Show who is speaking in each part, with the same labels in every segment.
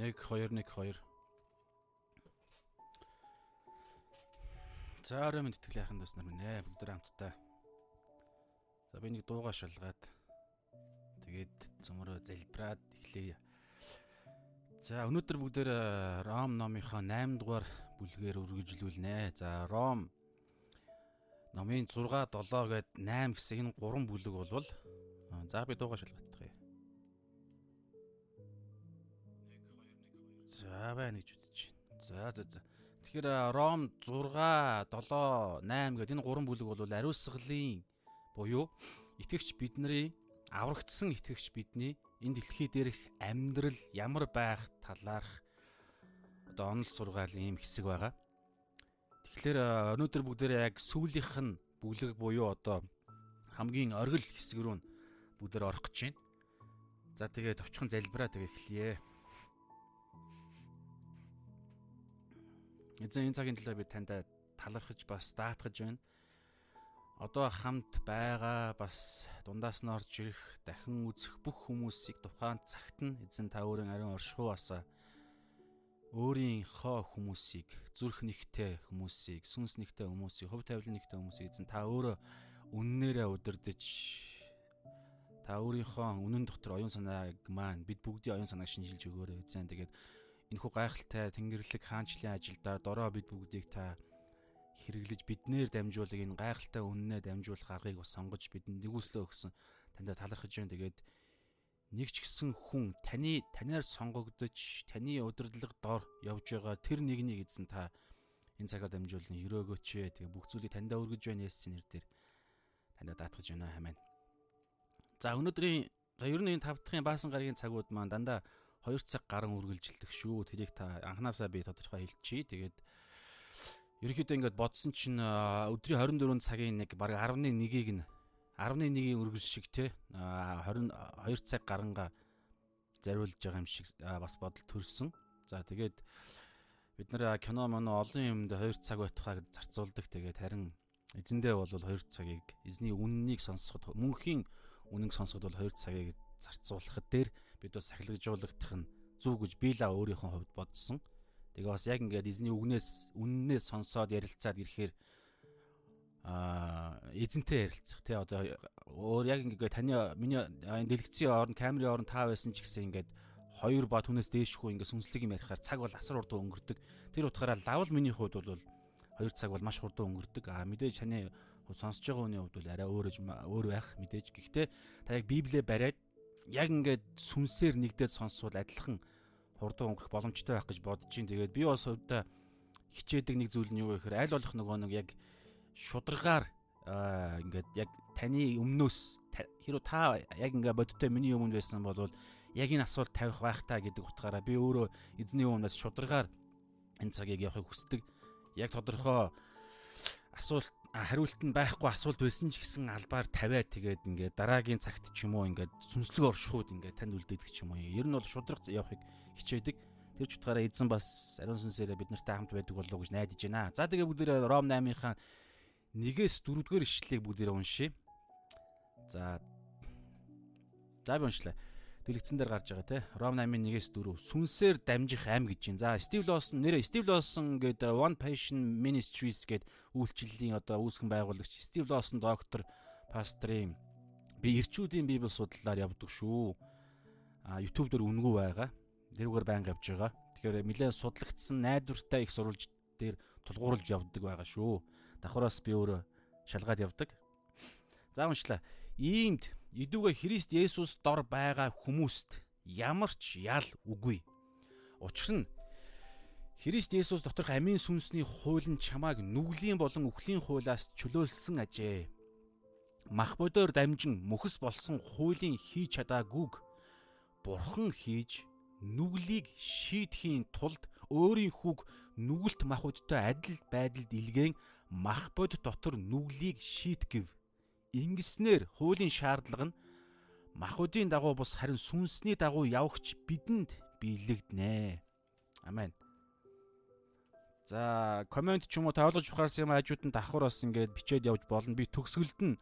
Speaker 1: 1 2 1 2 За орой минь тэтгэл яхан дэс нар минь ээ бүгд хамтдаа. За би нэг дуугаа шалгаад тэгээд цөмөрөө залбираад эхлэе. За өнөөдөр бүгдээр Ром номынхоо 8 дугаар бүлгээр үргэлжлүүлнэ. За Ром номын 6 7 гээд 8 хэсэг нь 3 бүлэг болвол за би дуугаа шалгах. За байна гэж үзэж байна. За за за. Тэгэхээр Ром 6, 7, 8 гэдэг энэ гурван бүлэг бол ариусгалын буюу итгэгч бидний аврагдсан итгэгч бидний энэ дэлхий дээрх амьдрал ямар байх талаарх одоо онол сургаалын юм хэсэг байгаа. Тэгэхээр өнөөдөр бүгдээрээ яг сүүлийнх нь бүлэг буюу одоо хамгийн оргил хэсэг рүү бүгдээр орох гэж байна. За тэгээд товчхон залбираа тэгээ эхлэе. Эзэн энэ цагийн төлөө би танд талархаж бас даатгаж байна. Одоо хамт байгаа бас дундаас нь орж ирэх, дахин үзэх бүх хүмүүсийг тухайн цагт нь эзэн та өөрийн ариун оршихуусаа өөрийнхөө хүмүүсийг, зүрх нэгтэй хүмүүсийг, сүнс нэгтэй хүмүүсийг, хөв тавилан нэгтэй хүмүүсийг эзэн та өөрөө үннээрээ удирдах та өөрийнхөө үнэн дотор оюун санааг маань бид бүгдийн оюун санааг шинжилж өгөөрэй эзэн. Тэгээд энэхүү гайхалтай тэнгэрлэг хаанчлалын ажилдаа дороо бид бүгдийг та хэрэглэж биднээр дамжуулах энэ гайхалтай үннээ дамжуулах аргыг бас сонгож бидэнд нэгүслээ өгсөн танд талархаж байна. Тэгээд нэг ч гэсэн хүн таны танаар сонгогдож таны удирдлага дор явж байгаа тэр нэгнийг эзэн та энэ цагаар дамжуулан өрөөгөөч. Тэгээ бүх зүйлийг таньдаа өргөж байна Есүсийн нэрээр таньдаа даатгаж байна. Амен. За өнөөдрийн за ер нь энэ тав дахын баасан гарагийн цагууд маань дандаа 2 цаг гарan үргэлжилдэг шүү. Тэрийг та анханасаа би тодорхой хэлчихье. Тэгээд ерөнхийдөө ингээд бодсон чинь өдрийн 24 цагийн нэг бараг 11-ийг нь 11-ийн үргэлж шиг те 22 цаг гаранга зариулж байгаа юм шиг бас бодол төрсөн. За тэгээд бид нэр кино моно олон юмд 2 цаг байтугай зарцуулдаг. Тэгээд харин эзэндээ бол 2 цагийг эзний үннийг сонсоход мөнхийн үнэнг сонсоход бол 2 цагийг зарцуулахад дээр бид бас сахилгажуулагдах нь зүг гэж би л өөрийнхөө хувьд бодсон. Тэгээ бас яг ингээд эзний үгнээс үннээс сонсоод ярилцаад ирэхээр аа эзэнтэй ярилцах тий одоо өөр яг ингээд таны миний дэлгэцийн орн камерын орн таа байсан ч гэсэн ингээд хоёр ба түнээс дээшгүй ингээд сүнслэг юм ярихаар цаг бол асар урдан өнгөрдөг. Тэр утгаараа лавл миний хувьд бол хоёр цаг бол маш хурдан өнгөрдөг. Аа мэдээж таны сонсож байгаа хүний хувьд бол арай өөр өөр байх мэдээж. Гэхдээ та яг Библиэ бариад яг ингээд сүнсээр нэгдээд сонсвол адилхан хурдан өнгөрөх боломжтой байх гэж бодож чинь. Тэгээд би бас хувьдаа хичээдэг нэг зүйл нь юу вэ гэхээр аль болох нөгөө нэг яг шударгаар ингээд яг таны өмнөөс хэрвээ та яг ингээ бодиттой миний өмнө байсан бол яг энэ асуулт тавих байх та гэдэг утгаараа би өөрөө эзний өмнөөс шударгаар энэ цагийг явахыг хүсдэг. Яг тодорхой асуулт хариулт нь байхгүй асуулт байсан ч гэсэн албаар тавиад тэгээд ингээд дараагийн цагт ч юм уу ингээд сүнслэг оршихуд ингээд танд үлдээдэг ч юм уу. Ер нь бол шудраг явахыг хичээдэг. Тэр ч утгаараа эзэн бас ариун сүнсээрээ бид нартай хамт байдаг болов уу гэж найдаж байна. За тэгээ бүгдээрээ Ром 8-ынхаа 1-ээс 4-р ишлэлийг бүгдээрээ уншия. За. За би уншлаа дэлгэцэн дээр гарч байгаа те. Ром 8-ын 1-ээс 4 сүнсээр дамжих ам гэж байна. За Стив Лосон нэрээ Стив Лосон гэдэг One Passion Ministries гэдэг үйлчлэлийн одоо үүсгэн байгуулагч Стив Лосон доктор пастрын би ирчүүдийн библи судлалаар явдаг шүү. А YouTube дээр үнгүй байгаа. Тэрүүгээр байнга явж байгаа. Тэгэхээр нэлээд судлагдсан найдвартай их сурвалж дээр тулгуурлаж явдаг байгаа шүү. Давхараас би өөрөө шалгаад явдаг. За уншлаа. Иймд Идүүгээ Христ Есүс дор байгаа хүмүүст ямар ч ял үгүй. Учир нь Христ Есүс доторх амийн сүнсний хууль нь чамааг нүглийн болон үхлийн хуулиас чөлөөлсөн ажээ. Мах бодоор дамжин мөхс болсон хуулийн хийж чадаагүйг Бурхан хийж нүглийг шийдэхийн тулд өөрийн хүүг нүгэлт махбодтой адил байдалд илгээн мах бод дотор нүглийг шийтгэв Ингэснээр хуулийн шаардлага нь махуудын дагуу бус харин сүнсний дагуу явагч бидэнд биелэгдэнэ. Амен. За, комент ч юм уу таалгаж ухаарсан юм хажууд нь давхар бас ингээд бичээд явж болно. Би төгсгөлд нь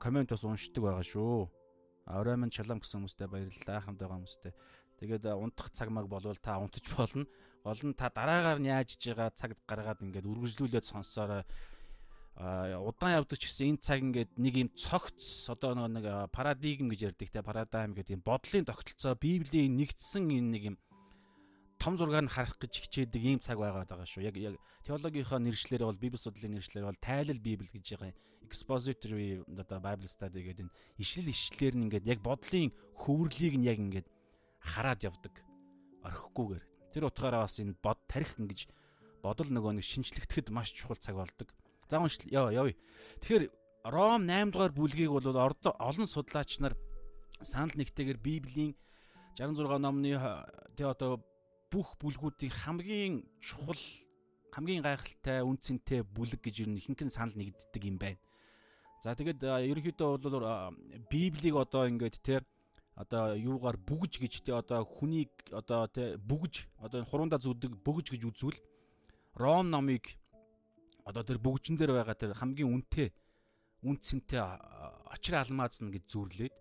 Speaker 1: комент бас уншдаг байгаа шүү. Орой минь шалам гэсэн хүмүүстээ баярлалаа хамт байгаа хүмүүстээ. Тэгээд унтах цаг маг болвол та унтаж болно. Гол нь та дараагаар нь яаж иж байгаа цаг гаргаад ингээд үргэлжлүүлээд сонсоорой. Удаан явдаг ч гэсэн энэ цаг ингээд нэг юм цогц одоо нэг парадигм гэж ярьдаг те парадайм гэдэг юм бодлын тогтолцоо библийн нэгдсэн энэ нэг юм том зургаар нь харах гэж хичээдэг ийм цаг байгаад байгаа шүү. Яг яг теологийнхоо нэршлэр бол библи судлалын нэршлэр бол тайлал библи гэж байгаа expository одоо bible study гэдэг энэ ишил ишлэлээр нь ингээд яг бодлын хөвөрлийг нь яг ингээд хараад явдаг. Орхихгүйгээр. Тэр утгаараа бас энэ бод тарих ингэж бодол нөгөө нэг шинжлэхтэд маш чухал цаг болдог. За уншил яа явъя. Тэгэхээр Ром 8 дугаар бүлгийг бол олон судлаач нар санал нэгтэйгээр Библийн 66 номны тэ одоо бүх бүлгүүдийн хамгийн чухал хамгийн гайхалтай үн цэнтэй бүлэг гэж ер нь ихэнх нь санал нэгддэг юм байна. За тэгээд ерөнхийдөө бол Библийг одоо ингээд те одоо юугаар бүгж гэж те одоо хүнийг одоо те бүгж одоо хуруундаа зүддэг бүгж гэж үзвэл Ром номыг одоо тэр бүгжин дээр байгаа тэр хамгийн үнэтэй үнцэнтэй очир алмааз нь гэж зүрлээд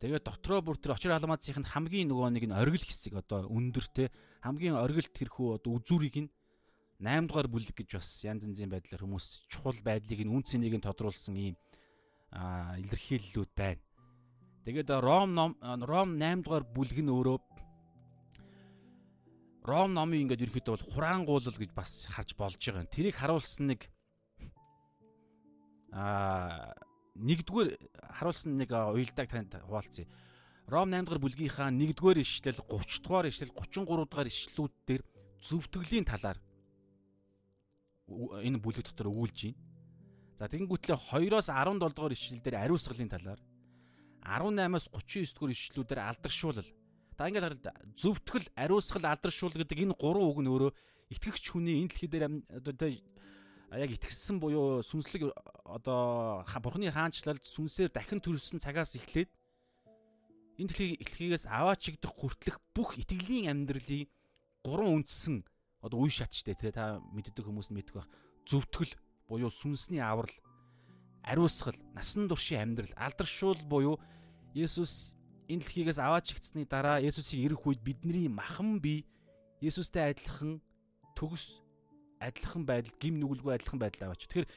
Speaker 1: тэгээ дотроо бүр тэр очир алмаазын хамгийн нөгөө нэг нь оргил хэсэг одоо өндөр те хамгийн оргил тэрхүү одоо үзүүрийг нь 8 дугаар бүлэг гэж бас янз янзын байдлаар хүмүүс чухал байдлыг нь үн цэнийг нь тодруулсан ийм илэрхийллүүд байна. Тэгээд Ром Ром 8 дугаар бүлэг нь өөрөө Ром номын ингээд ерөөхдөө бол хураангуулал гэж бас харж болж байгаа. Тэрийг харуулсан нэг аа нэгдүгээр харуулсан нэг уялдааг танд хуваалцъя. Ром 8 дугаар бүлгийнхаа 1-р ишлэл 30 дугаар ишлэл 33 дугаар ишлэлүүд дээр зөвтгөлийн талаар энэ бүлэг дотор өгүүлж байна. За тэгэнгүүтлээ 2-оос 17 дугаар ишлэл дээр ариусгалын талаар 18-аас 39 дугаар ишлүүдээр алдаршуулал. Та ингээд да. Зөвтгөл, ариусгал, алдаршуул гэдэг энэ гурван үг нь өөрөө итгэгч хүний энэ дэлхий дээр одоо яг итгэсэн буюу сүнслэг одоо бурхны хаанчлалд сүнсээр дахин төрөлсөн цагаас эхлээд энэ дэлхийг эхлэхээс аваа чигдэх хүртлэх бүх итгэлийн амьдралын гурван үндсэн одоо үе шатчтэй те та мэддэг хүмүүс нь мэддэг байх зөвтгөл буюу сүнсний аврал ариусгал, насан туршийн амьдрал, алдаршуул буюу Есүс энэ дэлхийгээс аваад чигтсны дараа Есүсийн ирэх үед бидний махан бие Есүстэй адилхан төгс адилхан байдал, гим нүгэлгүй адилхан байдал аваач. Тэгэхээр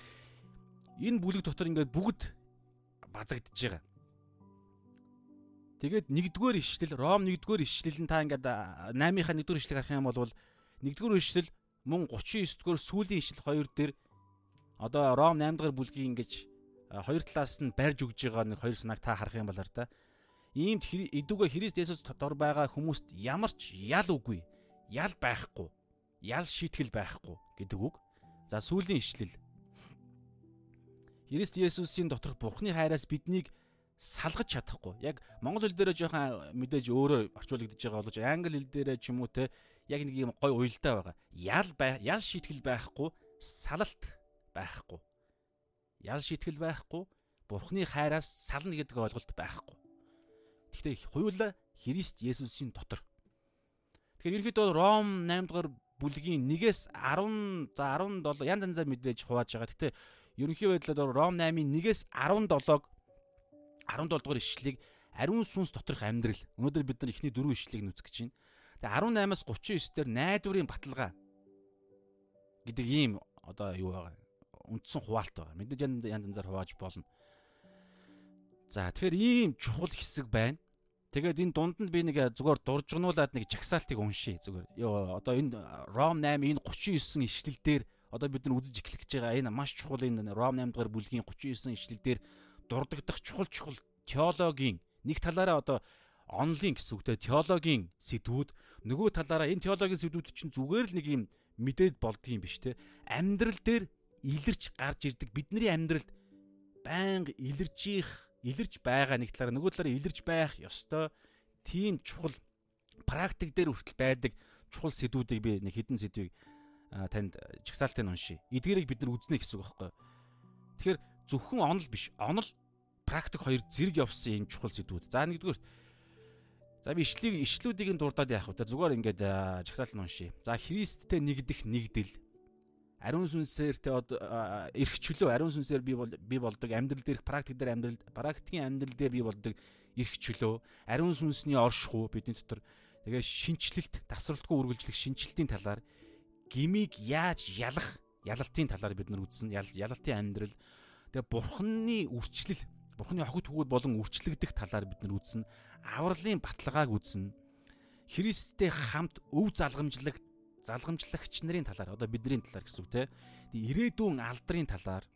Speaker 1: энэ бүлэг дотор ингээд бүгд базагдж байгаа. Тэгээд нэгдүгээр ишлэл, Ром нэгдүгээр ишлэл нь та ингээд 8-ийнхаа нэгдүгээр ишлэг харах юм бол нэгдүгээр ишлэл мөн 39 дугаар сүүлийн ишлэл хоёр дээр одоо Ром 8 дугаар бүлгийн ингэж хоёр талаас нь барьж өгж байгаа нэг хоёр санааг та харах юм болоор та. Иймд эдүгэ Христ Есүс дор байгаа хүмүүст ямар ч ял үгүй, ял байхгүй, ял шийтгэл байхгүй гэдэг үг. За сүүлийн ишлэл. Христ Есүсийн доторх Бурхны хайраас биднийг салгаж чадахгүй. Яг монгол хэл дээр жоохон мэдээж өөрөөр орчуулагдж байгаа боловч англи хэл дээр ч юм уу те яг нэг юм гой уялдаа байгаа. Ял ял шийтгэл байхгүй, салалт байхгүй ял шитгэл байхгүй, Бурхны хайраас сална гэдэг ойлголт байхгүй. Гэхдээ хоёулаа Христ Есүсийн дотор. Тэгэхээр ерөнхийдөө Ром 8 дугаар бүлгийн 1-ээс 10 за 17 янз янзаар мэдээж хувааж байгаа. Гэхдээ ерөнхий байдлаар Ром 8-ын 1-ээс 17-г 17 дугаар ишлэлийг ариун сүнс доторх амьдрал. Өнөөдөр бид нар эхний дөрвөн ишлэлийг нүцгэж байна. Тэгээ 18-аас 39 дээр найдварын баталгаа гэдэг ийм одоо юу байгаа үндсэн хуваалт байгаа. Мэдээж янз янзаар хувааж болно. За тэгэхээр ийм чухал хэсэг байна. Тэгээд энэ дунд нь би нэг зүгээр дуржгнуулаад нэг жагсаалтыг уншия зүгээр. Йоо одоо энэ Ром 8 энэ 39 ишлэл дээр одоо бид нар үзэж эхлэх гэж байгаа энэ маш чухал энэ Ром 8 дугаар бүлгийн 39 ишлэл дээр дурддах чухал чухал теологийн нэг талаараа одоо онлын гэсэн үгтэй теологийн сэдвүүд нөгөө талаараа энэ теологийн сэдвүүд чинь зүгээр л нэг юм мэдээд болдгийм биш те амьдрал дээр илэрч гарч ирдэг бидний амьдралд байнга илэрж байгаа нэг талаараа нөгөө талаараа илэрч байх ёстой тийм чухал практик дээр хүртэл байдаг чухал сэдвүүдийг би нэг хідэн сэдвийг танд чагсаалтын уншия. Эдгээрийг бид нар үзнэ гэсэн үг байхгүй. Тэгэхээр зөвхөн онол биш. Онол практик хоёр зэрэг явсан юм чухал сэдвүүд. За нэгдүгээр За би ишлийг ишлүүдийг нь дурдаад яах вэ? Зүгээр ингээд чагсаалт нь уншия. За Христтэй нэгдэх нэгдэл ариун сүнсээр те эрх чөлөө ариун сүнсээр би бол би болдог. Амьдрал дээрх практик дээр амьдрал практикийн амьдрал дээр би болдог эрх чөлөө. Ариун сүнсний оршихуу бидний дотор. Тэгээ шинчлэлт тасралтгүй үргэлжлэх шинчлэлтийн талаар гимиг яаж ялах ялалтын талаар бид нар үзсэн ялалтын амьдрал. Тэгээ бурхны үрчлэл бурхны хохид хөвгүүд болон үрчлэгдэх талаар бид нар үзсэн авралын баталгааг үзсэн Христтэй хамт өв залгамжлах залгамжлагч нарын талаар одоо бидний талаар гэсэн үг те. Ирээдүйн алдрын талаар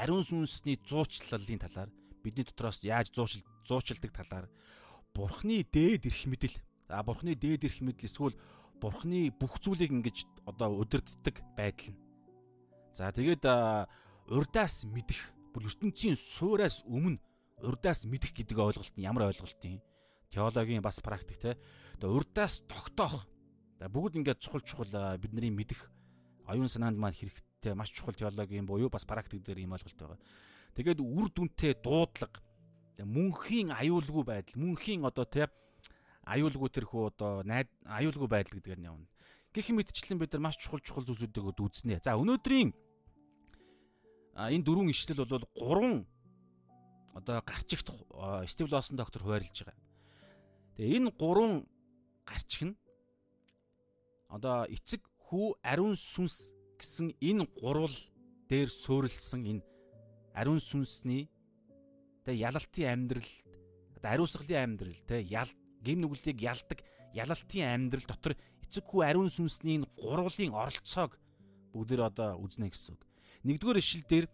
Speaker 1: ариун сүнсний зуучлалын талаар бидний дотроос яаж зуучил зуучилдаг талаар бурхны дээд эрх мэдэл за бурхны дээд эрх мэдэл эсвэл бурхны бүх зүйлийг ингэж одоо өдөрддөг байдал нь. За тэгээд урдаас мэдэх бүр ертөнцийн суураас өмнө урдаас мэдэх гэдэг ойлголт нь ямар ойлголт юм? Теологийн бас практик те. Одоо урдаас тогтоох За бүгд ингээд чухал чухал бидний мэдих оюун санаанд маань хэрэгтэй маш чухал теологийн буюу бас практик дээр юм ойлголт байгаа. Тэгээд үр дүнтэй дуудлага мөнхийн аюулгүй байдал мөнхийн одоо тий аюулгүй тэрхүү одоо найд аюулгүй байдал гэдгээр нь явна. Гэх мэтчлэн бид нар маш чухал чухал зүйлсүүдийг үзнэ. За өнөөдрийн энэ дөрвөн ишлэл бол гурван одоо гарчигт Стив Лосон доктор хуваарлж байгаа. Тэгээ энэ гурван гарчиг нь одоо эцэг хүү ариун сүнс гэсэн энэ гурвал дээр суурилсан энэ ариун сүнсний тэ ялалтын амьдрал одоо ариусгалын амьдрал тэ ял гин нүглийг ялдаг ялалтын амьдрал дотор эцэг хүү ариун сүнсний энэ гурвлын оролцоог бүгдээр одоо үзнэ гэсэн үг. Нэгдүгээр ишлэл дээр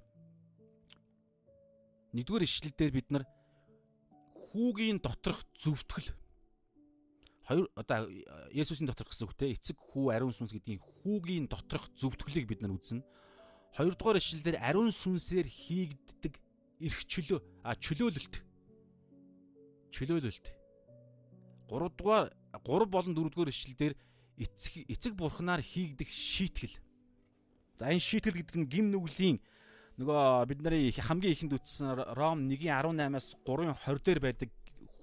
Speaker 1: нэгдүгээр ишлэл дээр бид нар хүүгийн доторх зөвтгөл хоёр одоо Есүсийн доторх гэсэн үг те эцэг хүү ариун сүнс гэдгийг хүүгийн доторх зөвтгөлийг бид нар үзнэ. Хоёрдугаар ишлэлээр ариун сүнсээр хийгддэг эрх чөлөө а чөлөөлөлт. Чөлөөлөлт. Гуравдугаар 3 болон 4-р ишлэлээр эцэг эцэг бурхнаар хийгдэх шийтгэл. За энэ шийтгэл гэдэг нь гим нүглийн нөгөө бид нарын хамгийн ихэнд үтсэн Ром 1:18-аас 3:20 дээр байдаг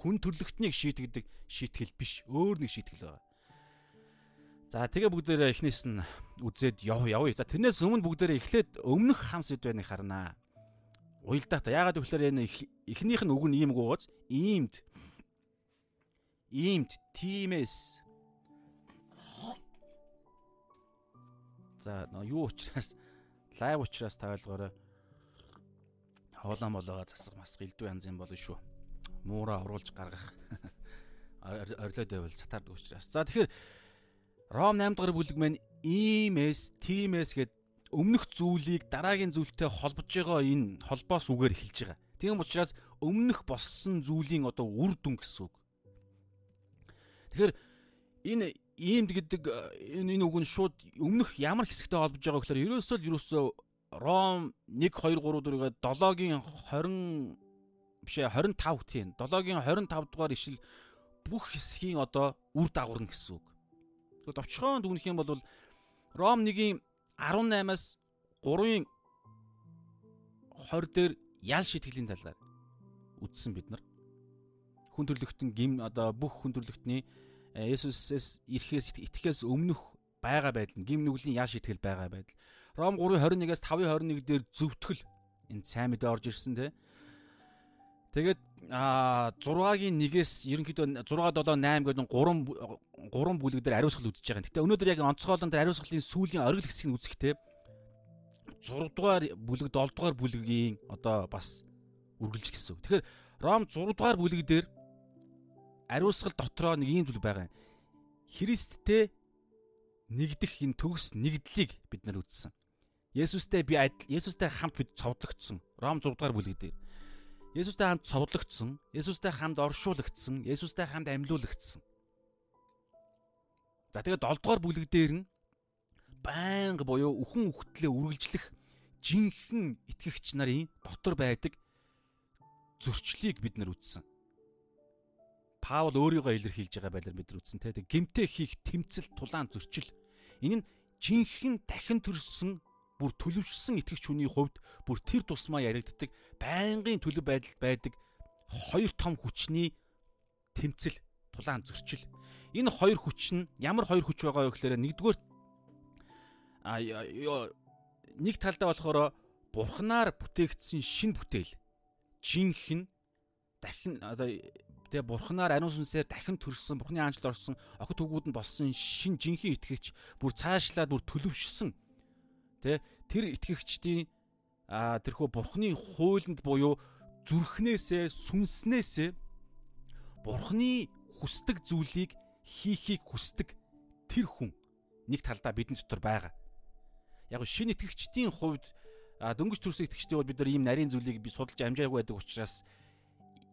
Speaker 1: хүн төрлөختнийг шийтгэдэг шийтгэл биш. Өөр нэг шийтгэл байгаа. За тэгээ бүгдээрээ эхнээс нь үзээд яв явъя. За тэрнээс өмнө бүгдээрээ эхлээд өмнөх хам сэдвэнийг харнаа. Уялдаа та яагаад гэвэл энэ эхнийх нь үг нь ийм гооз иймд иймд тимээс За юу учраас лайв учраас та ойлгоорой. Хоолоо молоогоо засах мас гэлдүү янз юм болно шүү муураа оруулж гаргах орилоод байвал сатаардаг учраас. За тэгэхээр Ром 8 дугаар бүлэг маань иймээс, тиймээс гэд өмнөх зүйлийг дараагийн зүйлтэй холбож байгаа энэ холбоос үгээр эхэлж байгаа. Тийм учраас өмнөх болсон зүйлийн одоо үр дүн гэсэн үг. Тэгэхээр энэ иймд гэдэг энэ энэ үг нь шууд өмнөх ямар хэсэгтэй холбож байгаа гэхээр ерөөсөө л ерөөсөө Ром 1 2 3 4-гээ 7-гийн 20 биш ээ 25 тийм 7-гийн 25 дугаар ишил бүх хэсгийн одоо үр дагаварна гэсэн үг. Тэгвэл товчхон дүгнэх юм бол Ром 1-ийн 18-аас 3-ийн 20 дээр ял шитгэлийн талаар үздсэн бид нар. Хүн төрлөختн гим одоо бүх хүн төрлөختний э, Есүсээс ирэхээс итгэхээс өмнөх байгаа байдал нь гим нүглийн ял шитгэл байгаа байдал. Ром 3:21-ээс 5:21 дээр зөвтгөл энэ сайн мэдээ орж ирсэн те. Тэгээд а 6-гийн 1-ээс ерөнхийдөө 6 7 8 гэдэг 3 3 бүлэг дээр ариусгал үзэж байгаа. Гэтэ өнөөдөр яг онцгойлон дээр ариусгалын сүүлийн оргил хэсгийг үзэхдээ 6 дугаар бүлэг 7 дугаар бүлгийн одоо бас үргэлж гисэн. Тэгэхээр Ром 6 дугаар бүлэг дээр ариусгал дотроо нэг ийм зүйл байгаа юм. Христтэй нэгдэх энэ төгс нэгдлийг бид нар үзсэн. Есүстэй би адил Есүстэй хамт бид цовдлогдсон. Ром 6 дугаар бүлэг дээр. Есүстэй хамт цовдлогдсон, Есүстэй хамт оршуулгдсан, Есүстэй хамт амьлуулагдсан. За тэгээд 7 дугаар бүлэг дээр нь байнга буюу үхэн үхтлээ үргэлжлэх жинхэнэ итгэгч нарын дотор байдаг зөрчлийг бид нар үзсэн. Паул өөрийгөө илэрхийлж байгаа байлаар бид нар үзсэн те. Гимтэй хийх тэмцэл тулаан зөрчил. Энэ нь жинхэнэ дахин төрсөн бүр төлөвшсөн итгэгч хүний хувьд бүр тэр тусмаа яригддаг байнгын төлөв байдал байдаг хоёр том хүчний тэмцэл тулаан зөрчил. Энэ хоёр хүч нь ямар хоёр хүч байгаа вэ гэхээр нэгдүгээр а нэг талдаа болохоор бурхнаар бүтээгдсэн шин бүтээл жинхэнэ дахин одоо тэгээ бурхнаар ариун сүнсээр дахин төрсөн бурхны аанчлал орсон охид хөвгүүд нь болсон шин жинхэнэ итгэгч бүр цаашлаад бүр төлөвшсөн тэ тэр итгэгчдийн а тэрхүү бурхны хуулинд буюу зүрхнээсээ сүнснээсээ бурхны хүсдэг зүйлийг хийхийг хүсдэг тэр хүн нэг талдаа бидний дотор байгаа. Яг шинэ итгэгчдийн хувьд дөнгөж төрсөн итгэгчдийн хувьд бид нар ийм нарийн зүйлийг би судалж амжаагүй байдаг учраас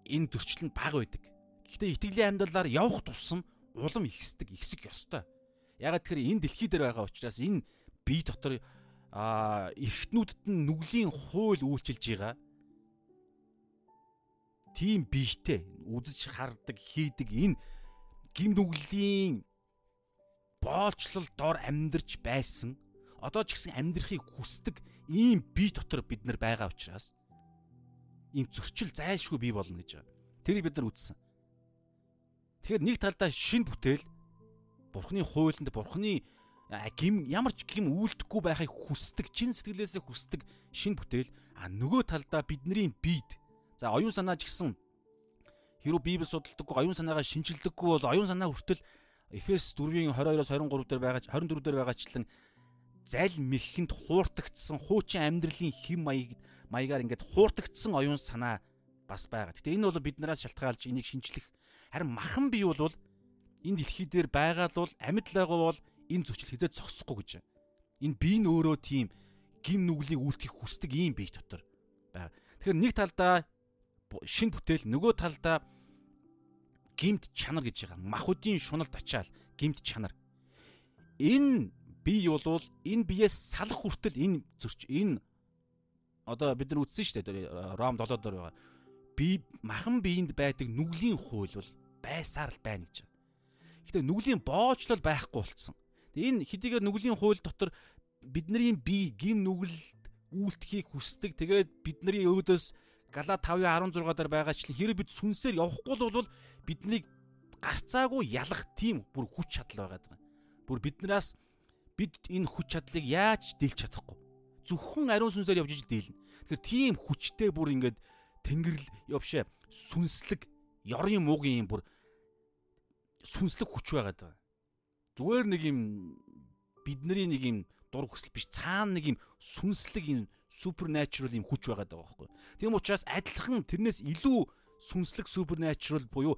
Speaker 1: энэ зөрчил нь бага байдаг. Гэхдээ итгэлийн амьдралаар явах тусам улам ихсдэг, ихсэх ёстой. Ягаад тэгэхээр энэ дэлхий дээр байгаа учраас энэ бие дотор а эргэтнүүдэд нь нүглийн хууль үйлчилж байгаа. Тийм биетэй үзэж хардаг, хийдэг энэ гим нүглийн боолчлол дор амьдарч байсан. Одоо ч гэсэн амьдрахыг хүсдэг ийм бие дотор бид нар байгаа учраас ийм зөрчил зайлшгүй бий болно гэж байгаа. Тэрийг бид нар үздсэн. Тэгэхээр нэг талдаа шинэ бүтээл Бурхны хуулинд Бурхны гим ямар ч гим үйлдэхгүй байхыг хүсдэг, чин сэтгэлээсээ хүсдэг шинэ бүтээл. А нөгөө талдаа бидний биед за оюун санаа ч гэсэн хэрүү Библи судалдаггүй оюун санаагаа шинжилдэггүй бол оюун санаа хүртэл Эфес 4-ийн 22-оос 23 дээр байгаа 24 дээр байгаачлан зал мэхэнд хууртагдсан хуучин амьдралын хэм маяг маягаар ингээд хууртагдсан оюун санаа бас байгаа. Гэтэ энэ бол биднээс шалтгаалж энийг шинжлэх харин махан бий бол энэ дэлхий дээр байгаа л бол амьд байгаа бол энэ зөрчил хизээ зогсохгүй гэж. Энэ бие нь өөрөө тийм гим нүглийг үлдэхийг хүсдэг ийм бие дотор байгаа. Тэгэхээр нэг талдаа шин бүтээл нөгөө талдаа гимт чанар гэж байгаа. Махуудын шуналд ачаал гимт чанар. Энэ бие бол энэ биеэс салах хүртэл энэ зөрч энэ одоо бид нар үтсэн шүү дээ Ром 7 дээр байгаа. Би махан биеинд байдаг нүглийн хууль бол байсаар л байна гэж. Гэтэ нүглийн боожлол байхгүй болцсон. Энэ хэдийгээр нүглийн хууль дотор бидний бие гим нүгэл үйлдэхийг хүсдэг. Тэгээд бидний өөдөөс Гала 5:16 дээр байгаачлан хэрэв бид сүнсээр явахгүй бол биднийг гарцаагүй ялах тийм бүр хүч чадал байгаа. Бүр биднээс бид энэ хүч чадлыг яаж дийлж чадахгүй. Зөвхөн ариун сүнсээр явж иж дийлнэ. Тэгэхээр тийм хүчтэй бүр ингээд тэнгэрл явшаа сүнслэг ёрын муугийн юм бүр сүнслэг хүч байгаад байгаа. Зүгээр нэг юм бидний нэг юм дур хүсэл биш цаана нэг юм сүнслэг юм supernatural юм хүч байгаа байхгүй. Тийм учраас адилхан тэрнээс илүү сүнслэг supernatural буюу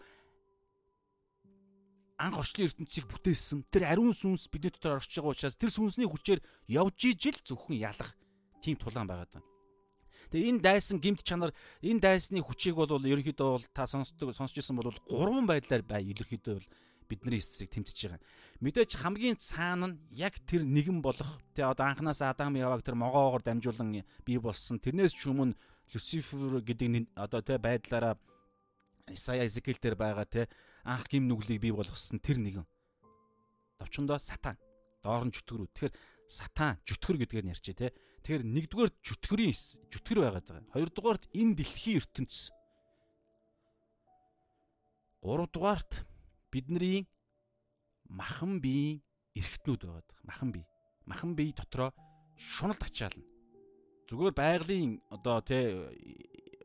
Speaker 1: анх орчлын ертөнцийг бүтээсэн тэр ариун сүнс бидний дотор орж байгаа учраас тэр сүнсний хүчээр явж ижил зөвхөн ялах тийм тулаан байгаад байна. Тэгээ энэ дайсан гимт чанар энэ дайсны хүчийг бол ерөнхийдөө бол та сонсдог сонсч ирсэн бол гурван байдлаар бай ерөнхийдөө бол бидний эсрэг тэмцэж байгаа. Мэдээж хамгийн цаана нь яг тэр нэгэн болох тэгээ одоо анханаас Адам Яваг тэр могоогоор дамжуулан бий болсон. Тэрнээс ч өмнө Люцифер гэдэг одоо тэ байдлаараа Исая Эзекиэл дээр байгаа тэ анх гим нүглийг бий болгосон тэр нэгэн. Товчондоо сатан. Доор нь чөтгөрүү. Тэгэхээр сатан чөтгөр гэдгээр нь ярьчээ те. Тэгэхээр нэгдүгээр чөтгөрийн чөтгөр байгаад байгаа. Хоёрдугаарт энэ дэлхийн ертөнц. Гуравдугаарт бидний махан биеийн эргэтнүүд байгаад байгаа. Махан бие. Махан бие дотроо шуналд ачаална. Зүгээр байгалийн одоо те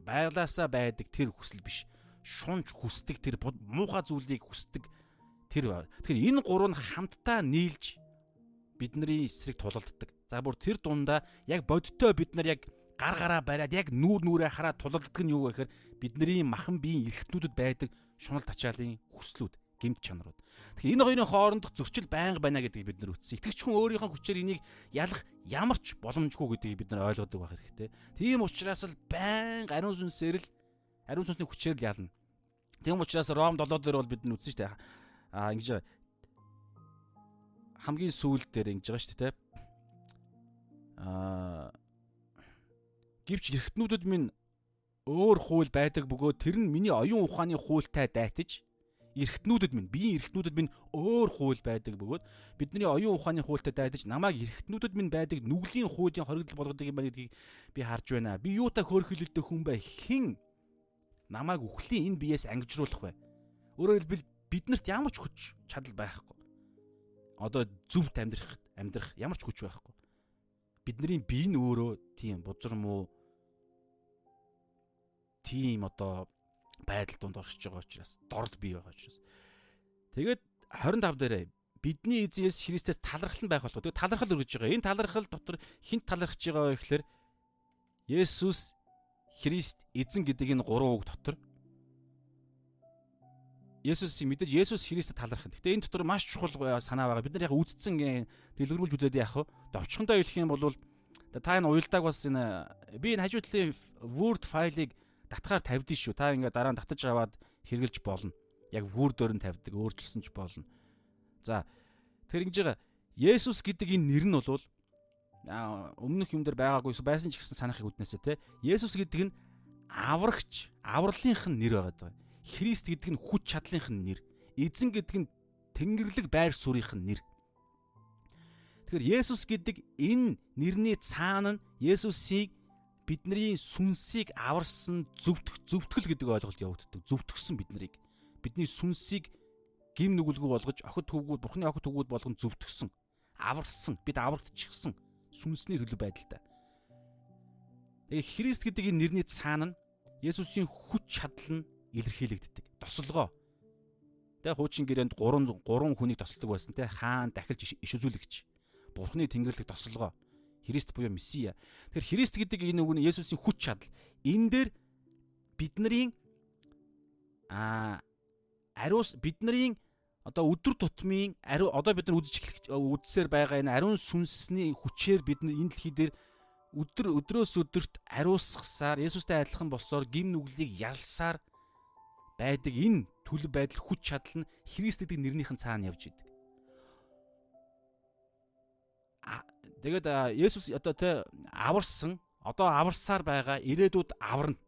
Speaker 1: байглаасаа байдаг тэр хүсэл биш. Шунж хүсдэг тэр муухай зүйлийг хүсдэг тэр. Тэгэхээр энэ гурав нь хамтдаа нийлж бидний эсрэг тулалддаг. За бүр тэр дундаа яг бодиттой бид нар яг гар гараа бариад яг нүүр нүрээ хараад тулалддаг нь юу вэ гэхээр бидний махан биеийн эрхтнүүдэд байдаг шунал тачаалын хүслүүд, гэмт чанарууд. Тэгэхээр энэ хоёрын хоорондох зөрчил байнга байна гэдгийг бид нар үтсэн. Итгэж хүн өөрийнхөө хүчээр энийг ялах ямар ч боломжгүй гэдгийг бид нар ойлгодог байх хэрэгтэй. Тийм учраас л байнга ариун сүнсээр л ариун сүнсний хүчээр л ялна. Тийм учраас Ром 7 дээр бол бид нар үтсэн шүү дээ. Аа ингэж хамгийн сүүл дээр ингэж байгаа шүү дээ аа гівч эргэтнүүдэд минь өөр хууль байдаг бөгөөд тэр нь миний оюун ухааны хуультай дайтаж эргэтнүүдэд минь биеийн эргэтнүүдэд минь өөр хууль байдаг бөгөөд бидний оюун ухааны хуультай дайтаж намайг эргэтнүүдэд минь байдаг нүглийн хуулийн хоригдол болгодог юм байна гэдгийг би харж байна. Би юутай хөөрхөлөлтөй хүн бай хэн намайг үхлийн энэ биеэс ангижруулах вэ? Өөрөөр хэлбэл биднэрт ямар ч хүч чадал байхгүй. Одоо зөвхт амьдрах амьдрах ямар ч хүч байхгүй бидний бие нь өөрөө тийм бузар муу тийм одоо байдал донд оршиж байгаа учраас дорд бий байгаа учраас тэгээд 25 дээрээ бидний эзэн Есүс Христээс талархал нь байх болов. Тэгээд талархал өргөж байгаа. Энэ талархал дотор хинт талархаж байгаа вэ гэхээр Есүс Христ эзэн гэдэг энэ гурван үг дотор Есүсийг мэдээж Есүс Христэд талархах. Гэтэ энэ дотор маш чухал санаа байгаа. Бид нар яг үздсэн дэлгэрүүлж үзээд яах вэ? Довчхондоо хэлэх юм бол та энэ уялдааг бас энэ би энэ хажуу талын Word файлыг татгаар тавьдээ шүү. Та ингээ дараа нь татаж аваад хэрглэж болно. Яг Word дөр нь тавьдаг, өөрчилсөн ч болно. За тэр ингэж байгаа Есүс гэдэг энэ нэр нь бол өмнөх юм дээр байгаагүй байсан ч гэсэн санахыг үднэсэ те. Есүс гэдэг нь аврагч, авралынх нь нэр байгаа даа. Христ гэдэг нь хүч чадлынх нь нэр. Эзэн гэдэг нь Тэнгэрлэг байр суурийнх нь нэр. Тэгэхээр Есүс гэдэг энэ нэрний цаана нь Есүсийг бидний сүнсийг аварсан зөвтгөх зөвтгөл гэдэг ойлголт явагддаг. Зөвтгсөн бид нарыг. Бидний сүнсийг гим нүгэлгүй болгож охид төвгүүд бурхны охид төвгүүд болгон зөвтгсөн. Аварсан. Бид аврагдчихсан. Сүнсний төлөв байдалтай. Тэгээ Христ гэдэг энэ нэрний цаана нь Есүсийн хүч чадал нь илэрхийлэгддэг. Тослогоо. Тэгээ хуучин гэрээнд 3 3 хүнийг тосолдог байсан те хаан дахилж иш үзүүлэгч. Бурхны тэнгэрлэг тослогоо. Христ буюу Месиа. Тэгэхээр Христ гэдэг энэ үг нь Есүсийн хүч чадал. Энэ дээр бидний а ариус бидний одоо өдөр тутмын ариу одоо бид нар үзэж эхлэх үдсээр байгаа энэ ариун сүнсний хүчээр бид энэ дэлхий дээр өдөр өдрөөс өдөрт ариусгасаар Есүстэй адилхан болсоор гим нүглийг ялсаар байдаг энэ төлөв байдал хүч чадал нь Христ гэдэг нэрнийхэн цаана явж идэг. Тэгээд Есүс одоо тэ аварсан одоо аварсаар байгаа ирээдүйд аварна.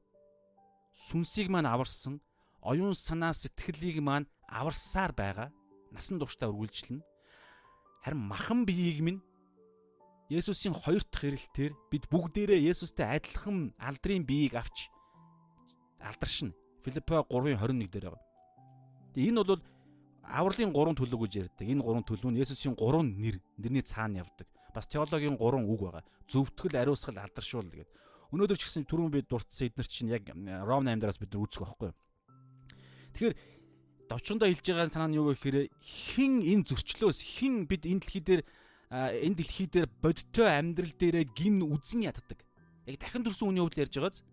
Speaker 1: Сүнсийг маань аварсан, оюун санаа сэтгэлийг маань аварсаар байгаа. Насан туршдаа үргэлжлэнэ. Харин махан биеийг минь Есүсийн хоёр дахь ирэлтээр бид бүгдээрээ Есүстэй адилхан алдрын биеийг авч алдаршина. Филиппо 3:21 дээр байгаа. Тэгээ энэ бол авралын гурван төлөв гэж ярьдаг. Энэ гурван төлөв нь Есүсийн гурван нэр, нэрний цаана явдаг. Бас теологийн гурван үг байгаа. Зөвтгөл, ариусгал, алдаршуул гэдэг. Өнөөдөр ч гэсэн түрүүн бид дурдсан эднэр чинь яг Ром 8 дээрээс бид нар үзэх байхгүй? Тэгэхээр довчондоо хэлж байгаа санаа нь юу гэхээр хэн энэ зөрчлөөс хэн бид энэ дэлхий дээр энэ дэлхий дээр бодиттой амьдрал дээрээ гин үзэн яддаг. Яг дахин төрсөн үний хувьд ярьж байгааз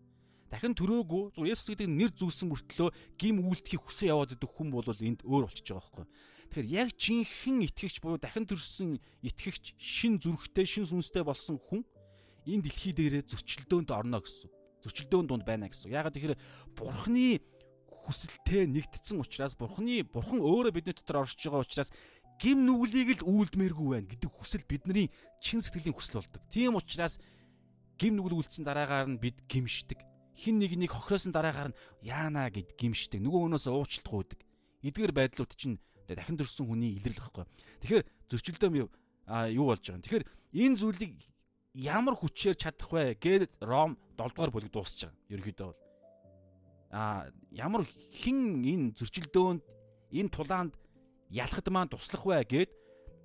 Speaker 1: дахин төрөөгүй зөв Есүс гэдэг нэр зүүсэн мөртлөө гим үйлдэхийг хүсэн яваад идэх хүн бол энд өөр болчихж байгаа байхгүй. Тэгэхээр яг жинхэнэ итгэгч буюу дахин төрсөн итгэгч шин зүрхтэй шин сүнстэй болсон хүн энэ дэлхий дээрээ зөрчилдөөнд орно гэсэн. Зөрчилдөөн дунд байна гэсэн. Ягаад тэгэхээр бурхны хүсэлтэй нэгдсэн учраас бурхны бурхан өөрөө бидний дотор оршиж байгаа учраас гим нүглийг л үйлдмээргүй байна гэдэг хүсэл бидний чин сэтгэлийн хүсэл болдог. Тийм учраас гим нүгэл үлдсэн дараагаар нь бид гимшдэг хин нэг нэг хохиросон дараагаар нь яана гэд гимшдэг. Нөгөө өнөөс уучлалт гуйдаг. Эдгээр байдлууд чинь Тэгээ дахин төрсэн хүний илрэл гэхгүй. Тэгэхээр зөрчилдөө би юу болж байгаа юм. Тэгэхээр энэ зүйлийг ямар хүчээр чадах вэ гэд Ром 7 дугаар бүлэг дуусч байгаа. Ерөнхийдөө бол а ямар хин энэ зөрчилдөөнд энэ тулаанд ялхад маань туслах вэ гэд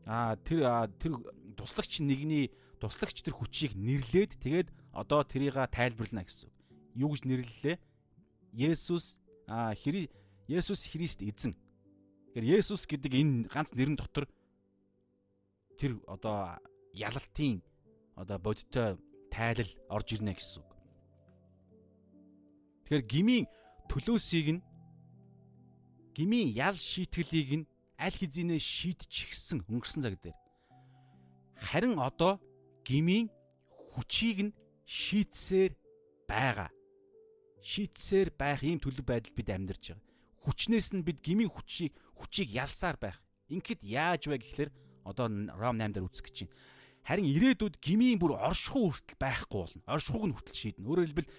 Speaker 1: а тэр тэр туслагч нэгний туслагч тэр хүчийг нэрлээд тэгээд одоо тэрийг тайлбарлана гэсэн. Юу гэж нэрлэлээ? Есүс а Хри Есүс Христ эзэн. Тэгэхээр Есүс гэдэг энэ ганц нэрэн дотор тэр одоо ялалтын одоо бодиттой тайлал орж ирнэ гэсэн үг. Тэгэхээр гмийн төлөөсийг нь гмийн ял шийтгэлийг нь аль хэзээ шийдчихсэн өнгөрсөн цаг дээр. Харин одоо гмийн хүчийг нь шийтсээр байгаа шийтсээр байх ийм төлөв байдал бид амьдарч байгаа. Хүчнээс нь бид гмийн хүчийг хүчийг ялсаар байх. Ингээд яаж вэ гэхэлэр одоо Ром 8 дээр үзэх гэж байна. Харин ирээдүйд гмийн бүр оршихуй хүртэл байхгүй болно. Оршихуйг нь хүртэл шийднэ. Өөрөөр хэлбэл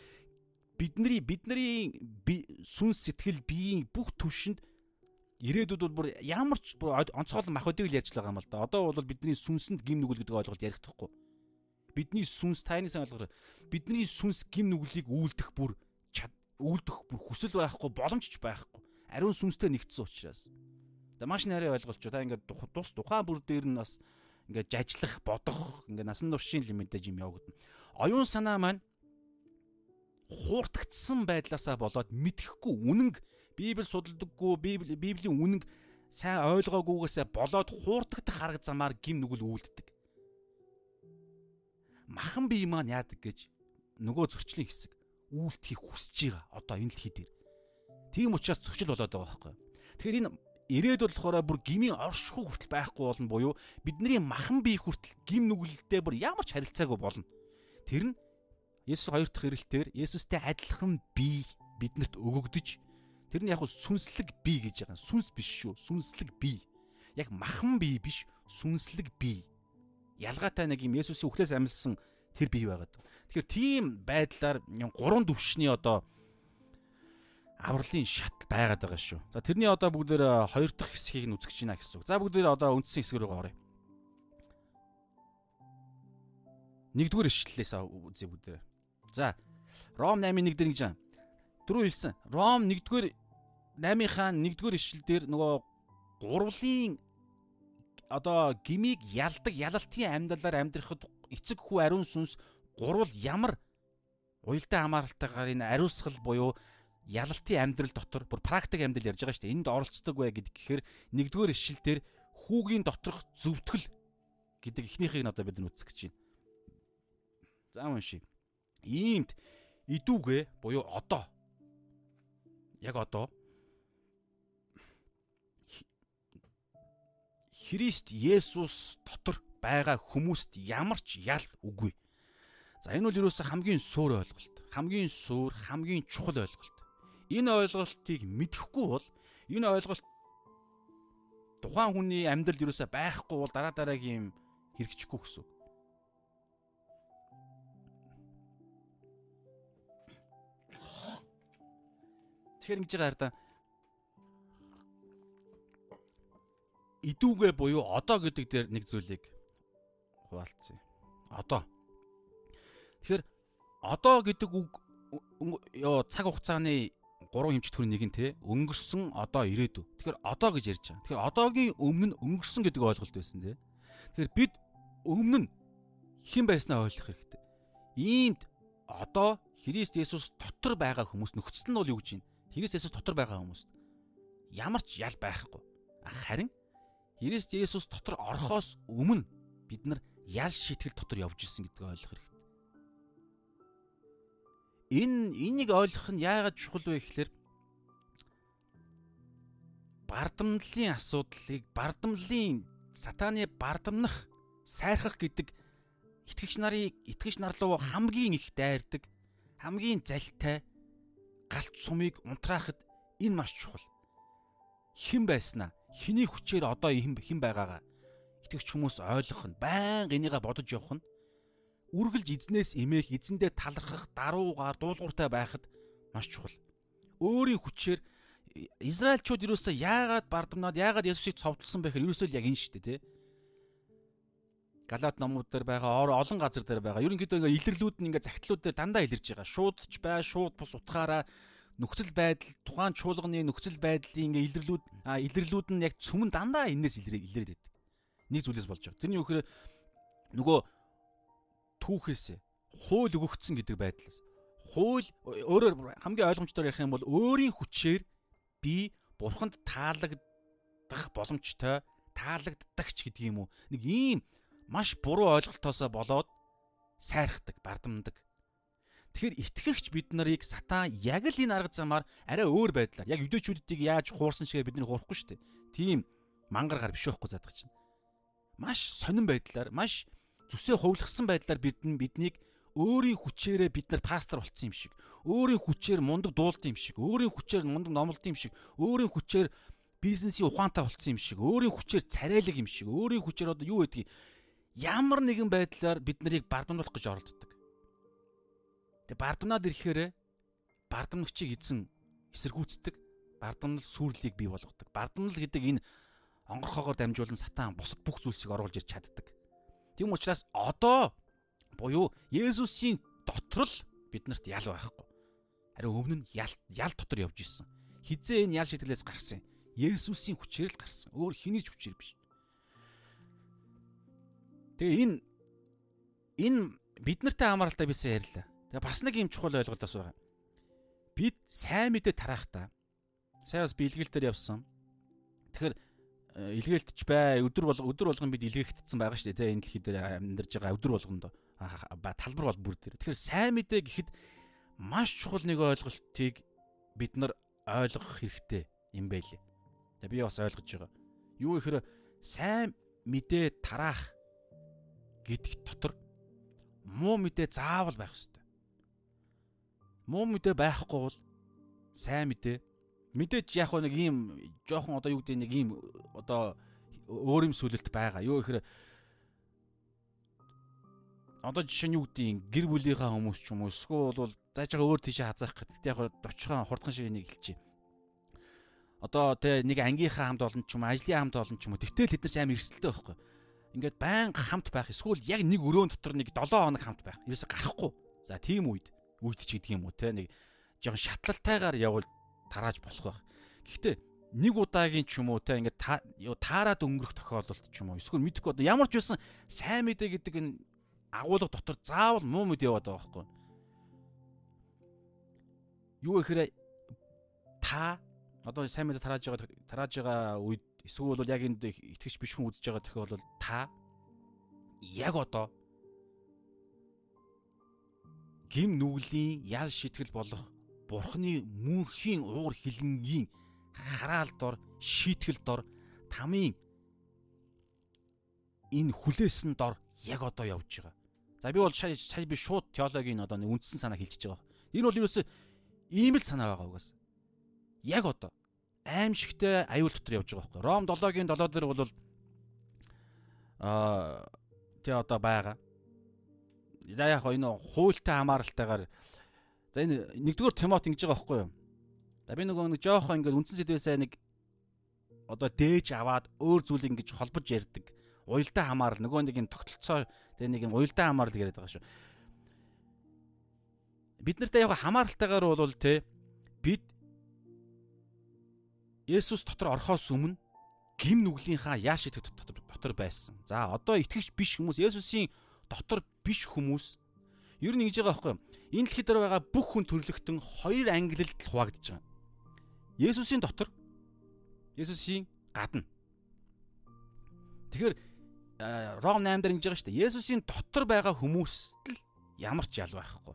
Speaker 1: бидний бидний сүнс сэтгэл биеийн бүх төвшөнд ирээдүйд бол бүр ямар ч онцгойлон мах өдийг л ярьж байгаа юм л да. Одоо бол бидний сүнсэнд гим нүгэл гэдэг ойлголт ярихдаггүй. Бидний сүнс тайны сан ойлгохоор бидний сүнс гим нүглийг үйлдэх бүр үүлдэх бүр хүсэл байхгүй боломж ч байхгүй. Ариун сүнстэй нэгдсэн учраас. За маш нарийн ойлголч та ингээд тус тухайн бүр дээр нь бас ингээд жажлах, бодох, ингээд насан туршийн лимитэж юм явагдана. Оюун санаа маань хууртагдсан байдлаасаа болоод мэдхгүй үнэнг Библи судалдаггүй, Библи Библийн үнэнг сайн ойлгоогүйгээсээ болоод хууртагдах арга замаар гим нүгэл үйлддэг. Махан бие маань яадаг гэж нөгөө зөрчлийн хэсэг үйлдэхийг хүсэж байгаа. Одоо энэ дэлхий дээр. Тийм учраас зөрчил болоод байгаа байхгүй. Тэгэхээр энэ ирээд болохоор бүр гмийн оршихуй хүртэл байхгүй болно буюу бидний махан бие хүртэл гим нүгэлдээ бүр ямар ч харилцаагүй болно. Тэр нь Есүс хоёр дахь ирэлтээр Есүстэй адилхан бие биднэрт өгөгдөж тэр нь яг сүнслэг бие гэж байгаа. Сүнс биш шүү. Сүнслэг бие. Яг махан бие биш, сүнслэг бие. Ялгаатай нэг юм Есүсийн үхлээс амьдсан тэр бие байгаад. Тэгэхээр тийм байдлаар гурван төвшний одоо авралын шат байгаад байгаа шүү. За тэрний одоо бүгдээр хоёр дахь хэсгийг нь үзэж байна гэсэн үг. За бүгдээр одоо үндсэн хэсэг рүү оръё. Нэгдүгээр ишлэлээс үзье бүгдээр. За Ром 8-1 дээр гэж байна. Дөрөв хэлсэн. Ром 1-р 8-ийнхаа 1-р ишлэл дээр нөгөө гурвлын одоо гмиг ялдаг ялалтын амьдралаар амьдрахад эцэг хүү ариун сүнс гурвал ямар уялдаа хамааралтайгаар энэ ариусгал буюу ялалтын амьдрал дотор бүр практик амьдрал ярьж байгаа шүү дээ. Энд оролцдог бай гэдэг гэхээр нэгдүгээр ишлэл дээр хүүгийн доторх зөвтгөл гэдэг эхнийхийг нь одоо бид нүцэх гэж байна. За уншия. Иймд идүүгээ буюу одоо яг одоо Христ Есүс дотор байгаа хүмүүст ямар ч ял үгүй. За энэ бол юуроос хамгийн суур ойлголт. Хамгийн суур, хамгийн чухал ойлголт. Энэ ойлголтыг мэдэхгүй бол энэ ойлголт тухайн хүний амьдрал юусаа байхгүй бол дараа дараагийн хэрэгжихгүй гэсэн үг. Тэгэхээр ингэж байгаа хараа идүүгээ буюу одоо гэдэг дээр нэг зүйлийг хуваалцъя. Одоо. Тэгэхээр одоо гэдэг үг ёо цаг хугацааны гурван хэмжих төрний нэг нь те өнгөрсөн одоо ирээдүй. Тэгэхээр одоо гэж ярьж байгаа. Тэгэхээр одоогийн өмнө нь өнгөрсөн гэдэг ойлголт байсан те. Тэгэхээр бид өмнө нь хэн байснаа ойлгох хэрэгтэй. Иймд одоо Христ Есүс дотор байгаа хүмүүс нөхцөл нь бол юу гэж байна? Христ Есүс дотор байгаа хүмүүст ямар ч ял байхгүй. Харин Христ Есүс дотор орохоос өмнө бид нар ял шийтгэл дотор явж исэн гэдгийг ойлгох хэрэгтэй энэ энийг ойлгох нь яагаад чухал вэ гэхээр бардамлалын асуудлыг бардамлалын сатаны бардамнах сайрхах гэдэг итгэгч нарыг итгэгч нар руу хамгийн их дайрдаг хамгийн залтай галт сумыг унтраахад энэ маш чухал. Хэн байснаа хэний хүчээр одоо хэн байгаагаа итгэгч хүмүүс ойлгох нь байнга энийгээ бодож явах нь үргэлж эзнээс эмээх, эзэндээ талархах, даруугаар дуулууртай байхад маш чухал. Өөрийн хүчээр Израильчууд юусаа яагаад бардамнаад яагаад Есүсийг цовдлсон бэ гэхээр юусоо л яг энэ шүү дээ, тий. Галаат номууд дээр байгаа олон газар дээр байгаа. Ерөнхийдөө ингээ илэрлүүд нь ингээ загтлууд дээр дандаа илэрж байгаа. Шуудч бай, шууд бус утгаараа нөхцөл байдал, тухайн чуулганы нөхцөл байдлын ингээ илэрлүүд а илэрлүүд нь яг цөмөн дандаа энэс илрээд байдаг. Нэг зүйлээс болж байгаа. Тэрний үхээр нөгөө түүхээс хууль өгөгдсөн гэдэг байдлаас хууль өөрөөр хамгийн ойлгомжтой ярих юм бол өөрийн хүчээр би бурханд таалагдах боломжтой таалагддагч гэдэг юм уу нэг ийм маш буруу ойлголтоосоо болоод сайрхдаг бардамдаг Тэгэхээр итгэгч бид нарыг сатан яг л энэ арга замаар арай өөр байдлаар яг юдэчүүдийг яаж хуурсан шигээ бид нар хуурахгүй шүү дээ. Тийм мангар гар биш байхгүй задах чинь. Маш сонирн байдлаар маш зүсээ хувлахсан байдлаар бид нь биднийг өөрийн хүчээрээ бид нар пастор болцсон юм шиг өөрийн хүчээр мундаг дуулсан юм шиг өөрийн хүчээр мундаг номлолт юм шиг өөрийн хүчээр бизнесийн ухаантай болцсон юм шиг өөрийн хүчээр царайлаг юм шиг өөрийн хүчээр одоо юу гэдгийг ямар нэгэн байдлаар бид нарыг бардамлах гэж оролддог. Тэгээ бардамнаад ирэхээр бардамнагчийг эзэн эсэргүүцдэг бардамнал сүрлийг бий болгодог. Бардамнал гэдэг энэ онгорхоогоор дамжуулан сатан бусад бүх зүйлсийг оруулж ирч чаддаг. Тийм учраас одоо буюу Есүсийн дотор л биднэрт ял байхгүй. Харин өмнө нь ял ял дотор явж исэн. Хизээ энэ ял шийтгэлээс гарсан. Есүсийн хүчээр л гарсан. Өөр хэний ч хүчээр биш. Тэгээ энэ энэ бид нартай хамааралтай бисэн ярьлаа. Тэгээ бас нэг юм чухал ойлголт бас байгаа. Бид сайн мэдээ тараах та. Сайн бас би илгээл дээр явсан. Тэгэхээр илгээлтч бай өдөр бол өдөр болгон бид илгээгдсэн байгаа шүү дээ. Тэгээ энэ дэлхий дээр амьдарж байгаа өдөр болгонд талбар бол бүр дээр. Тэгэхээр сайн мэдээ гэхэд маш чухал нэг ойлголтыг бид нар ойлгох хэрэгтэй юм байлээ. Тэгээ би бас ойлгож байгаа. Юу гэхээр сайн мэдээ тараах гэдэг дотор муу мэдээ заавал байх хэрэгтэй. Муу мэдээ байхгүй бол сайн мэдээ мэдээж яг нэг ийм жоохон одоо юу гэдэг нэг ийм одоо өөр юм сүлэлт байгаа. Юу гэхээр одоо жишээ нь юу гэдэг гэр бүлийнхаа хүмүүс ч юм уу эсвэл бол зааж байгаа өөр тийшээ хазаах гэдэг. Яг довчхон хурдхан шиг нэг хэлчих. Одоо тэ нэг ангийнхаа хамт олон ч юм ажлын хамт олон ч юм уу. Тэгтэл хэд нар ч амар эрсдэлтэй байхгүй. Ингээд байнга хамт байх эсвэл яг нэг өрөөнд дотор нэг 7 хоног хамт байх. Ерөөсө гарахгүй. За тийм үед үед ч гэдэг юм уу те нэг жоохон шатлалтайгаар явбал тарааж болох байх. Гэхдээ нэг удаагийн ч юм уу те ингээд таарад өнгөрөх тохиолдолд ч юм уу эсвэл мэдхгүй одоо ямар ч байсан сайн мэдээ гэдэг энэ агуулга дотор заавал муу мэд яваад байгаа байхгүй. Юу гэхээр та одоо сайн мэдээ тарааж байгаа тарааж байгаа үед эсвэл яг энд итгэж биш хүн үзэж байгаа тохиолдол та яг одоо гим нүглийн ял шитгэл болох бурхны мөнхийн уур хилэнгийн хараал дор шийтгэл дор тамийн энэ хүлээсэн дор яг одоо явж байгаа. За би бол сая би шууд теологийн одоо үндсэн санаа хэлчихэж байгаа. Энэ бол ерөөсөө ийм л санаа байгаа угаас. Яг одоо аимшигтай аюул дотор явж байгаа байхгүй. Ром 7-гийн 7 дээр бол аа тэ одоо байгаа. За яг энэ хуультай хамааралтайгаар за энэ нэгдүгээр Тимот ингэж байгаа байхгүй юу? За би нөгөө нэг жоохон ингээд үндсэн сэдвээсээ нэг одоо дээж аваад өөр зүйлийг ингэж холбож ярьдаг уялдаа хамаарал нөгөө нэг энэ тогтолцоо тэгээ нэг юм уялдаа хамаарал яриад байгаа шүү. Бид нартай яг хамааралтайгаар бол те бид Есүс дотор орхоос өмнө гим нүглийнхаа яаш итгэх дотор дотор байсан. За одоо итгэгч биш хүмүүс Есүсийн дотор биш хүмүүс ер нь ингэж байгаа байхгүй юу? Энэ дэлхий дээр байгаа бүх хүн төрлөختөн хоёр ангилалд хуваагдж байгаа. Есүсийн дотор Есүсийн гадна. Тэгэхээр Ром 8 дээр ингэж байгаа шүү дээ. Есүсийн дотор байгаа хүмүүст л ямар ч ял байхгүй.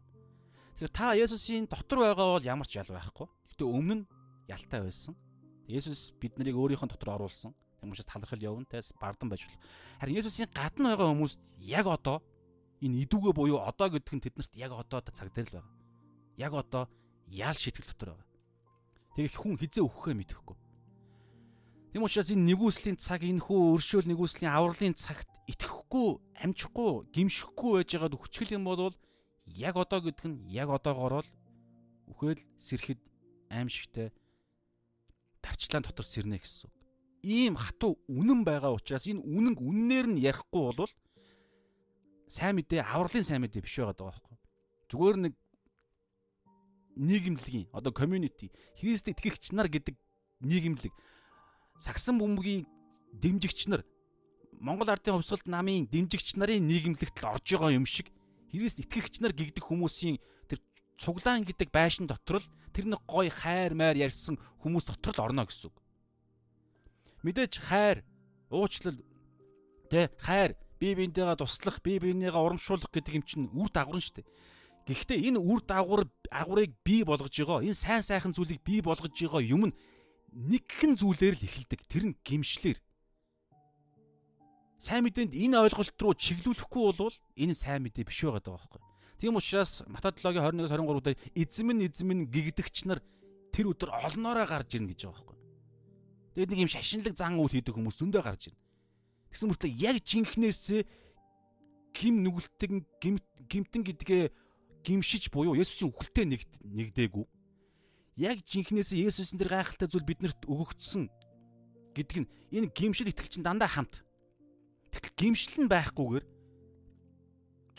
Speaker 1: Тэгэхээр та Есүсийн дотор байгаа бол ямар ч ял байхгүй. Гэтэ өмнө нь ялтай байсан. Есүс бид нарыг өөрийнх нь дотор оруулсан. Тийм учраас талархал явна те бардан байж болох. Харин Есүсийн гадна байгаа хүмүүст яг одоо энэ идүүгээ буюу одоо гэдэг нь тэднэрт яг одоо цаг дээр л байгаа. Яг одоо ял шийтгэл дотор байгаа. Тэгээ хүн хизээ өгөхөө мэдэхгүй. Тэм учраас энэ нэгүслийн цаг энэ хүү өршөөл нэгүслийн авралын цагт итгэхгүй, амжихгүй, гимшихгүй байж байгаад хүчгэл юм бол яг одоо гэдэг нь яг одоогоор л үхэл сэрхэд аимшигтай тарчлаан дотор сэрнэ гэсэн үг. Ийм хатуу үнэн байгаа учраас энэ үнэнг үннээр нь ярихгүй бол сайн мэдээ авралын сайн мэдээ биш байгаа даа байхгүй. Зүгээр нэг нийгэмлэгийн одоо community Христэд итгэгч нар гэдэг нийгэмлэг сагсан бөмбөгийн дэмжигч нар Монгол ардын хувьсгалт намын дэмжигч нарын нийгэмлэгт л орж байгаа юм шиг Христ итгэгч нар гэгдэх хүмүүсийн тэр цуглаан гэдэг байшин дотор л тэр нэг гой хайр майр ярьсан хүмүүс дотор л орно гэсэн үг. Мэдээж хайр, уучлал, тэ хайр, бие биентэйгээ туслах, бие биенийгээ урамшуулах гэдэг юм чинь үр дагавар нь шүү дээ. Гэхдээ энэ үр дагавар агаврыг бий болгож байгаа, энэ сайн сайхан зүйлийг бий болгож байгаа юм нь нэгхэн зүйлээр л эхэлдэг. Тэр нь гимшлэр. Сайн мэдээнд энэ ойлголт руу чиглүүлэхгүй бол энэ сайн мэдээ биш байгаа даа байхгүй. Тийм учраас Матай 7-гийн 21-23 дээр эзэм нь эзэм нь гэгдэгч нар тэр өдөр олноороо гарч ирнэ гэж байгаа байхгүй. Тэгээд нэг юм шашинлаг зан үйл хийдэг хүмүүс зөндөө гарч ирнэ. Тэгсэн мөртлөө яг жинхнээсээ гим нүгэлтэн гимтэн гэдгээ гимшиж буюу Есүсийн үхэлтэд нэгдээгүй яг жинхнээсээ Есүсийн тэр гайхалтай зүйл биднэрт өгөгдсөн гэдэг нь энэ гимшил итгэл чинь дандаа хамт. Тэгтэл гимшил нь байхгүйгээр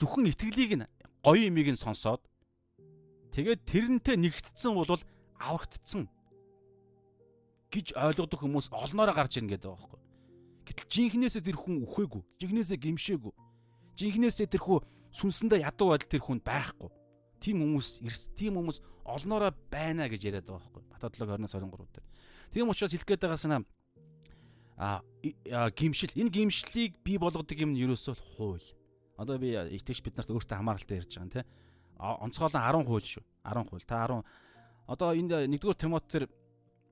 Speaker 1: зөвхөн итгэлийг нь гоё имийг нь сонсоод тэгээд тэрнтэй нэгтдсэн бол аврагдсан гэж ойлгодог хүмүүс олноороо гарч ирнэ гэдэг байгаа байхгүй. Гэтэл жинхнээсээ тэр хүн үхээгүй, жинхнээсээ гимшээгүй. Жинхнээсээ тэрхүү сүнсэндээ ядуу байдал тэр хүнд байхгүй. Тим хүмүүс эрс тим хүмүүс олноороо байна гэж яриад байгаа байхгүй. Батад 7:23 дээр. Тийм учраас хэлэх гээд байгаас нь а гимшил энэ гимшлийг бий болгодог юм нь ерөөсөө хууль. Одоо би итгэж бид нарт өөртөө хамааралтай ярьж байгаа юм те. Онцгойлон 10 хууль шүү. 10 хууль. Та 10 одоо энд 1-р Тимот төр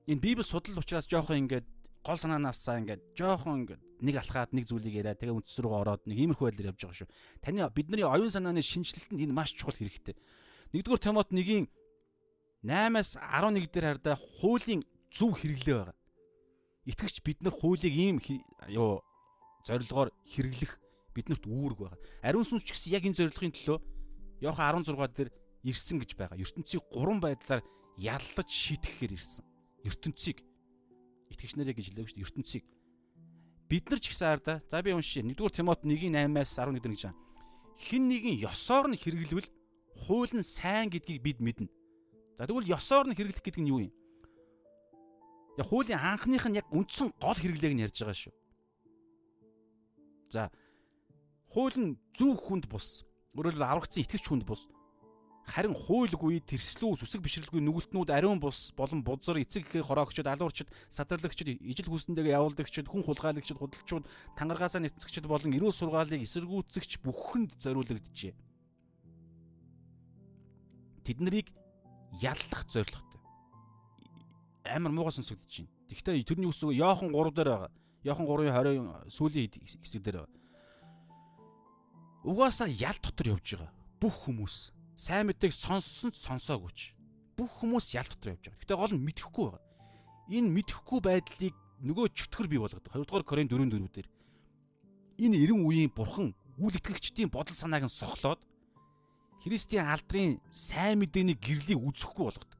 Speaker 1: энэ Библи судал учраас жоохон ингээд гол санаанаасаа ингээд жоохон ингээд нэг алхаад нэг зүйлийг яриа тэгээ үндэс рүү ороод нэг иймэрхүү байдлаар явж байгаа шүү. Таны бидний оюун санааны шинжилэлтэнд энэ маш чухал хэрэгтэй. 1-р Тимот 1-ийн 8-аас 11 дээр хардаа хуулийн зөв хэрэглээ байгаа. Итгэгч бид нар хуулийг ийм юу зорилгоор хэрэглэх биднэрт үүрэг байгаа. Ариун сүнс ч гэсэн яг энэ зорилгын төлөө Йохан 16 дээр ирсэн гэж байгаа. ертөнцийг гурван байдлаар яллаж шийтгэхээр ирсэн. ертөнцийг итгэгч нарыг гэж хэлээгүй шүү дээ. ертөнцийг бид нар ч гэсэн арда за би уншия 1-р Тимот 1:8-аас 11 гэж байна. Хин нэгэн ёсоор нь хэрэглэвэл хууль нь сайн гэдгийг бид мэднэ. За тэгвэл ёсоор нь хэрэглэх гэдэг нь юу юм? Яг хуулийн анхных нь яг үндсэн гол хэрэглээг нь ярьж байгаа шүү. За хууль нь зөв хүнд бус. Өөрөөр хэлбэл аврагдсан итгэвч хүнд бус харин хуйлгүй тэрслүү сүсэг бишрэлгүй нүгэлтнүүд ариун бус болон бузар эцэг ихээ хороогчд алуурчд садарлагчд ижил хүснтэйгээ явуулдагчд хүн хулгайлагчд худалчууд тангаргаасаа нэцэгчд болон эрүүл сургаалыг эсэргүүцэгч бүхэнд зориулагджээ. Тэд нарыг яллах зорилготой. Амар муугай сонсогдож байна. Тэгвэл тэрний үс Йохан 3 дээр байгаа. Йохан 3:20 сүүлийн хэсэг дээр байгаа. Угаасаа ял дотор явж байгаа. Бүх хүмүүс сайн мэдээг сонссон ч сонсоогүй ч бүх хүмүүс ял дотор явж байгаа. Гэтэ гол нь мэдэхгүй байгаа. Энэ мэдэхгүй байдлыг нөгөө чөтгөр бий болгодог. 2 дугаар Коринт 4 4 дээр энэ 90 үеийн бурхан үл итгэгчдийн бодол санааг нь сохлоод Христийн алдрын сайн мэдээний гэрлийг үзэхгүй болгодог.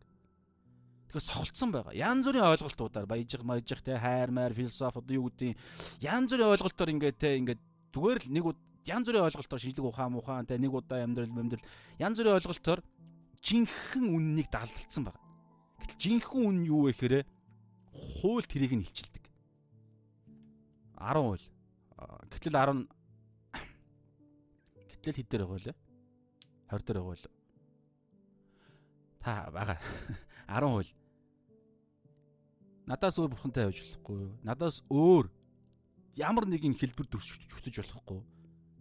Speaker 1: Тэгэхээр сохолцсон байгаа. Янз бүрийн ойлголтуудаар баяжих, маажих, те хайр, майр, философи одоо юу гэдэг янз бүрийн ойлголтоор ингээд те ингээд зүгээр л нэг янз бүрийн ойлголтоор шинжлэх ухаан ухаан те нэг удаа амьдрал амьдрал янз бүрийн ойлголтоор жинхэнэ үннийг далдалцсан байна. Гэтэл жинхэнэ үн юу вэ гэхээр хууль тэрийг нь илчилдэг. 10 хууль. Гэтэл 10 гэтэл хэд дээр байгаа вэ? 20 дээр байгаа вэ? Та бага 10 хууль. Надаас өөр бурхантай явж болохгүй. Надаас өөр ямар нэгэн хэлбэр төршөж болохгүй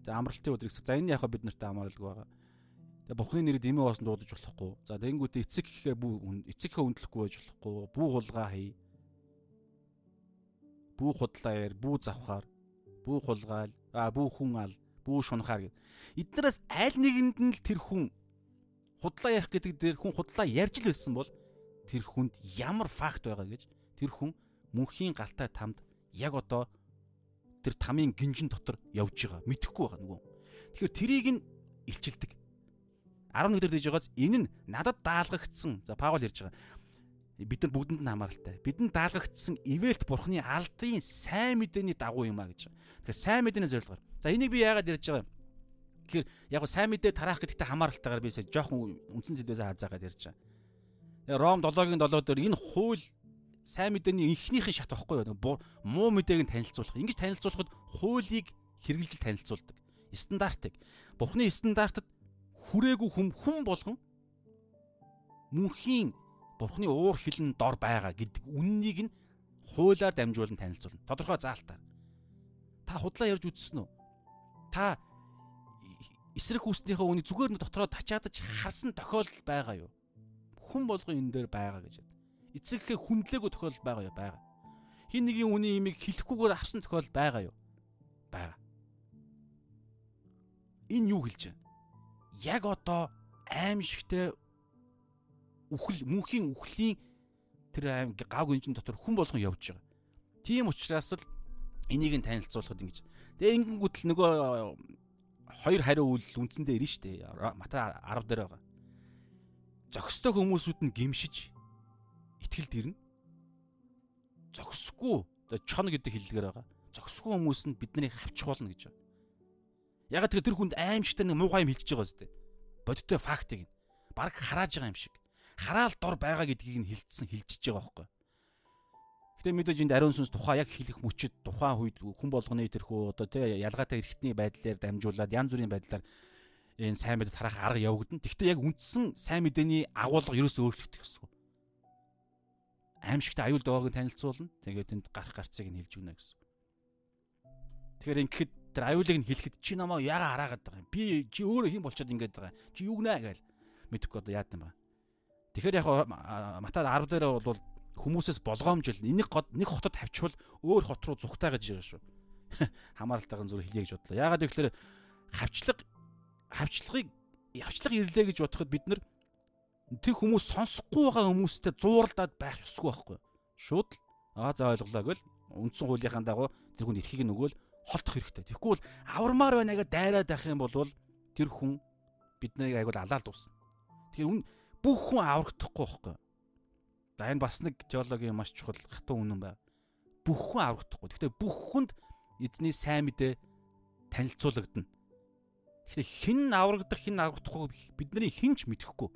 Speaker 1: За амралтын өдрийг за энэ яхаа бид нартай хамааралгүй байгаа. Тэгээ бухны нэрийг дэмий боосон дуудаж болохгүй. За тэнгуүтээ эцэг гэхээ бүү эцэг гэхээ өндлөхгүй байж болохгүй. Бүү хулгай хий. Бүү худлаа яар, бүү завхаар, бүү хулгаал, а бүү хүн ал, бүү шунхаар гэд. Эднээс аль нэгэнд нь л тэр хүн худлаа ярих гэдэг дээр хүн худлаа ярьж л байсан бол тэр хүнд ямар факт байгаа гэж тэр хүн мөнхийн галтай тамд яг одоо тэр тамийн гинжин дотор явж байгаа. Мэдхгүй байгаа нөгөө. Тэгэхээр трийг нь илчилдэг. 11 дээр дэж байгааз энэ нь надад даалгагдсан. За Паул ярьж байгаа. Бид нар бүгдэнд нь хамааралтай. Бидэнд даалгагдсан ивэлт бурхны алдын сайн мэдээний дагуу юм а гэж. Тэгэхээр сайн мэдээний зорилгоор. За энийг би яагаад ярьж байгаа юм? Тэгэхээр яг нь сайн мэдээ тараах гэдэгт хамааралтайгаар би сая жоохон үндсэн зэдвээс хазаагаад ярьж байгаа. Ром 7-гийн 7 дээр энэ хууль сайн мэдээний инхнийхэн шат байхгүй юу? Муу мэдээг нь танилцуулах. Ингэж танилцуулахад хуулийг хэрэгжилж танилцуулдаг. Стандартыг. Бухны стандартад хүрээгүй хүм хүн болгон мөнхийн Бурхны уур хилэн дор байгаа гэдэг үннийг нь хуулиар дамжуулан танилцуулна. Тодорхой заалтаар. Та худлаа ярьж үзсэн үү? Та эсрэг хүснийхээ үнийг зүгээр нь дотроо тачаадаж харсан тохиолдол байгаа юу? Хүн болгон энэ дээр байгаа гэж эцэгхээ хүндлээгүй тохиолдол байгаа юу? Байгаа. Хин нэгийн үний имийг хэлэхгүйгээр авсан тохиолдол байгаа юу? Байгаа. Энэ юу хэлж байна? Яг одоо аимшигтэй үхэл мөнхийн үхлийн тэр аим гав гинжин дотор хүн болгон явж байгаа. Тийм учраас л энийг нь танилцуулахад ингэж. Тэгээ ингэнгүүт л нөгөө хоёр хариу үйл үндсэндээ ирнэ шүү дээ. Матай 10 дээр байгаа. Зөкстэй хүмүүсүүд нь гимшиж итгэлд ирнэ. Зогсгүй чон гэдэг хэллэгээр байгаа. Зогсгүй хүмүүс нь биднийг хавчих болно гэж байна. Ягаад тэр хүнд аимшигтай нэг муухай юм хэлчихэж байгаа зү. Бодиттой фактыг нь баг харааж байгаа юм шиг. Хараал дор байгаа гэдгийг нь хилцсэн хилчиж байгаа байхгүй. Гэтэ мэдээж энд ариун сүнс тухай яг хэлэх мөчөд тухайн үед хүн болгоны тэрхүү одоо тий ялгаатай эрхтний байдлаар дамжуулаад янз бүрийн байдлаар энэ сайн мэдээ тарах арга явагдана. Гэхдээ яг үндсэн сайн мэдээний агуулга ерөөсөө өөрчлөгдөх ёсгүй. Аимшигт аюул дууг нь танилцуулна. Тэгээд тэнд гарах гарцыг нь хэлж өгнө гэсэн. Тэгэхээр ингэхэд тэр аюулыг нь хэлэхэд чи намаа яга хараагаад байгаа юм. Би чи өөрөө хэн болчиход ингэж байгаа. Чи юу гнэ гээл мэдэхгүй одоо яад юм ба. Тэгэхээр яг Матад 10 дээр бол хүмүүсээс болгоомжл энийг нэг хотод тавьчихвал өөр хот руу зүгтаа гэж байгаа шүү. Хамааралтайгын зүр хэлье гэж бодлоо. Яагаад гэвэл хавчлаг хавчлагыг явчлага ирлээ гэж бодоход бид нар тэр хүмүүс сонсохгүй байгаа хүмүүстэй зууралдаад байх ёсгүй байхгүй. Шууд л аа за ойлголоо гэл үндсэн хуулийнхаа дагуу тэр хүн эрхийг нөгөөл холдох хэрэгтэй. Тэгэхгүй бол авармаар байна гэж дайраад байх юм бол тэр хүн биднийг айгуул алаалд уусна. Тэгэхээр бүх хүн аврагдахгүй байхгүй. За энэ бас нэг теологийн маш чухал хатуу үнэн байна. Бүх хүн аврагдахгүй. Гэхдээ бүх хүнд эзний сайн мэдээ танилцуулагдана. Тэгэхээр хэн аврагдах хэн аврагдахгүй бидний хинч мэдэхгүй.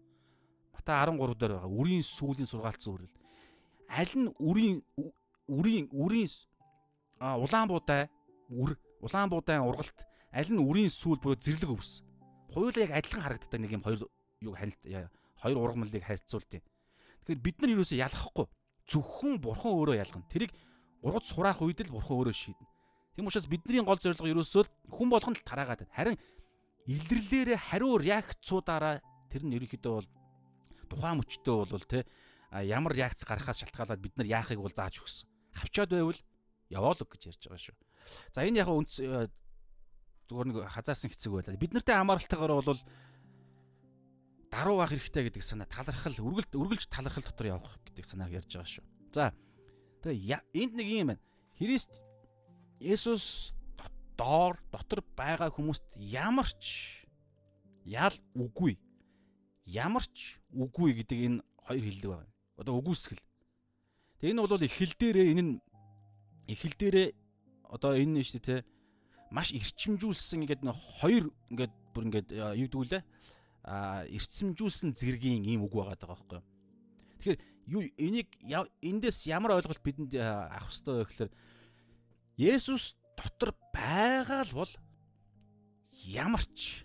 Speaker 1: Мата 13 дээр байгаа. Үрийн сүүлийн сургаалт зүрэл. Аль нь үрийн үрийн үрийн а улаан буудай үр улаан буудай ургалт аль нь үрийн сүүл буюу зэрлэг өвс. Хоёулаа яг адилхан харагддаг нэг юм хоёр юу хальт хоёр ургамлыг харьцуулт. Тэгэхээр бид нар юусоо ялахгүй. Зөвхөн бурхан өөрөө ялгана. Тэрийг ургац сураах үед л бурхан өөрөө шийднэ. Тийм учраас бидний гол зорилго ерөөсөө хүн болгонд л тараагаад байна. Харин илэрлэлээрээ хариу реакцуудаараа тэр нь ерөнхийдөө бол тухайн мөчтөө бол те ямар реакц гарахаас шалтгаалаад бид нар яахыг бол зааж өгсөн. Хавчаад байвал яваалог гэж ярьж байгаа шүү. За энэ яг үнц зүгээр нэг хазаасан хэцэг байлаа. Бид нартай хамааралтайгаар бол даруу байх хэрэгтэй гэдэг санаа талархал үргэлж үргэлж талархал дотор явах гэдэг санааг ярьж байгаа шүү. За тэгээ энд нэг юм байна. Христ Есүс доор дотор байгаа хүмүүст ямар ч ял үгүй ямар ч үгүй гэдэг энэ хоёр хэллэг байна. Одоо үгүйсгэл. Тэгээ энэ бол эхэл дээрээ энэ нь эхэл дээрээ одоо энэ нь шүү дээ те маш эрчимжүүлсэн ингээд хоёр ингээд бүр ингээд юу гэдэг үлээ эрчимжүүлсэн зэргийн ийм үг байгаа даа байхгүй. Тэгэхээр юу энийг эндээс ямар ойлголт бидэнд авах хэрэгтэй вэ гэхээр Есүс дотор байгаа л бол ямар ч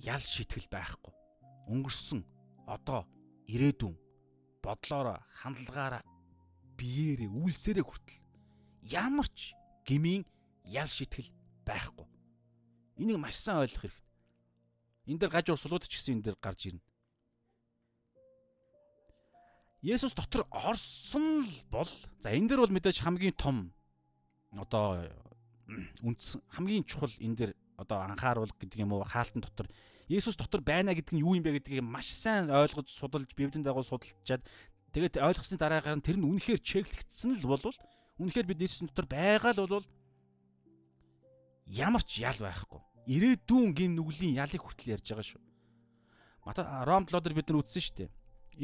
Speaker 1: ял шитгэл байхгүй. Өнгөрсөн одоо ирээдүйн бодлороо хандлагаараа биеэрээ үйлсээрээ хүртэл ямар ч гмийн ял шитгэл байхгүй. Энийг маш сайн ойлгох хэрэгтэй. Энэ дээр гаж урсгалууд ч гэсэн энэ дээр гарч ирнэ. Есүс дотор орсон л бол за энэ дээр бол мэдээж хамгийн том одоо үндс хамгийн чухал энэ дээр одоо анхааруул гэдэг юм уу хаалтан дотор Есүс дотор байна гэдэг нь юу юм бэ гэдгийг маш сайн ойлгож судалж библийн дагуу судалчаад тэгээд ойлгосны дараагаар нь тэр нь үнэхээр чеклэгдсэн л бол үнэхээр бид Есүс дотор байгаа л бол ямар ч ял байхгүй ирээдүйн гин нүглийн ялыг хүртэл ярьж байгаа шүү. Мата Ром 7 дээр бид нар үзсэн шүү дээ.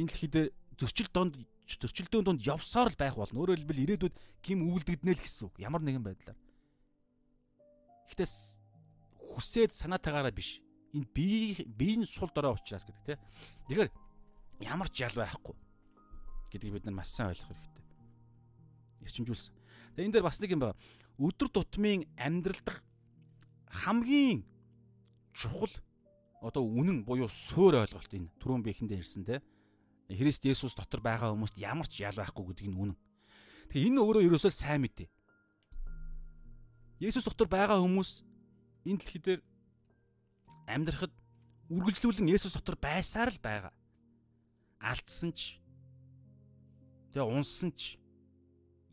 Speaker 1: Энэ дэлхий дээр зөрчил донд зөрчилдөөн донд явсаар л байх болно. Өөрөөр хэлбэл ирээдүйд гим үлдэгдэнэ л гэсэн үг. Ямар нэгэн байдлаар. Гэхдээ хүсээд санаатаагаараа биш. Энэ бие биеийн сул дорой учраас гэдэг тийм. Тэгэхээр ямар ч ял байхгүй гэдгийг бид нар маш сайн ойлгох хэрэгтэй. Ирчимжүүлсэн. Тэгээ энэ дээр бас нэг юм байна. Өдөр тутмын амьдрал дахь хамгийн чухал одоо үнэн буюу суур ойлголт энэ түрүүн би эхэндээ ирсэн те Христ Есүс дотор байгаа хүмүүст ямар ч ял байхгүй гэдэг нь үнэн. Тэгэхээр энэ өөрөө ерөөсөө сайн мэдээ. Есүс дотор байгаа хүмүүс энэ дэлхий дээр амьдрахад үргэлжлүүлэн Есүс дотор байсаар л байгаа. Алдсан ч тэгээ унсан ч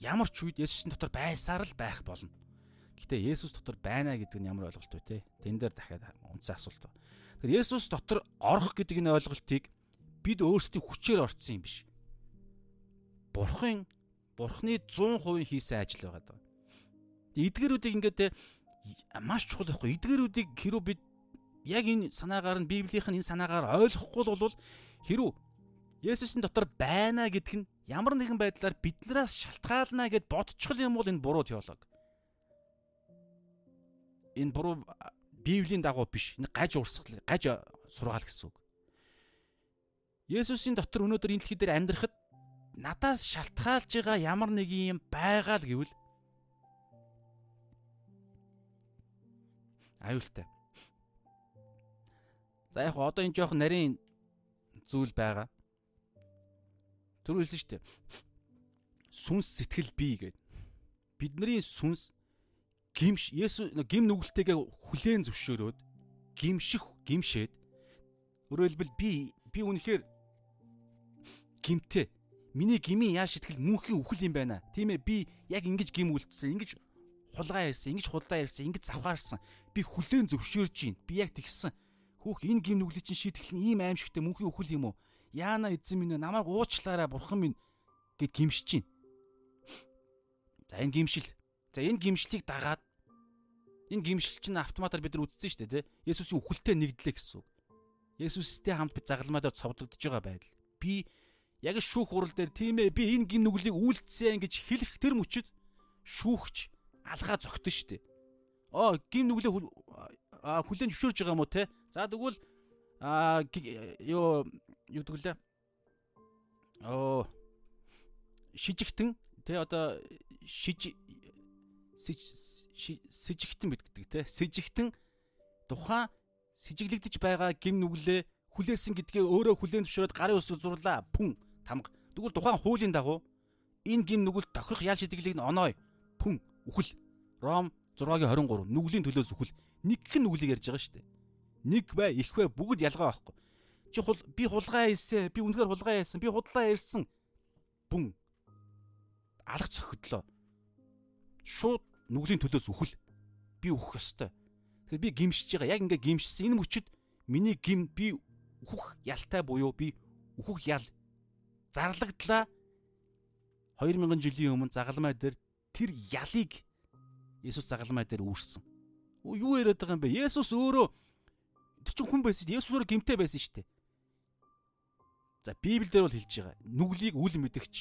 Speaker 1: ямар ч үед Есүсийн дотор байсаар л байх болно. Гэтэ Есүс дотор байна гэдэг нь ямар ойлголт вэ те? Тэн дээр дахиад үнцэн асуулт байна. Тэгэхээр Есүс дотор орох гэдэг энэ ойлголтыг бид өөрсдийн хүчээр орцсон юм биш. Бурхан Бурхны 100% хийсэн ажил байгаа даа. Эдгэрүүдийг ингээд маш чухал байхгүй. Эдгэрүүдийг хэрүү бид яг энэ санаагаар нь Библийнх нь энэ санаагаар ойлгохгүй бол хэрүү Есүсийн дотор байна гэдг нь ямар нэгэн байдлаар биднээс шалтгаална гэд бодчихл юм бол энэ буруу теолог энэ буруу Библийн дагуу биш. Энэ гаж урсгал, гаж сургаал гэсэн үг. Есүсийн дотор өнөөдөр энэ дэлхий дээр амьдрахад надаас шалтгаалж байгаа ямар нэг юм байгаа л гэвэл аюултай. За яг одоо энэ жоох нарийн зүйл байгаа. Түр хэлсэн шүү дээ. Сүнс сэтгэл бий гэдэг. Бидний сүнс гимш Есүс гим нүгэлтэйгээ хүлээн зөвшөөрөөд гимших гимшээд өөрөөр хэлбэл би би үнэхээр гимтэй миний гмийн яа шитгэл мөнхийн үхэл юм байна. Тийм ээ би яг ингэж гим үлдсэн. Ингэж хулгай ярьсан, ингэж хулдаа ярьсан, ингэж завхаарсан. Би хүлээн зөвшөөрж гин. Би яг тэгсэн. Хүүх энэ гим нүглийн чинь шитгэл нь ийм аимшигтэй мөнхийн үхэл юм уу? Яана эзэн минь намайг уучлаарай бурхан минь гэд гимшиж гин. За энэ гимшил. За энэ гимшлийг дагаад энэ гимшил чинь автоматар бид нар үзсэн шүү дээ, тэ? Есүсийн үхэлтэй нэгдлээ гэсэн үг. Есүстэй хамт би загалмаа дээр цовдлогдож байгаа байдал. Би яг шүүх хурал дээр тийм ээ би энэ гин нүглийг үйлдсэн гэж хэлэх тэр мөчөд шүүхч алгаа зогтөн штэ. Оо гин нүглээ хүлэн зөвшөөрж байгаа юм уу те? За тэгвэл аа ёо юу гэвэл оо шижигтэн те одоо шиж сэжигтэн бид гэдэг те? Сэжигтэн тухайн сэжиглэгдэж байгаа гим нүглээ хүлээсэн гэдгээ өөрөө хүлээн зөвшөөрөд гарын ус зурлаа. Пүн тамга. Тэгвэл тухайн хуулийн дагуу энэ гим нүгэл тохирох ял шидэглийг нь оноо. Пүн үхэл. Ром 6-гийн 23 нүглийн төлөөс үхэл нэг хэн нүглийг ярьж байгаа шүү дээ. Нэг бай, их бай бүгд ялгаа байхгүй. Чи хул би хулгай хийсэн, би үнэхээр хулгай хийсэн, би худлаа ярьсан. Бүн алах цохидлоо. Шууд нүглийн төлөөс үхэл. Би үхэх ёстой. Тэгэхээр би гимшиж байгаа. Яг ингээ гимшсэн. Энэ мөчөд миний гим би үхэх ялтай буюу би үхэх ял зарлагдлаа 2000 жилийн өмнө загалмай дээр тэр ялыг Есүс загалмай дээр үүрсэн. Юу яриад байгаа юм бэ? Есүс өөрөө тэр чинь хүн байсан. Есүс өөрөө гимтэй байсан шүү дээ. За Библиэлд бол хэлж байгаа. Нүглийг үл мэдэгч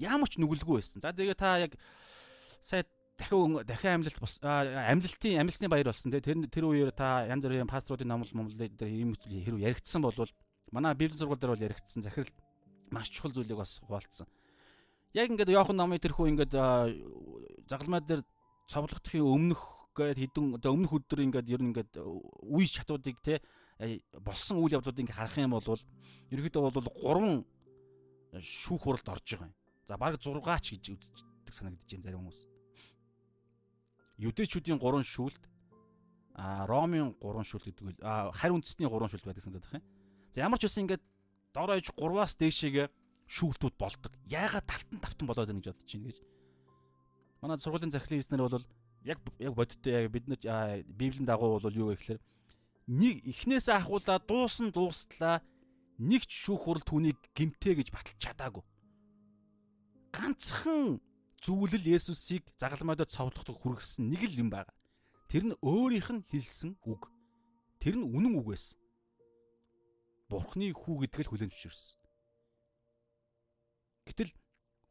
Speaker 1: ямар ч нүгэлгүй байсан. За тэгээ та яг сая дахин дахин амьлалт амьлалтын амьлсны баяр болсон тэр тэр үеэр та янз бүрийн пасторуудын номлол момлол дээр ийм хэрэг яригдсан болвол манай библийн сургууль дээр бол яригдсан захирал маш чухал зүйлийг бас хуваалцсан. Яг ингээд Йохан номын тэрхүү ингээд загалмай дээр цовлогдохын өмнөх гээд хідэн одоо өмнөх өдөр ингээд ер нь ингээд үе чатуудыг те болсон үйл явдлуудыг ингээд харах юм бол ерөөдөө бол 3 шүүх хуралд орж байгаа юм. За баг 6 ч гэж үздэг санагдаж байна зарим хүмүүс. Юдэчүүдийн 3 шүүлт а Ромын 3 шүүлт гэдэг үл харь үндэсний 3 шүүлт байдаг санагдах юм. За ямар ч үсэн ингээд дор ээж 3-аас дээшээгээ шүүлтүүд болдог. Яагаад тавтан тавтан болоод байна гэж бодож байна гэж. Манай сургуулийн захирлын эзнэр бол яг яг бодиттой яг бид нар библийн дагуу бол юу вэ гэхээр нэг эхнээс ахуулаа дуусан дуустлаа нэг ч шүүх хурал түүнийг гимтээ гэж баталж чадаагүй. Ганцхан зүйлэл Есүсийг загалмайдад цовдлоход хүргэсэн нэг л юм байна. Тэр нь өөрийнх нь хэлсэн үг. Тэр нь үнэн үг байсан. Бурхны хүү гэдг л хүлээн зөвшөөрсөн. Гэтэл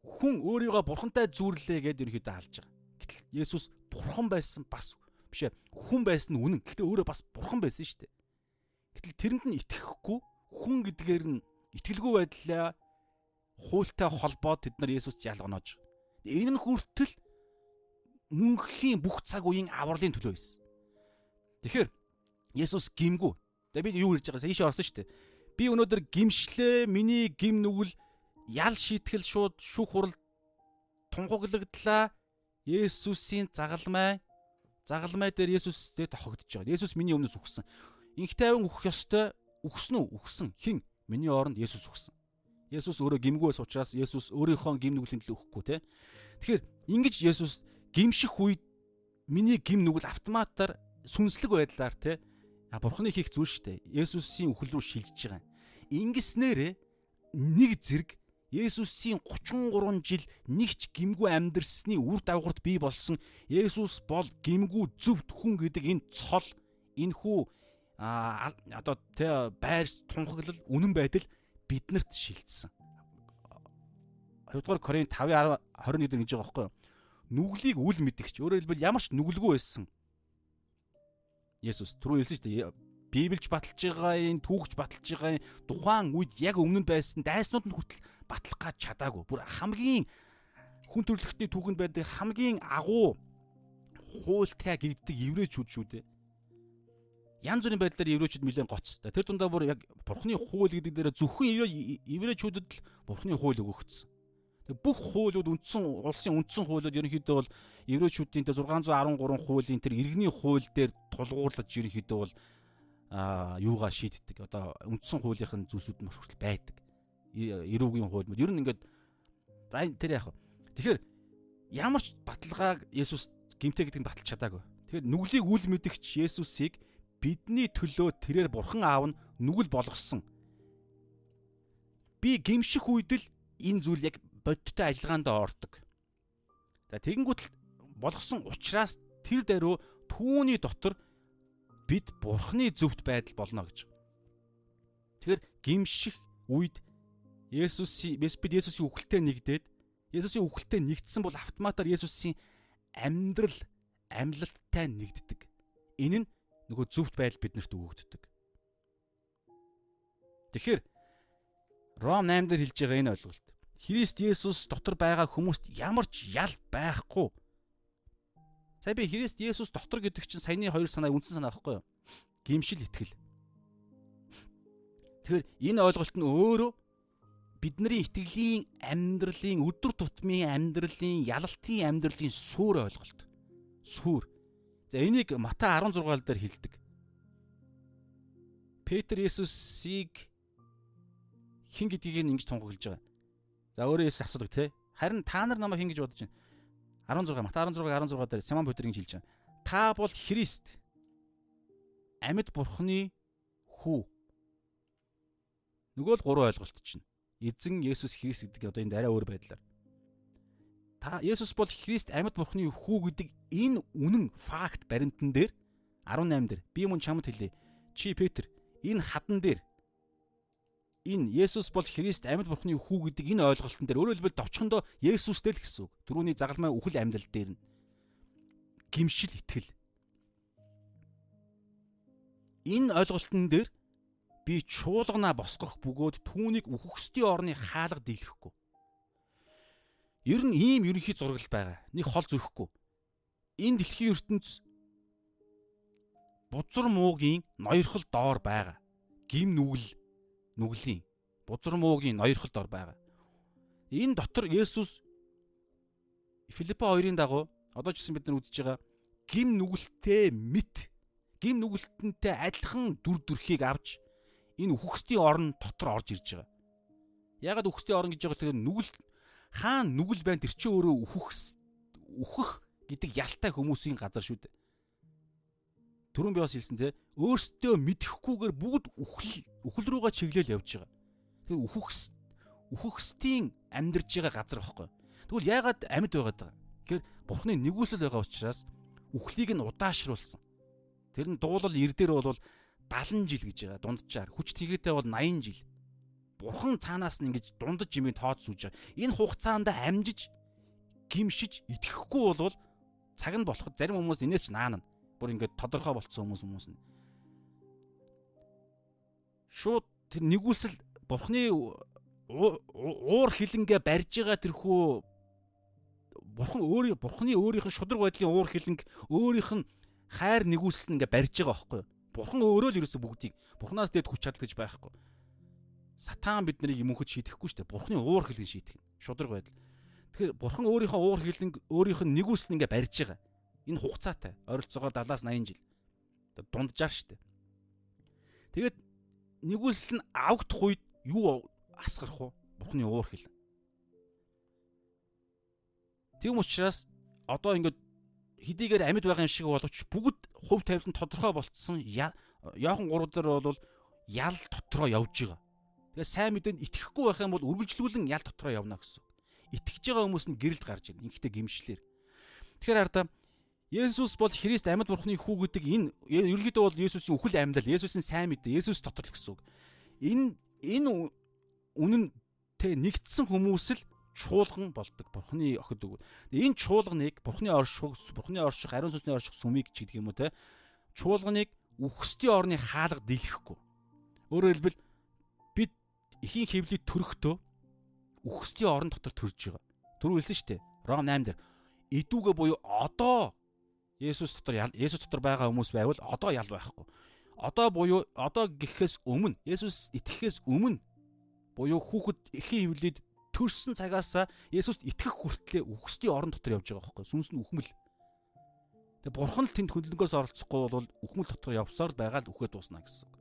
Speaker 1: хүн өөрийгөө бурхантай зүүрлээ гэдээ ерөөхдөө хаалж байгаа. Гэтэл Есүс бурхан байсан бас биш ээ. Хүн байсан нь үнэн. Гэхдээ өөрөө бас бурхан байсан шүү дээ. Гэтэл тэрэнд нь итгэхгүй хүн гэдгээр нь итгэлгүй байдлаа хуультай холбоод тэд нар Есүст ялгоноож. Энэ нь хүртэл мөнхийн бүх цаг үеийн авралын төлөө байсан. Тэгэхээр Есүс гимгүү Тэгээ би юу хэлж байгаа ийшээ орсон шүү дээ. Би өнөөдөр гимшлээ, миний гим нүгэл ял шийтгэл шууд шүүх хурал тунхаглагдлаа. Есүсийн загалмай загалмай дээр Есүстэй тохигдож байгаа. Есүс миний өмнөөс үхсэн. Инх тайван үхэх ёстой. Үхсэн үү? Үхсэн. Хин? Миний оронд Есүс үхсэн. Есүс өөрөө гимгүй байсан учраас Есүс өөрийнхөө гим нүглийн төлөө үхэхгүй те. Тэгэхээр ингэж Есүс гимших үед миний гим нүгэл автоматар сүнслэг байдлаар те бурхны хийх зүйл шүү дээ. Есүсийн үхэл рүү шилжиж байгаа. Ингэснээр нэг зэрэг Есүсийн 33 жил нэгч гимгүү амьдрсны үр дагаварт бий болсон Есүс бол гимгүү зөвхт хүн гэдэг энэ цол энхүү а одоо тэ байр тунхаглал үнэн байдал биднэрт шилжсэн. 2 дугаар Коринт 5:21 гэж байгаа байхгүй юу? Нүглийг үл мэдгч. Өөрөөр хэлбэл ямар ч нүгэлгүй байсан Есүс түрүү хэлсэн шүү дээ. Библич баталж байгаа энэ түүхч баталж байгаа тухайн үед яг өмнө нь байсан дайснууд нь хүртэл батлах гэж чадаагүй. Бүр хамгийн хүн төрөлхтний түүхэнд байдаг хамгийн агуу хуультай гэгддэг еврейчүүд шүү дээ. Янз бүрийн байдлаар еврейчүүд нэлээд гоц. Тэр дундаа бүр яг бурхны хууль гэдэг дээр зөвхөн еврейчүүдэд л бурхны хууль өгөгдсөн. Бүх хуулиуд үндсэн улсын үндсэн хуулиуд ерөнхийдөө бол еврейчүүдийн 613 хуулийн тэр иргэний хууль дээр тулгуурлаж ерөнхийдөө бол а юугаа шийддэг. Одоо үндсэн хуулийнхын зүйлсүүд нь хүртэл байдаг. Эрүүгийн хууль ер нь ингээд за тэр яах вэ? Тэгэхээр ямар ч баталгааг Есүс гимтэй гэдгийг баталж чадаагүй. Тэгэхээр нүглийг үл мэдгч Есүсийг бидний төлөө тэрээр бурхан аав нь нүгэл болгосон. Би гимших үед л энэ зүйл яг бодиттой ажиллагаанд ордог. За тэгэнгүүт болгосон учраас тэр даруй түүний дотор бид бурхны зөвхт байдал болно гэж. Тэгэхээр гимших үед Есүсийн бид Есүсийн үхэлтэд нэгдээд Есүсийн үхэлтэд нэгдсэн бол автоматар Есүсийн амьдрал амьлалттай нэгддэг. Энэ нь нөгөө зөвхт байдал биднэрт өгөгддөг. Тэгэхээр Ром 8 дээр хэлж байгаа энэ ойлголт. Христ Есүс дотор байгаа хүмүүст ямар ч ял байхгүй Сая би Христ Есүс дотор гэдэг чинь саяны хоёр санаа үндсэн санаа байхгүй юу? Гимшил итгэл. Тэгэхээр энэ ойлголт нь өөрөө бидний итгэлийн амьдралын өдөр тутмын амьдралын ялалтын амьдралын сүр ойлголт. Сүр. За энийг Матай 16 дээр хэлдэг. Петр Есүсийг хин гэдгийг ингэж тунхаглаж байгаа. За өөрөө Есүс асуудаг те. Харин та нар намайг хин гэж бодож байна. 16 Мат 16 16 дээр Симон Петр ингэж хэлж байна. Та бол Христ амьд бурхны хүү. Нөгөө л гурван ойлголт чинь. Эзэн Есүс Христ гэдэг одоо энэ арай өөр байдлаар. Та Есүс бол Христ амьд бурхны хүү гэдэг энэ үнэн факт баримтан дээр 18 дээр би мөн чамд хэлье. Чи Петр энэ хадан дээр энэ Есүс бол Христ амьд бурхны хүү гэдэг энэ ойлголтын дээр өөрөөр хэлбэл довчхондоо Есүстэй л гэсэн үг. Төрөүний загалмай үхэл амьдлал дээр нь гимшил итгэл. Энэ ойлголтын дээр би чуулгана босгох бөгөөд түүнийг үхөхсдийн орны хаалга дийлэхгүй. Ер нь ийм ерөнхий зураг байгаа. Нэг хол зөрөхгүй. Энэ дэлхийн ертөнц бузар муугийн ноёрхол доор байгаа. Гим нүгэл нүглийн бузар муугийн ноёрхолд ор байгаа. Энэ дотор Есүс Филиппо 2-ын дагуу одоо ч гэсэн бид нар үзэж байгаа гим нүгэлтэй мэт гим нүгэлтэнтэй адилхан дүр төрхийг авч энэ үхсдийн орн дотор орж ирж байгаа. Ягаад үхсдийн орн гэж байгаа тэгэхээр нүгэл хаана нүгэл байна тэр чинь өөрөө үхэх үхэх гэдэг ялтай хүмүүсийн газар шүү дээ. Түрүүн би бас хэлсэн те өөртөө мэдхгүйгээр бүгд үхэл үхэл рүүгээ чиглэл явж байгаа. Тэгээ үхөхс үхөхстийн амьдарж байгаа газар байхгүй. Тэгвэл яагаад амьд байгаад байгаа? Тэгэхээр бурхны нэгүсэл байгаа учраас үхлийг нь удаашруулсан. Тэр нь дуулал эрдээр бол 70 жил гэж байгаа дунджаар. Хүч тэгээдээ бол 80 жил. Бурхан цаанаас нь ингэж дундаж юмыг тоод сууж байгаа. Энэ хугацаанд амжиж гимшиж итгэхгүй бол цаг нь болоход зарим хүмүүс энэс ч наана бүр ингээд тодорхой болцсон хүмүүс хүмүүс нь. Шууд тэр нэгүсэл бурхны уур хилэнгээ барьж байгаа тэрхүү бурхан өөрийн бурхны өөрийнх нь шудраг байдлын уур хилэнг өөрийнх нь хайр нэгүсэл нь ингээ барьж байгаа байхгүй юу? Бурхан өөрөө л ерөөсө бүгдийг бурхнаас дээд хүч чадал гэж байхгүй. Сатан биднийг мөнхөд шийдэхгүй шүү дээ. Бурхны уур хилэн шийдэх. Шудраг байдал. Тэгэхээр бурхан өөрийнхөө уур хилэнг өөрийнх нь нэгүсэл ингээ барьж байгаа. Энэ хугацаатай. Ойролцоогоор 70-аас 80 жил. Дунджаар штэ. Тэгээд нэгүсэл нь авагдах үед юу асгарах вэ? Бурхны уур хил. Тийм учраас одоо ингээд хэдийгээр амьд байгаа юм шиг боловч бүгд хувь тавилан тодорхой болцсон яахан гурав дээр бол ял дотроо явж байгаа. Тэгээ сайн мэдээнд итгэхгүй байх юм бол үргэлжлүүлэн ял дотроо явна гэсэн. Итгэж байгаа хүмүүс нь гэрэлд гарч ирнэ. Инхтээ гимшлэр. Тэгэхээр ардаа Есүс бол Христ амьд бурхны хүү гэдэг энэ ерөнхийдөө бол Есүсийн үхэл амьлал, Есүсийн сайн мэдээ, Есүс дотор л гэсэн үг. Энэ энэ үнэн тэ нэгдсэн хүмүүс л чуулган болдог. Бурхны охид үг. Энэ чуулганыг Бурхны орших, Бурхны орших, ариун сүнсний орших сүмийг ч гэдэг юм уу те. Чуулганыг үхсдийн орны хаалга дийлэхгүй. Өөрөөр хэлбэл бид эхийн хөвлөд төрөхдөө үхсдийн орон дотор төрж байгаа. Түрүү хэлсэн шүү дээ. Ром 8 дээр идүүгээ буюу одоо Есүс дотор Есүс дотор байгаа хүмүүс байвал одоо ял байхгүй. Одоо буюу одоо гэхээс өмнө Есүс итгэхээс өмнө буюу хүүхэд эхийн хөвлөд төрсэн цагаас Есүст итгэх хүртлээр үхсдийн орон дотор явж байгаа байхгүй. Сүнс нь үхмэл. Тэгээ бурхан л тэнд хөндлөнгөөс оролцохгүй бол үхмэл дотор явсаар байгаа л үхээд дуусна гэсэн.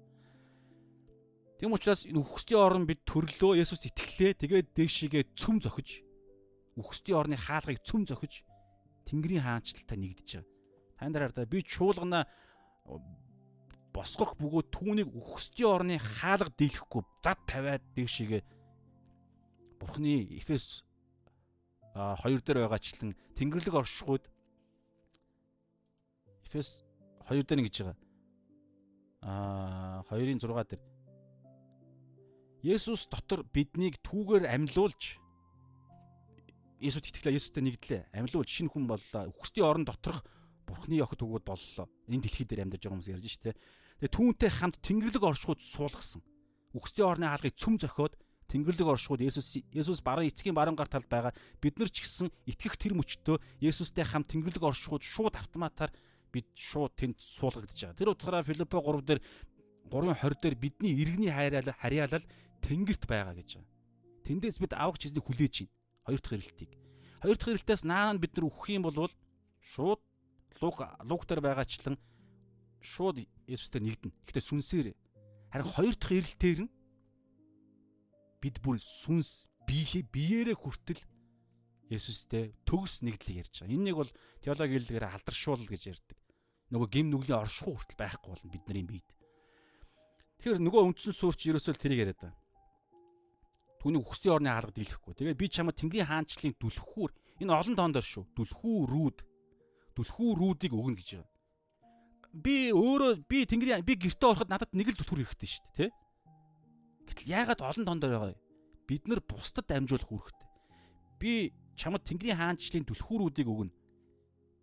Speaker 1: Тийм учраас энэ үхсдийн орон бид төрлөө Есүс итгэлээ тэгээд дээшигээ цөм зохиж үхсдийн орны хаалгыг цөм зохиж Тэнгэрийн хаанчлалтай нэгдэж байгаа. Тань дараар та би чуулгана босгох бөгөөд түүнийг үхсдийн орны хаалга дийлэхгүй зад тавиад дээшигээ Бурхны Эфес 2 дээр байгаачлан Тэнгэрлэг оршихуйд Эфес 2 дээр ингэж байгаа. Аа 2-ын 6 дээр Есүс дотор биднийг түүгээр амьлуулж Есүст итгэлээ Есүстэй нэгдлээ. Амьлуулж шинэ хүн боллоо. Үхсдийн орон доторх Бурхны охид өгөөд боллоо. Энэ дэлхий дээр амьдарч байгаа хүмүүс ярьж штэ. Тэгээ түүнтэй хамт Тэнгэрлэг оршихуйд суулгасан. Үхсдийн орны хаалгыг цөм зохиод Тэнгэрлэг оршихуйд Есүс Есүс баруун эцгийн баруун гар талд байгаа бид нар ч гэсэн итгэх тэр мөчтөө Есүстэй хамт Тэнгэрлэг оршихуйд шууд автоматар бид шууд тэнд суулгагдаж байгаа. Тэр утгаараа Филиппо 3 дээр 3:20 дээр бидний иргэний хайраалал харьяалал тэнгэрт байгаа гэж байгаа. Тэндээс бид авах чизнэг хүлээж байна. Хоёр дахь хэрэлтийг. Хоёр дахь хэрэлтээс наана бид нар үхэх юм бол шууд луг луг дээр байгаачлан шууд Есүстэй нэгдэнэ. Гэхдээ сүнсээр. Харин хоёр дахь хэрэлтээр нь бид бүр сүнс биеэ биеэрээ хүртэл Есүстэй төгс нэгдлийг ярьж байгаа. Энэнийг бол теологи хэллэгээр алдаршуул гэж ярьдаг. Нөгөө гим нүглийн оршихуй хүртэл байхгүй болно бидний биед. Тэгэхээр нөгөө үндсэн суурч ерөөсөө тэрийг яриад байгаа түүний үхсдийн орны хаалга дийлэхгүй. Тэгээд би чамд Тэнгэрийн хаанчлалын дүлхүүр энэ олон тоондор шүү. Дүлхүүрүүд дүлхүүрүүдийг өгнө гэж байгаа. Би өөрөө би Тэнгэрийн би гэртээ ороход надад нэг л дүлхүүр хэрэгтэй шүү дээ, тэ? Гэтэл яагаад олон тоондор байгаа вэ? Бид нар бусдад амжуулах үүрэгтэй. Би чамд Тэнгэрийн хаанчлалын дүлхүүрүүдийг өгнө.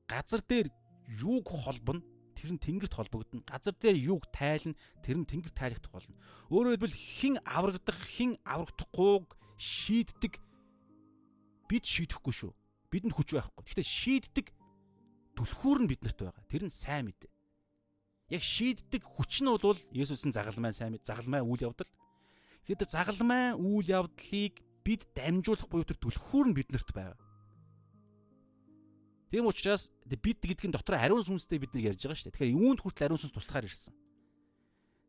Speaker 1: Газар дээр юуг холбоно тэр нь тэнгэрт холбогдно. Газар дээр юг тайлна, тэр нь тэнгэр тайлах болно. Өөрөөр хэлбэл хэн аврагдах, хэн аврагдахгүйг шийддэг бид шийдэхгүй шүү. Бидэнд хүч байхгүй. Гэхдээ шийддэг түлхүүр нь биднэрт байгаа. Тэр нь сайн мэдээ. Яг шийддэг хүч нь бол Есүсийн загалмай сайн мэд, загалмай үйл явдал. Тэгэхдээ загалмай үйл явдлыг бид дамжуулах буюу тэр түлхүүр нь биднэрт байгаа. Тийм учраас бид гэдэг нь дотор ариун сүнстэй бид нар ярьж байгаа шүү дээ. Тэгэхээр юунд хүртэл ариун сүнс туслахаар ирсэн.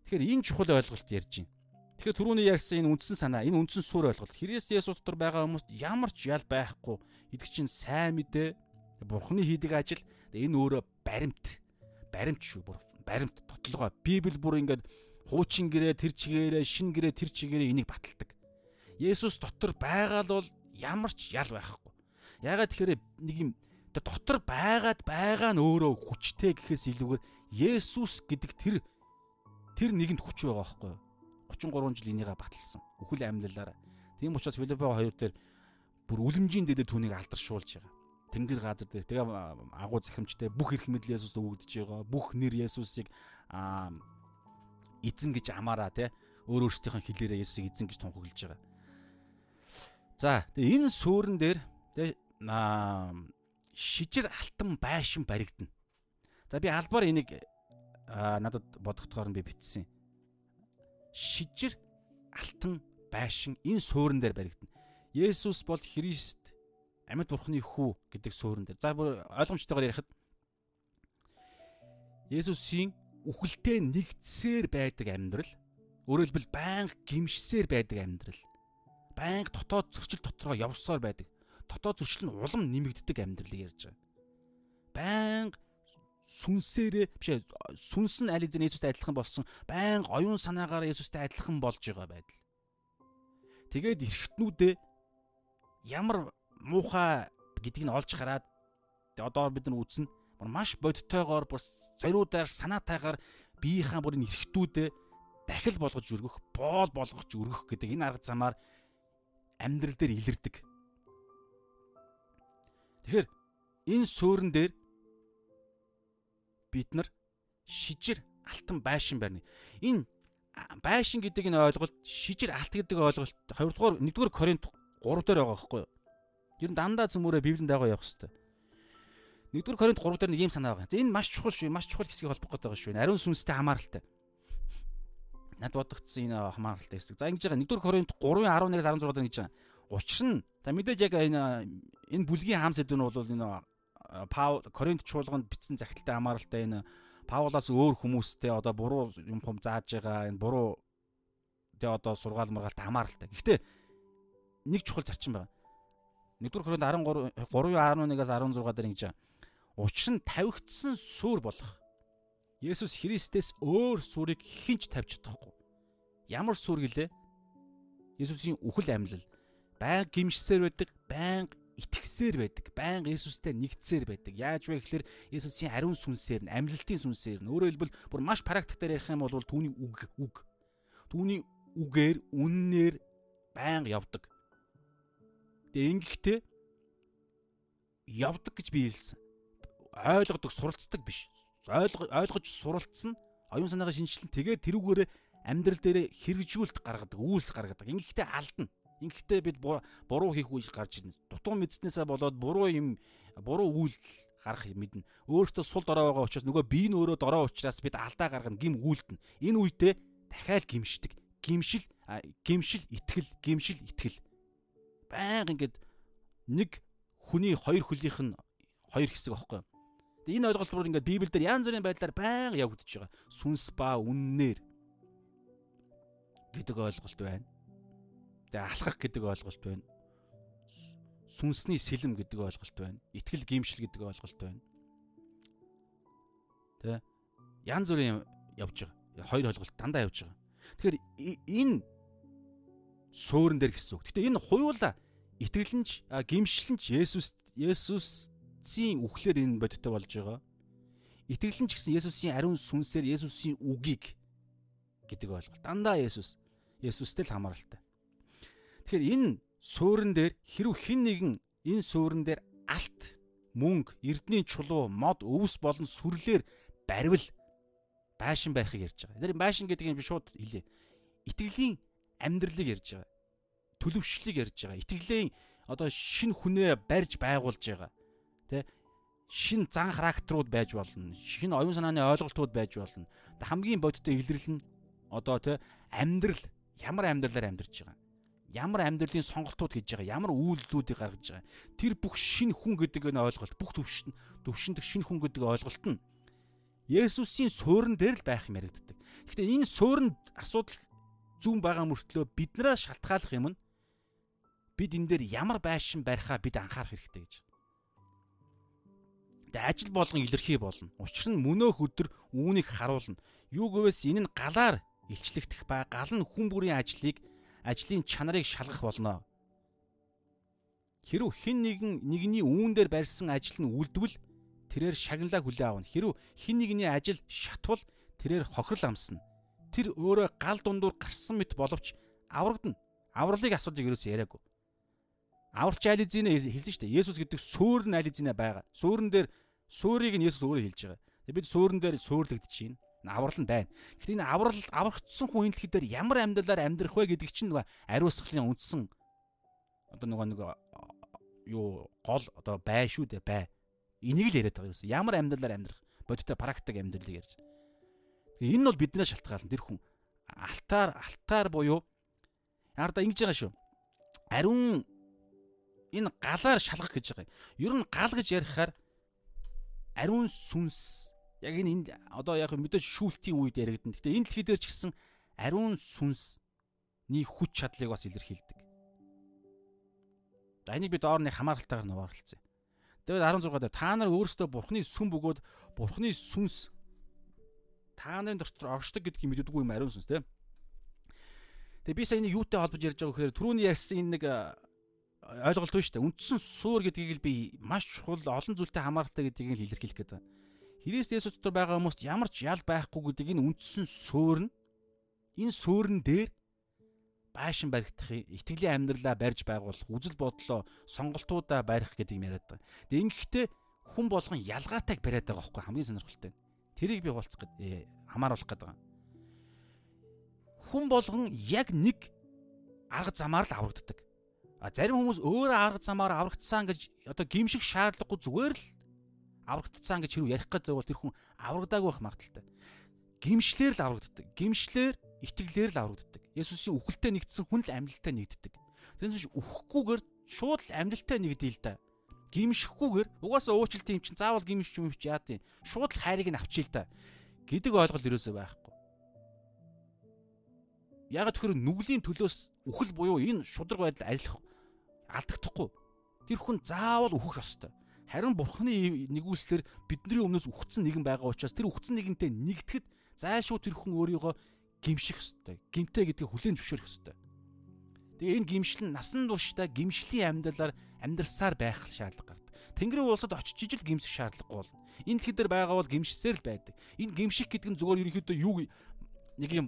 Speaker 1: Тэгэхээр энэ чухал ойлголт ярьж байна. Тэгэхээр түрүүний ярьсан энэ үндсэн санаа, энэ үндсэн суурь ойлголт Христ Есүс дотор байгаа хүмүүст ямар ч ял байхгүй. Идэх чинь сайн мэдээ, Бурхны хийдэг ажил, энэ өөрөө баримт. Баримт шүү. Баримт тотлогоо. Библи бүр ингээд хуучин гэрээ тэр чигээрээ, шин гэрээ тэр чигээрээ энийг баталдаг. Есүс дотор байгаа л бол ямар ч ял байхгүй. Ягаад тэгэхээр нэг юм Тэр дотор байгаад байгаа нь өөрөө хүчтэй гэхээс илүүгээр Есүс гэдэг тэр тэр нэгэнд хүч байгаа байхгүй юу? 33 жил энийгээ баталсан. Үхэл амьлалаараа. Тийм учраас Филиппо 2 дээр бүр үлэмжийн дэдэ түүнийг алдаршуулж байгаа. Тэнгэр газар дээр тэгээ агуу захимжтай бүх эрх мэдэл Есүс өгөгдөж байгаа. Бүх нэр Есүсийг эзэн гэж амаараа те өөр өөрсдийнхөө хэлээрээ Есүсийг эзэн гэж тунхаглаж байгаа. За тэгээ энэ суурин дээр аа шижир алтан байшин баригдана. За би албаар энийг надад бодогдохоор нь би бичсэн. Шижир алтан байшин энэ суурин дээр баригдана. Есүс бол Христ амьд бурхны хүү гэдэг суурин дээр. За бүр ойлгомжтойгоор ярихад Есүсийн үхэлтэй нэгдсээр байдаг амьдрал өөрөөр хэлбэл байнга гимшсээр байдаг амьдрал байнга дотоод зөрчил дотроо явсаар байдаг дотоод зөрчил нь улам нэмэгддэг амьдралыг ярьж байгаа. Байнга сүнсээрээ биш сүнс нь аль хэзээ Есүстэй адилхан болсон байнга оюун санаагаар Есүстэй адилхан болж байгаа байдал. Тэгээд эргэтнүүдээ ямар муухай гэдгийг нь олж хараад одоо бид нар үзнэ маш бодтойгоор бүр зориудаар санаатайгаар биеийнхаа бүрийн эргэтүүдээ дахил болгож өргөх, боол болгож өргөх гэдэг энэ арга замаар амьдрал дээр илэрдэг. Тэгэхээр энэ суурин дээр бид нар шижир алтан байшин барьна. Энэ байшин гэдэг энэ ойлголт шижир алт гэдэг ойлголт 2 дугаар 1 дугаар Коринт 3 дээр байгаа байхгүй юу? Ер нь дандаа цөмөрөө Библиэнд байгаа явах хэрэгтэй. 1-р Коринт 3 дээр нэг юм санаа байгаа. Энэ маш чухал шүү. Маш чухал хэсгийг холбох гэдэг шүү. Ариун сүнстэй хамааралтай. Над бодогдсон энэ хамааралтай хэсэг. За ингэж байгаа 1-р Коринт 3:11-аас 16 дээр ингэж байгаа. Учир нь за мэдээж яг энэ энэ бүлгийн хаан сэдвэн бол энэ Паул Коринт чуулганд бичсэн захидалтай хамааралтай энэ Паулаас өөр хүмүүстэй одоо буруу юм хум зааж байгаа энэ буруу тэ одоо сургаал маргаалт хамааралтай. Гэхдээ нэг чухал зарчим байна. 1-р Коринт 13 3:11-аас 16 дээр ингэж учир нь тавигдсан сүр болох. Есүс Христэс өөр сүрийг хинч тавьж чадахгүй. Ямар сүр гэлээ? Есүсийн үхэл амьлал. Баян гимшсээр байдаг, баян итгэсээр байдаг, баян Есүстэй нэгдсээр байдаг. Яаж вэ гэхээр Есүсийн ариун сүнсээр нь, амьлалтын сүнсээр нь. Өөрөөр хэлбэл бүр маш практикээр ярих юм бол түүний үг, үг. Түүний үгээр, үннээр баян явдаг. Тэгээ ингэхдээ явдаг гэж би хэлсэн. Ойлгодог, суралцдаг биш. ойлгож суралцсан оюун санаагаа шинжилэн тэгээд тэрүүгээрээ амьдрал дээр хэрэгжүүлэлт гаргадаг, үйлс гаргадаг. Ингэхдээ алдна. Ингэхдээ бид буруу хийх үйл гарч ирнэ. Дутуу мэдснээсээ болоод буруу юм буруу үйл гарах мэднэ. Өөртөө сул дорой байгаа учраас нөгөө би нь өөрөө дорой учраас бид алдаа гаргана, гим үйлдэнэ. Энэ үедээ дахиад гимшдэг. Гимшил, гимшил, итгэл, гимшил, итгэл байнга ингээд нэг хүний хоёр хөлийнх нь хоёр хэсэг аахгүй. Энэ ойлголтууд ингээд Библиэлд янз бүрийн байдлаар байнга явагдаж байгаа. Сүнс ба үннээр гэдэг ойлголт байна. Тэгээ алхах гэдэг ойлголт байна. Сүнсний сэлэм гэдэг ойлголт байна. Итгэл гимшил гэдэг ойлголт байна. Тэ янз бүрийн явж байгаа. Хоёр ойлголт дандаа явж байгаа. Тэгэхээр энэ суурин дээр гэсэн үг. Гэтэ энэ хуйуулаа итгэлэнч гимшлэнч Есүс Есүсийн үхлээр энэ бодиттой болж байгаа. Итгэлэнч гэсэн Есүсийн ариун сүнсээр Есүсийн үгийг гэдэг ойлголт. Дандаа Есүс Есүстэй л хамааралтай. Тэгэхээр энэ суурин дээр хэрв хэн нэгэн энэ суурин дээр алт, мөнгө, эрдний чулуу, мод, өвс болон сүрлэр баривал байшин байхыг ярьж байгаа. Тэр байшин гэдэг нь би шууд хэлье. Итгэлийн амьдралыг ярьж байгаа төлөвшлийг ярьж байгаа. Итгэлийн одоо шин хүнээ барьж байгуулж байгаа. Тэ шин зан характерууд байж болно. Шин оюун санааны ойлголтууд байж болно. Хамгийн бодиттой илэрлэл нь одоо тэ амьдрал ямар амьдралаар амьдарч байгаа. Ямар амьдралын сонголтууд хийж байгаа. Ямар үйлдэлүүдийг гаргаж байгаа. Тэр бүх шин хүн гэдэг нь ойлголт, бүх төвшин төвшиндэг шин хүн гэдэг ойлголт нь Есүсийн суурин дээр л байх юм яригддаг. Гэхдээ энэ суурин асуудал зүүн байгаа мөртлөө биднээс шалтгааллах юм нь бид энэ дээр ямар байшин барихаа бид анхаарах хэрэгтэй гэж. Тэгээ ажил болгон илэрхий болно. Учир нь мөнөөх өдөр үүнийг харуулна. Юу гэвээс энэ нь галаар илчлэгдэх ба гал нь хүн бүрийн ажлыг ажлын чанарыг шалгах болно. Хэрв хэн нэгэн нэгний үүн дээр барьсан ажил нь үлдвэл тэрээр шагналаа хүлээ авна. Хэрв хэн нэгний ажил шатвал тэрээр хохирол амсна. Тэр өөрөө гал дундуур гарсан мэт боловч аврагдана. Авралыг асуудыг ерөөс яриаггүй. Аварч айлизинэ хэлсэн шүү дээ. Есүс гэдэг суурь нь айлизинэ байгаа. Суурин дээр суурийг нь Есүс өөрөө хэлж байгаа. Бид суурин дээр суурлагдаж байна. Аврал нь байна. Гэхдээ энэ аврал аврагдсан хүн энэ дэлхий дээр ямар амьдралаар амьдрах вэ гэдэг чинь нөгөө ариусгалын үндсэн одоо нөгөө нэг юу гол одоо бай шүү дээ бай. Энийг л яриад байгаа юм. Ямар амьдралаар амьдрах бодиттой практик амьдралыг ярьж. Тэгээ энэ бол биднээс шалтгаална. Тэр хүн алтаар алтаар буюу яар да ингэж байгаа шүү. Ариун энэ галаар шалгах гэж байгаа юм. Ер нь гал гэж ярихаар ариун сүнс яг энэ одоо яг мэдээж шүүлтийн үед яригдана. Гэтэ энэ дэлхий дээр ч гэсэн ариун сүнсний хүч чадлыг бас илэрхийлдэг. За энийг би доор нэг хамааралтайгаар нугаарлцсан. Тэгээд 16 дээр та нар өөрсдөө бурхны сүм бөгөөд бурхны сүнс та нарын дотор оршдог гэдгийг мэддэггүй юм ариун сүнс тийм. Тэгээ би сая энийг юутай холбож ярьж байгаа гэхээр түрүүний ярьсан энэ нэг ойлголт шүү дээ. Үндсэн суур гэдгийг л би маш чухал олон зүйлтэй хамааралтай гэдгийг л илэрхийлэх байна. Христ Есүс дотор байгаа хүмүүст ямар ч ял байхгүй гэдгийг энэ үндсэн суур нь энэ суурин дээр байшин баригдах, итгэлийн амьдралаа барьж байгуулах, үзэл бодлоо, сонголтуудаа барих гэдэг юм яриад байгаа. Тэгээ ингэхдээ хүн болгон ялгаатайг бариад байгаа байхгүй хамгийн сонирхолтой. Тэрийг би хуваалцах гээд хамааруулах байгаа. Хүн болгон яг нэг арга замаар л аврагддаг А зарим хүмүүс өөрөө арга замаар аврагдсан гэж одоо гимших шаардлагагүй зүгээр л аврагдсан гэж хэрэг ярих гэдэг бол тэр хүн аврагдааг байх магадaltaй. Гимшлэр л аврагддаг. Гимшлэр итгэлээр л аврагддаг. Есүсийн үхэлтэд нэгдсэн хүн л амьдлалтай нэгддэг. Тэрнээс үхэхгүйгээр шууд л амьдлалтай нэгдэе л да. Гимшихгүйгээр угаасаа уучлалт юм чинь заавал гимшч юм чи яа тийм. Шууд л хайрыг нь авчил та гэдэг ойлголт ерөөсөө байхгүй. Яг тэгэхээр нүглийн төлөөс үхэл буюу энэ шудраг байдал арилах алдагдахгүй. Тэр хүн заавал үхэх ёстой. Харин бурхны нэгүслэр бидний өмнөөс үхсэн нэгэн байгаа учраас тэр үхсэн нэгэнтэй нэгдэхэд зайлшгүй тэр хүн өөрийгөө гимших ёстой. Гимтэй гэдгийг хүлээн зөвшөөрөх ёстой. Тэгээ энэ гимшил нь насан туршдаа гимшлийн амьдралаар амьдрсаар байх шаардлага гардаг. Тэнгэрийн улсад очиж ижил гимсэх шаардлагагүй болно. Энэ дэлхий дээр байгаа бол гимшсээр л байдаг. Энэ гимших гэдэг нь зөвхөн ерөнхийдөө юу нэг юм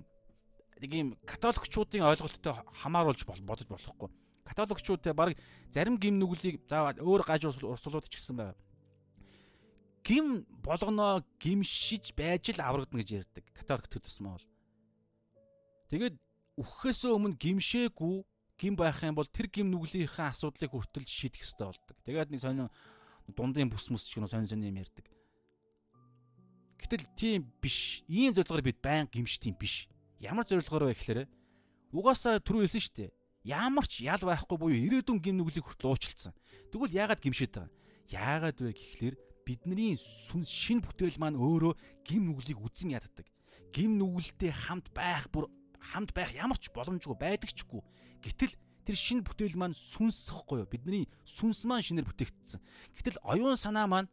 Speaker 1: нэг юм католикчуудын ойлголттой хамааруулж бодож болохгүй. Католикчууд те баг зарим гим нүглийг за өөр гаж урсгалууд ч гэсэн байна. Гим болгоноо гимшиж байж л аврагдана гэж ярьдаг. Католик тусмаа бол. Тэгээд үхэхээс өмнө гимшээгүй гим байх юм бол тэр гим нүглийнхээ асуудлыг хүртэл шийдэх хэрэгтэй болдог. Тэгээд нэг сонин дундын бүс мөс ч гэнэ сонин сонин юм ярьдаг. Гэтэл тийм биш. Ийм зорилгоор бид байн гимшдtiin биш. Ямар зорилгоор вэ гэхээр угаасаа түрүү хэлсэн шүү дээ. Ямар ч ял байхгүй буюу ирээдүйн гим нүглийг хүртэл уучлцсан. Тэгвэл яагаад гимшээд байгаа? Яагаад вэ гэхлээр бидний сүнс шин бүтээл маань өөрөө гим нүглийг үзэн яддаг. Гим нүгэлтэй хамт байх бүр хамт байх ямар ч боломжгүй байдагчгүй. Гэтэл тэр шин бүтээл маань сүнсэхгүй юу? Бидний сүнс маань шинээр бүтээгдсэн. Гэтэл оюун санаа маань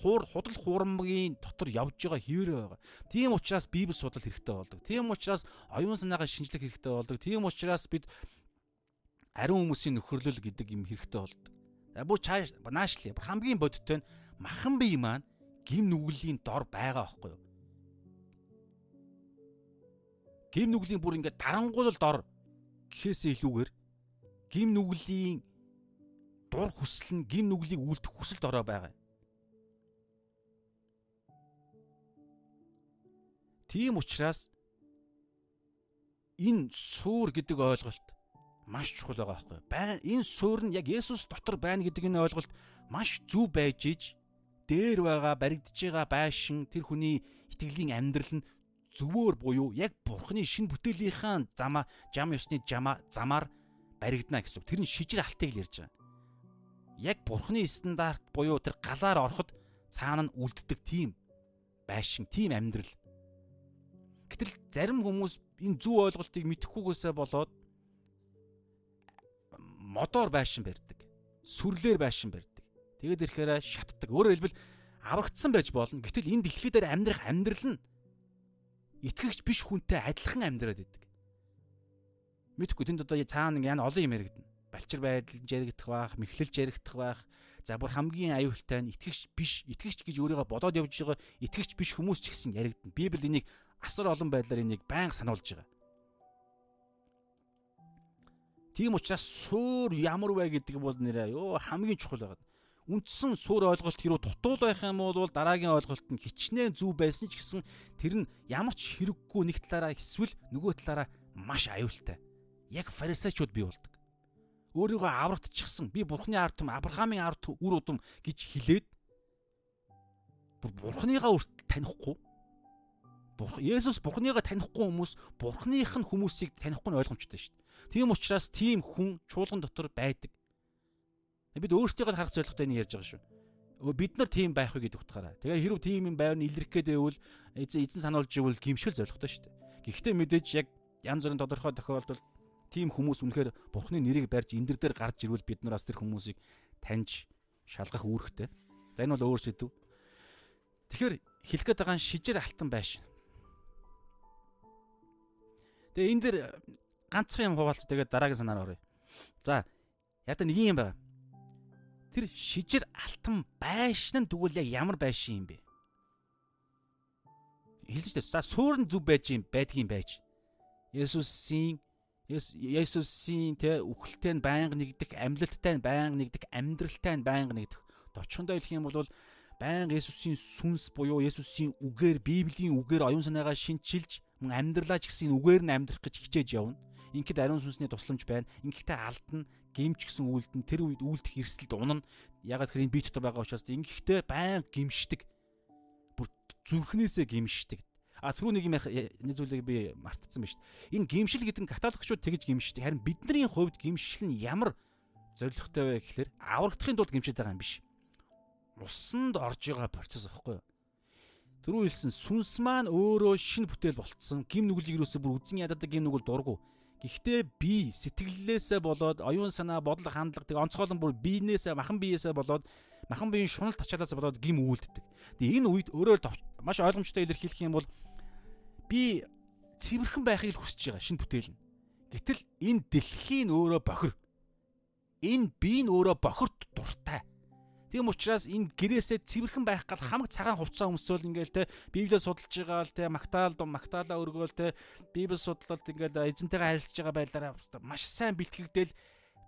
Speaker 1: хуур худал хуурмгийн дотор явж байгаа хിവэрэ байгаа. Тийм учраас Библи судлал хэрэгтэй болдог. Тийм учраас оюун санаагаа шинжлэх хэрэгтэй болдог. Тийм учраас бид ариун хүмүүсийн нөхөрлөл гэдэг юм хэрэгтэй болдог. За бүр чааш наашлие. Хамгийн бодиттой нь махан бие маань гим нүглийн дор байгаа байхгүй юу? Гим нүглийн бүр ингээд дарангуул дор гэхээсээ илүүгээр гим нүглийн дур хүсэл нь гим нүглийг үлдэх хүсэлд ороо байгаа. Тийм учраас энэ суур гэдэг ойлголт маш чухал байгаа байхгүй. Байн энэ суур нь яг Есүс дотор байна гэдэг энэ ойлголт маш зөв байж иж дээр байгаа баригдж байгаа байшин тэр хүний итгэлийн амьдрал нь зөвөр буюу яг бурхны шин бүтээлийнхаа замаа жам ёсны жамаа замаар баригдана гэсэн үг. Тэр нь шижир алтыг л ярьж байгаа. Яг бурхны стандарт буюу тэр галаар ороход цаана нь үлддэг тийм байшин, тийм амьдрал Гэтэл зарим хүмүүс энэ зөв ойлголтыг мэдэхгүйгээсээ болоод модоор байшин барьдаг. Сүрлээр байшин барьдаг. Тэгээд ирэхээр шатдаг. Өөрөөр хэлбэл аврагдсан байж болно. Гэтэл энэ дэлхий дээр амьдрах амьдрал нь итгэгч биш хүнтэй адилхан амьдраад идэг. Мэдхгүй тэнд одоо цаана яна олон юм яригдана. Балчир байдал жаригдах байх, мэхлэл жаригдах байх. За бүр хамгийн аюултай нь итгэгч биш, итгэгч гэж өөрийгөө бодоод явж байгаа итгэгч биш хүмүүс ч гэсэн яригдана. Библи энийг асар олон байдлаар энийг байнга сануулж байгаа. Тийм учраас суур ямар вэ гэдэг бол нэрээ ёо хамгийн чухал байгаа. Үндсэн суур ойлголт хэрүү дутуул байх юм бол дараагийн ойлголт нь хичнээн зүв байсан ч гэсэн тэр нь ямар ч хэрэггүй нэг талаараа эсвэл нөгөө талаараа маш аюултай. Яг фарисеучуд бий болдог. Өөрийгөө аврагдчихсан би бурхны ард түм Авраамийн ард үр удам гэж хэлээд бурхныгаа үрт танихгүй Бурхан Есүс Бурханыгаа танихгүй хүмүүс Бурханых нь хүмүүсийг танихгүй нь ойлгомжтой шүү дээ. Тийм учраас тийм хүн чуулган дотор байдаг. Бид өөрсдийгөө харах зорилготой нэг ярьж байгаа шүү. Бид нар тийм байх вэ гэдэг утгаараа. Тэгэхээр хэрв тийм юм байвал илэрх гээд байвал эзэн эзэн сануулж ивэл гимшил зорилготой шүү дээ. Гэхдээ мэдээж яг янз бүрийн тодорхой тохиолдолд тийм хүмүүс үнэхээр Бурханы нэрийг барьж эндэр дээр гарч ирвэл бид нар бас тэр хүмүүсийг таньж шалгах үүрэгтэй. За энэ бол өөр сэдв. Тэгэхээр хэлэх гээд байгаа шижир алтан байшин. Тэгээ энэ дэр ганцхан юм хуваалц тэгээд дараагийн санаар оръё. За ядаа нэг юм байна. Тэр шижир алтан байшин нь тэгвэл яг ямар байшин юм бэ? Хэлсэн шүү дээ. За суурн зүв байж юм байдгийн байж. Есүсийн Есүсийн тэ үхэлтэй нь байнга нэгдэх, амьлалттай нь байнга нэгдэх, амьдралтай нь байнга нэгдэх. Товчхондоо хэлэх юм бол байнга Есүсийн сүнс буюу Есүсийн үгээр, Библийн үгээр оюун санаагаа шинчилж мөн амьдралаа ч гэсэн үгээр нь амьдрах гэж хичээж явна. Ингээд ариун сүнсний тусламж байна. Ингээд алдна гимч гэсэн үйлд нь тэр үед үйлдэх эрсэлд унана. Ягаад гэхээр энэ бие дотор байгаа учраас ингэхдээ байн гимшдэг. Бүр зүрхнээсээ гимшдэг. А түрүү нэг юм нэг зүйлийг би мартсан байна шүү дээ. Энэ гимшил гэдэг нь католикчууд тэгж гимшдэг. Харин бидний хувьд гимшил нь ямар зоригтой вэ гэхээр аврагдахын тулд гимшиж байгаа юм биш. Усанд орж байгаа процесс аахгүй юу? Түрүү хэлсэн сүнс маань өөрөө шин бүтээл болцсон. Гим нүглийг юусоо бүр үзэн ядаад гим нүгэл дургу. Гэхдээ би сэтгэллээсээ болоод оюун санаа, бодол, хандлага тэг онцгойлон бүр биенээсээ, махан биеэсээ болоод махан биеийн шунал тачаалаас болоод гим үүлддэг. Тэгээ энэ үед өөрөө маш ойлгомжтой илэрхийлэх юм бол би цэвэрхэн байхыг хүсэж байгаа шинэ бүтээл нь. Гэтэл энэ дэлхийн өөрөө бохир. Энэ би нь өөрөө бохирт дуртай. Тийм учраас энэ гэрээсээ цэвэрхэн байх гал хамаг цагаан хувцас өмсөөл ингээл те Библийг судалж байгаа л те магтаал магтаалаа өргөөл те Библи судлалт ингээл эзэнтэйгээ харилцаж байгаа байдлаараа маш сайн бэлтгэгдэл.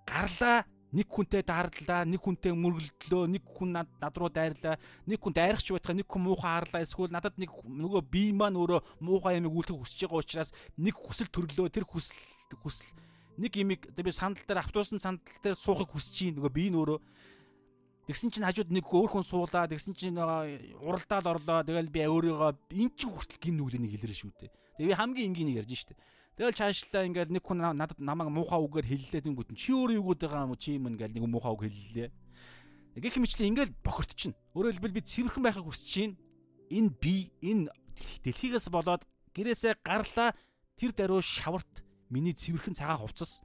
Speaker 1: Гарлаа нэг хүнтэй даарлаа, нэг хүнтэй мөргөлдлөө, нэг хүн над над руу дайрлаа, нэг хүн дайрахч байтгаа нэг хүн муухай харлаа, эсвэл надад нэг нөгөө бие маань өөрөө муухай юмыг үлдэх хүсэж байгаа учраас нэг хүсэл төрлөө, тэр хүсэл хүсэл нэг имийг би сандал дээр автобусны сандал дээр суухыг хүсэж чинь нөгөө бие нь өөрөө Тэгсэн чинь хажууд нэг өөр хүн суулаа. Тэгсэн чинь уралдаал орлоо. Тэгэл би өөрийгөө эн чинь хүртэл гин нүглэнийг хэлэрэн шүү дээ. Тэгээ би хамгийн энгийн ярьж штэ. Тэгэл цаашлаа ингээл нэг хүн надад намайг муухай үгээр хэллээ тэнгүүт чи өөрөө юу гэдэг байгаа юм чи юм ингээл нэг муухай үг хэллээ. Гэх мэтлээ ингээл бохирдчихно. Өөрөөр хэлбэл би цэвэрхэн байхыг хүсэж чинь энэ би энэ дэлхийгээс болоод гэрээсээ гарлаа тэр даруй шаварт миний цэвэрхэн цагаан хувцас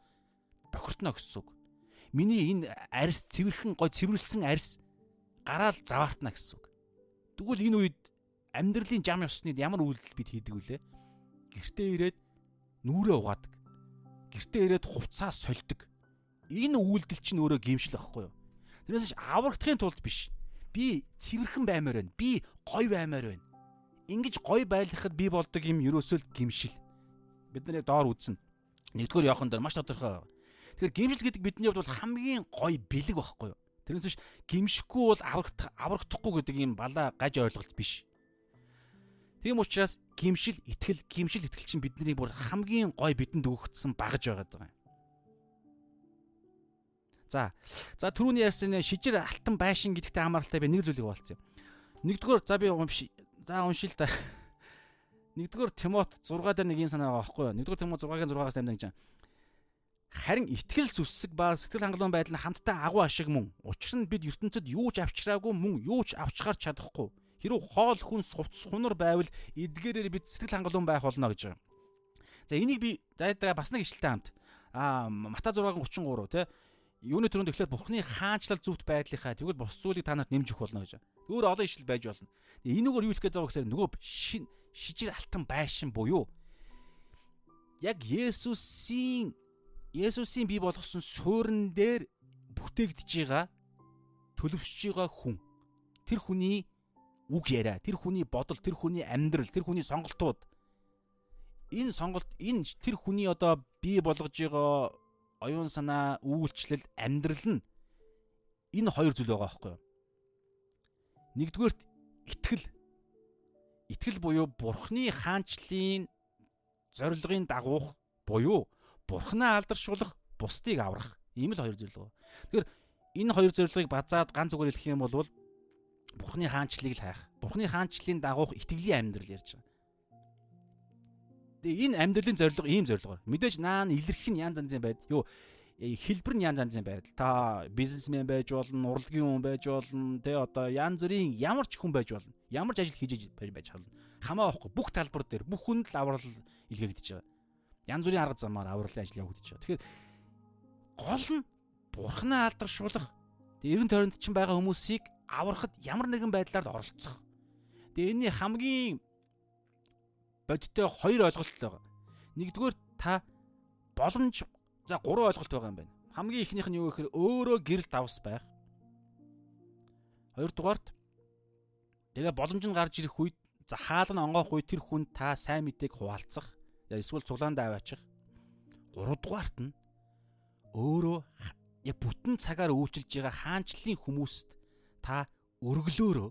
Speaker 1: бохирдно гэсэн үг миний энэ арьс цэвэрхэн гой цэвэрлсэн арьс гараал заваартна гэсэн үг. Тэгвэл энэ үед амьдралын жам ёсны ямар үйлдэл бид хийдэг вүлээ? Гэртээ ирээд нүрээ угаадаг. Гэртээ ирээд хувцаа сольдог. Энэ үйлдэл чинь өөрөө гимшил байхгүй юу? Тэрнээс аврагдахын тулд биш. Би цэвэрхэн баймаар байна. Би гой баймаар байна. Ингиж гой байлгахад би болдог юм ерөөсөө л гимшил. Бид нар яг доор үзнэ. Нэгдүгээр явахын дээр маш тодорхой Тэгэхээр гимшил гэдэг бидний хувьд бол хамгийн гоё бэлэг байхгүй юу? Тэрнээс биш гимшихгүй бол аврагдах аврагдахгүй гэдэг юм балаа гаж ойлголт биш. Тийм учраас гимшил итгэл гимшил итгэл чинь бидний бүр хамгийн гоё бидэнд өгөгдсөн багж байгаа юм. За. За түрүүний ярьсан шижир алтан байшин гэдэгтэй хамааралтай би нэг зүйлийг болцсон юм. Нэгдүгээр за би унши. За уншил та. Нэгдүгээр Тимот 6 дээр нэг юм санаа байгаа байхгүй юу? Нэгдүгээр Тимот 6-гийн 6-аас 8 гэж байна. Харин итгэл сүссэг ба сэтгэл хангалуун байдал нь хамтдаа агуу ашиг мөн. Учир нь бид ертөнцид юу ч авчраагүй мөн юу ч авчгаар чадахгүй. Хэрв хоол хүн сувц хунар байвал эдгээрээр бид сэтгэл хангалуун байх болно гэж байгаа. За энийг би зайдаа бас нэг ишлэлтэй хамт аа Мата 6:33 те юуны төрөнд эхлээд Бурхны хаанчлал зүвт байдлынхаа тэгвэл бос зүйлийг та нарт нэмж өгөх болно гэж. Өөр олон ишлэл байж болно. Энэгээр юу хэлэх гээд байгаа гэхээр нөгөө шин шижир алтан байшин буюу яг Есүсийн Есүсийн бий болгосон суурин дээр бүтээгдэж байгаа төлөвшөж байгаа хүн. Тэр хүний үг яриа, тэр хүний бодол, тэр хүний амьдрал, тэр хүний сонголтууд энэ сонголт энэ тэр хүний одоо бий болгож байгаа оюун санаа, үйлчлэл, амьдрал нь энэ хоёр зүйл байгаа байхгүй юу? Нэгдүгээрт итгэл. Итгэл буюу Бурхны хаанчлалын зорилгын дагуух буюу бурхнаа алдаршуулах, бусдыг аврах. Ийм л хоёр зорилго. Тэгэхээр энэ хоёр зорилгыг базаад ганц зүгээр хэлэх юм бол бурхны хаанчлалыг л хайх. Бурхны хаанчлалын дагуух итгэлийн амьдрал ярьж байгаа. Тэгээ энэ амьдралын зорилго ийм зорилгоор. Мэдээж наан илэрх нь янз янзын байд. Юу хэлбэр нь янз янзын байдал. Та бизнесмен байж болно, урлагийн хүн байж болно, тэ одоо янз бүрийн ямар ч хүн байж болно. Ямар ч ажил хийж байж болно. Хамаа авахгүй бүх талбар дээр бүх хүнд л аврал илгээгдэж байгаа янз бүрийн арга замаар авралын ажил явагдаж байгаа. Тэгэхээр гол нь бурхнаа алдаршуулах. Тэгээ эргэн тойронд чинь байгаа хүмүүсийг аврахад ямар нэгэн байдлаар оролцох. Тэгээ энэний хамгийн бодиттой хоёр ойлголт байгаа. Нэгдүгээр та боломж за гурван ойлголт байгаа юм байна. Хамгийн ихнийх нь юу гэхээр өөрөө гэрэл давс байх. Хоёрдугаарт тэгээ боломж нь гарч ирэх үед за хаал нь онгоох үед тэр хүн та сайн мэдээг хуваалцах эсвэл цуглаандаа аваачих. 3 дугаарт нь өөрөө яг бүтэн цагаар үйлчилж байгаа хаанчлалын хүмүүст та өргөлөөрөө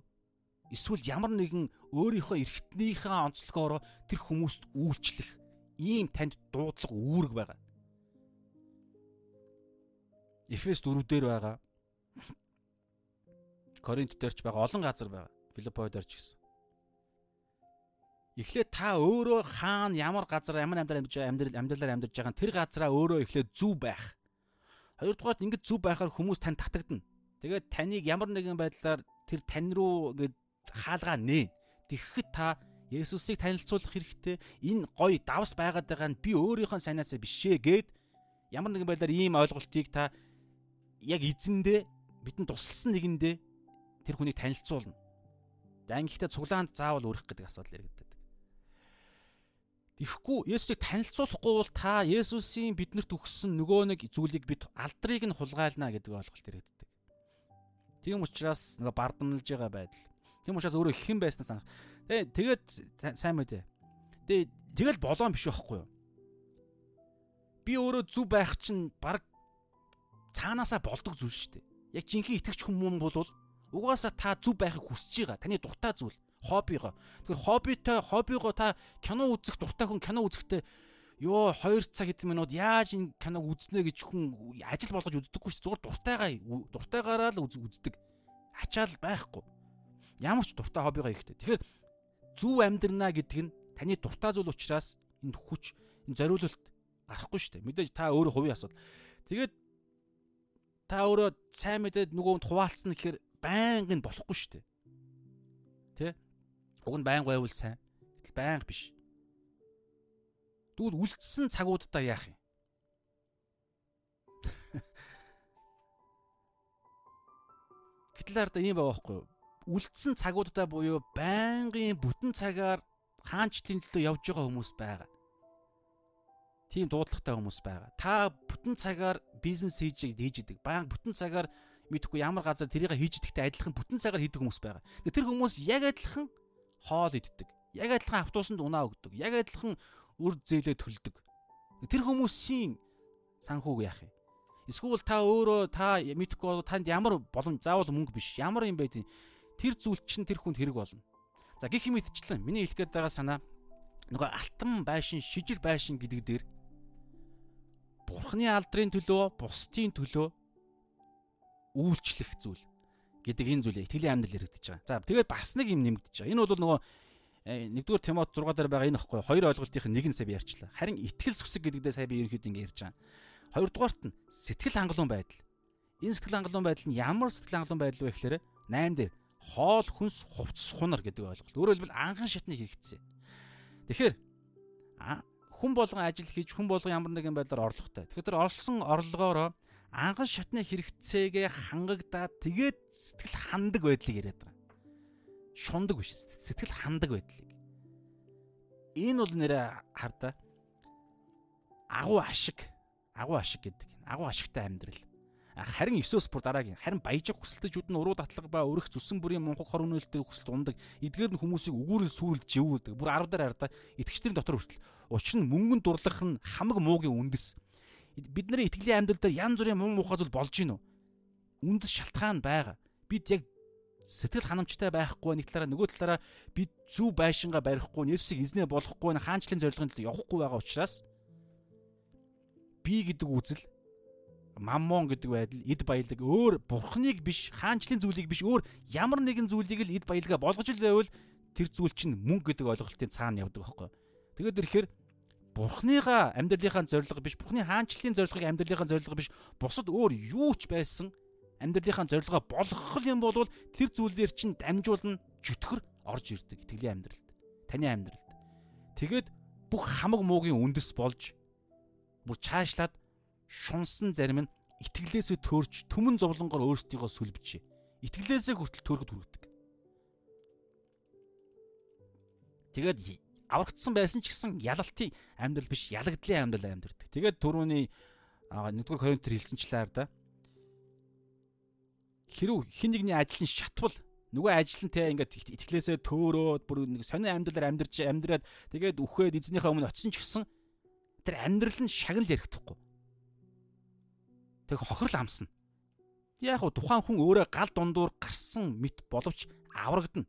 Speaker 1: эсвэл ямар нэгэн өөрийнхөө эргэтнийхээ онцлогоороо тэр хүмүүст үйлчлэх ийм танд дуудлага үүрэг байгаа. Эфес 4 дээр байгаа. Коринт дээр ч байгаа олон газар байгаа. Филиппой дээр ч гэсэн. Эхлээд та өөрөө хаана ямар газар ямар амьдрал амьдарч амьдрал амьдралаар амьдарч байгаа тэр газараа өөрөө эхлээд зүв байх. Хоёрдугаарт ингэж зүв байхаар хүмүүс тань татагдана. Тэгээд таныг ямар нэгэн байдлаар тэр тань руу ингэж хаалгаа нээ. Тэгэхэд та Есүсийг танилцуулах хэрэгтэй. Энэ гоё давс байгаад байгаа нь би өөрийнхөө сайнаасаа бишээ гэд ямар нэгэн байдлаар ийм ойлголтыг та яг эзэндээ бидэнд тусалсан нэгэндээ тэр хүнийг танилцуулна. Дан гэхдээ цуглаанд заавал өрөх гэдэг асуудал яригддаг. Тэгэхгүй Есүсийг танилцуулахгүй бол та Есүсийн биднэрт өгсөн нөгөө нэг зүйлийг бид алдрыг нь хулгайлна гэдэг ойлголт яригддаг. Тийм учраас нөгөө бардамлж байгаа байдал. Тийм учраас өөрөө хэн байснаас анх Тэгээ тэгээд сайн мэдээ. Тэгээ тэгэл болоон биш байхгүй юу? Би өөрөө зүв байх чинь баг цаанаасаа болдог зүйл шүү дээ. Яг жинхэнэ итгэж хүмүүс бол угаасаа та зүв байхыг хүсэж байгаа. Таны дуртай зүйл, хоббигоо. Тэгэхээр хоббитой, хоббигоо та кино үзэх дуртай хүн кино үзэхдээ ёо 2 цаг хэдэн минут яаж энэ киног үзнэ гэж хүн ажил болгож үздэггүй шүү. Зүгээр дуртайгаа дуртайгаараа л үздэг. Ачаал байхгүй. Ямар ч дуртай хоббигоо ихтэй. Тэгэхээр зөв амьдрнаа гэдэг нь таны дуртай зүйл учраас энэ хүч энэ зориулалт гарахгүй шүү дээ. Мэдээж та өөрөө хувийн асуудал. Тэгээд та өөрөө сайн мэдээд нөгөөнд хуваалцсан гэхээр байнгын болохгүй шүү дээ. Тэ? Уг нь байнга байвал сайн. Гэтэл байнга биш. Тэгвэл үлдсэн цагуудаа яах юм? Гэтэл арда ийм байгаа байхгүй юу? үлдсэн цагуудаа буюу байнгын бүтэн цагаар хаанчлын төлөө явж байгаа хүмүүс байгаа. Тийм дуудлагатай хүмүүс байгаа. Та бүтэн цагаар бизнес хийж хийж идэг. Баян бүтэн цагаар мэдхгүй ямар газар тэрийг хийж идэгтэй адилхан бүтэн цагаар хийдэг хүмүүс байгаа. Тэр хүмүүс яг адилхан хоол иддэг. Яг адилхан автобусанд унаа өгдөг. Яг адилхан үр зээлээ төлдөг. Тэр хүмүүсийн санхүүг яах юм? Эсвэл та өөрөө та мэдхгүй танд ямар боломж заавал мөнгө биш. Ямар юм байдیں۔ тэр зүйл чинь тэр хүнд хэрэг болно. За гих мэтчлэн миний хэлэх гээд байгаа санаа нөгөө алтан байшин, шижил байшин гэдэг дээр бурхны алдрын төлөө, бусдын төлөө үйлчлэх зүйл гэдэг энэ зүйлээ итгэлийн амьдрал яригдчихэж байгаа. За тэгээд бас нэг юм нэмэгдэж байгаа. Энэ бол нөгөө э, нэгдүгээр Тимот 6 дээр байгаа энэ ихгүй хоёр ойлголтын нэг нь сая би ярьчлаа. Харин итгэл сүсэг гэдэгдээ сая би ерөнхийдөө ингэ ярьж байгаа. Хоёрдугаарт нь сэтгэл хангалуун байдал. Энэ сэтгэл хангалуун байдал нь ямар сэтгэл хангалуун байдал вэ гэхээр 8 дээр хоол хүнс хувцс хунар гэдэг ойлголт. Өөрөөр хэлбэл анхан шатны хэрэгцээ. Тэгэхээр хүн болгон ажил хийж хүн болгон ямар нэгэн байдлаар орлоготой. Тэгэхээр олсон орлогоороо анхан шатны хэрэгцээгээ хангагдаад тэгээд сэтгэл хандаг байдлыг яриад байгаа. Шундаг биш сэтгэл хандаг байдлыг. Энэ бол нэрэ хардаа агуу ашиг агуу ашиг гэдэг. Агуу ашигтай амьдрал. Харин 9-өөс бүр дараагийн харин баяжиг хүсэлтэжүүд нь уруу татлага ба өрөх зүсэн бүрийн монхог хор үнэлтэд хүсэлт ундаг. Эдгээр нь хүмүүсийг өгүүрэл сүрэлж живүүдэг. Бүр 10 дараа ардаа итгэжтэрийн дотор хүртэл. Учир нь мөнгөнд дурлах нь хамаг муугийн үндэс. Бидний итгэлийн амьдрал дээр янз бүрийн муу мухай зүйл болж гинөө. Үндэс шалтгаан байгаа. Бид яг сэтгэл ханамжтай байхгүй нэг талаараа нөгөө талаараа бид зүв байшингаа барихгүй Есүсийг эзнээ болохгүй хаанчлын зорилгын төлөө явахгүй байгаа учраас би гэдэг үзэл маммон гэдэг байдал эд баялаг өөр бурхныг биш хаанчлын зүйлийг биш өөр ямар нэгэн зүйлийг л эд баялгаа болгож л байвал тэр зүйл чинь мөнгө гэдэг ойлголтын цаана явдаг байхгүй. Тэгээд ирэхээр бурхныгаа амьдралынхаа зорилго биш бурхны хаанчлалын зорилгыг амьдралынхаа зорилго биш бусад өөр юу ч байсан амьдралынхаа зорилгоо болгох юм бол тэр зүйлээр чинь дамжуулна чөтгөр орж ирдэг итгэлийн амьдралд таны амьдралд тэгээд бүх хамаг муугийн үндэс болж бүр чаашлаад шунсан зарим нь итгэлээсээ төрж түмэн зовлонгоор өөрсдийгөө сүлбжээ. Итгэлээсээ хүртэл төрөхөд хүргэдэг. Тэгээд аврагдсан байсан ч гэсэн ялалтын амьдрал биш, ялагдлын амьдрал амьдэрдэг. Тэгээд түрүүний нэгдүгээр Коринтер хэлсэнчлээр да хэрв хин нэгний ажлын шатвал нөгөө ажил нь те ингээд итгэлээсээ төөрөөд бүр нэг сони амьдралаар амьдарч амьдраад тэгээд үхээд эзнийхээ өмнө очисон ч гэсэн тэр амьдрал нь шагнал ярихдаггүй. Тэг хохирол амсна. Яг уу тухайн хүн өөрөө гал дундуур гарсан мэт боловч аврагдана.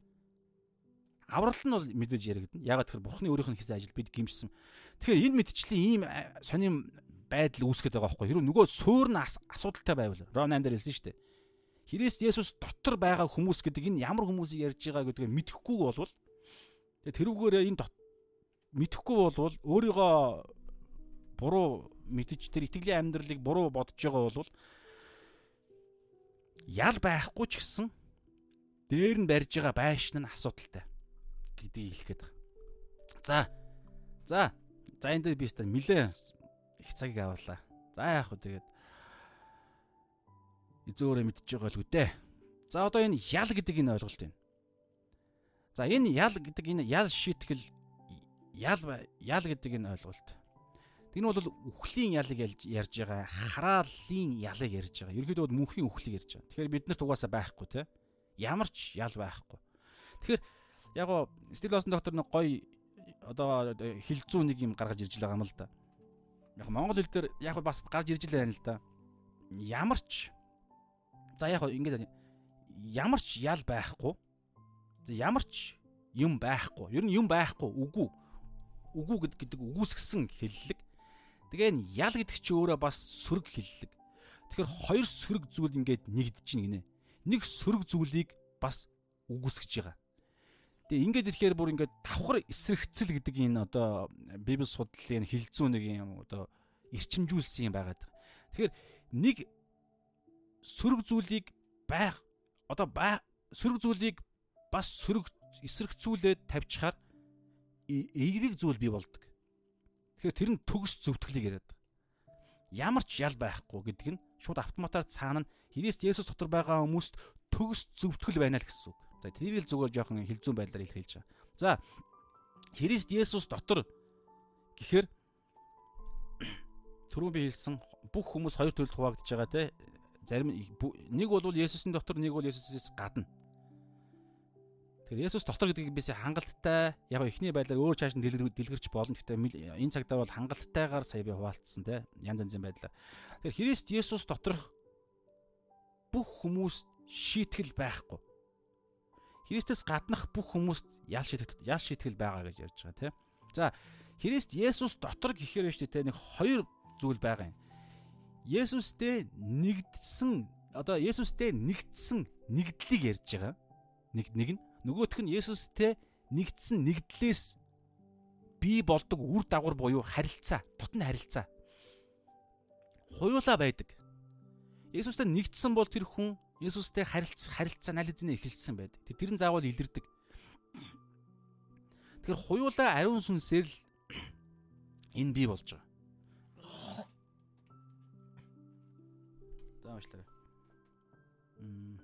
Speaker 1: Аврал нь бол мэдээж яригдана. Яг тэгэхээр бурхны өөрийнх нь хийсэн ажил бид гимжсэн. Тэгэхээр энэ мэдчлэн ийм сонирм байдал үүсгэж байгаа байхгүй. Хэрвээ нөгөө суур нь асуудалтай байвал Ром 8 дээр хэлсэн шүү дээ. Христ Есүс дотор байгаа хүмүүс гэдэг энэ ямар хүмүүсийг ярьж байгаа гэдгийг мэдэхгүй болвол тэрүүгээр энэ мэдэхгүй болвол өөрийгөө буруу мэдэж тэр итгэлийн амьдралыг буруу бодож байгаа бол ял байхгүй ч гэсэн дээр нь барьж байгаа байшин нь асуудалтай гэдгийг хэлэхэд байгаа. За. За. За энэ дээр би өстой нилээ их цагийг авлаа. За яах вэ тэгээд эзөөрөө мэдчихэж байгаа л үдээ. За одоо энэ ял гэдэг энэ ойлголт байна. За энэ ял гэдэг энэ ял шийтгэл ял ял гэдэг энэ ойлголт. Энэ бол үхлийн ялыг ярьж байгаа, хараалын ялыг ярьж байгаа. Ерөнхийдөө мөнхийн үхлийг ярьж байгаа. Тэгэхээр бид нарт угаасаа байхгүй те. Ямар ч ял байхгүй. Тэгэхээр яг гоо Стилосын доктор нэг гоё одоо хилцүү нэг юм гаргаж ирж байгаа юм л да. Яг монгол хэл дээр яг бас гарч ирж байгаа юм л да. Ямар ч за яг ингээд ямар ч ял байхгүй. Ямар ч юм байхгүй. Ер нь юм байхгүй. Үгүй. Үгүй гэдэг үгүйсгсэн хэллэг. Тэгээ энэ ял гэдэг чи өөрөө бас сөрөг хиллэг. Тэгэхээр хоёр сөрөг зүйл ингээд нэгдэж гинэ. Нэг сөрөг зүйлийг бас үгүйсгэж байгаа. Тэгээ ингээд ирэхээр бүр ингээд давхар эсрэгцэл гэдэг энэ одоо библи судлалын хилцүү нэг юм одоо эрчимжүүлсэн юм байгаад. Тэгэхээр нэг сөрөг зүйлийг байх одоо сөрөг зүйлийг бас сөрөг эсрэгцүүлээд тавьчихаар эерэг зүйл бий болдог. Тэгэхээр тэр нь төгс зөвтгөлийг яриад байгаа. Ямар ч ял байхгүй гэдэг нь шууд автоматар цаана нь Христ Есүс дотор байгаа хүмүүст төгс зөвтгөл байна л гэсэн үг. За тэрийг л зүгээр жоохон хилзүүн байдлаар илэрхийлж байгаа. За Христ Есүс дотор гэхээр түрүүн би хэлсэн бүх хүмүүс хоёр төрөлд хуваагдж байгаа те зарим нэг бол Есүсийн дотор нэг бол Есүсээс гадна Тэгэхээр Есүс дотор гэдгийг бисээ хангалттай яг ихний байдлаар өөр чааш нь дэлгэрч болно. Гэхдээ энэ цагтаа бол хангалттайгаар сая би хуваалцсан те янз янзын байдлаар. Тэгэхээр Христ Есүс доторх бүх хүмүүс шийтгэл байхгүй. Христэс гаднах бүх хүмүүст ял шийтгэл ял шийтгэл байгаа гэж ярьж байгаа тийм. За Христ Есүс дотор гэхээр шүү дээ нэг хоёр зүйл байгаа юм. Есүстэй нэгдсэн одоо Есүстэй нэгдсэн нэгдлийг ярьж байгаа. Нэг нэг нь нөгөөх нь Есүстэй нэгдсэн нэгдлээс бий болдог үр дагавар буюу харилцаа, дотн харилцаа. Хуйлаа байдаг. Есүстэй нэгдсэн бол тэр хүн Есүстэй харилцаа харилцаа нализны эхэлсэн байдаг. Тэрэн заавал илэрдэг. Тэгэхээр хуйлаа ариун сүнсээр л энэ бий болж байгаа. За уучлаарай. Мм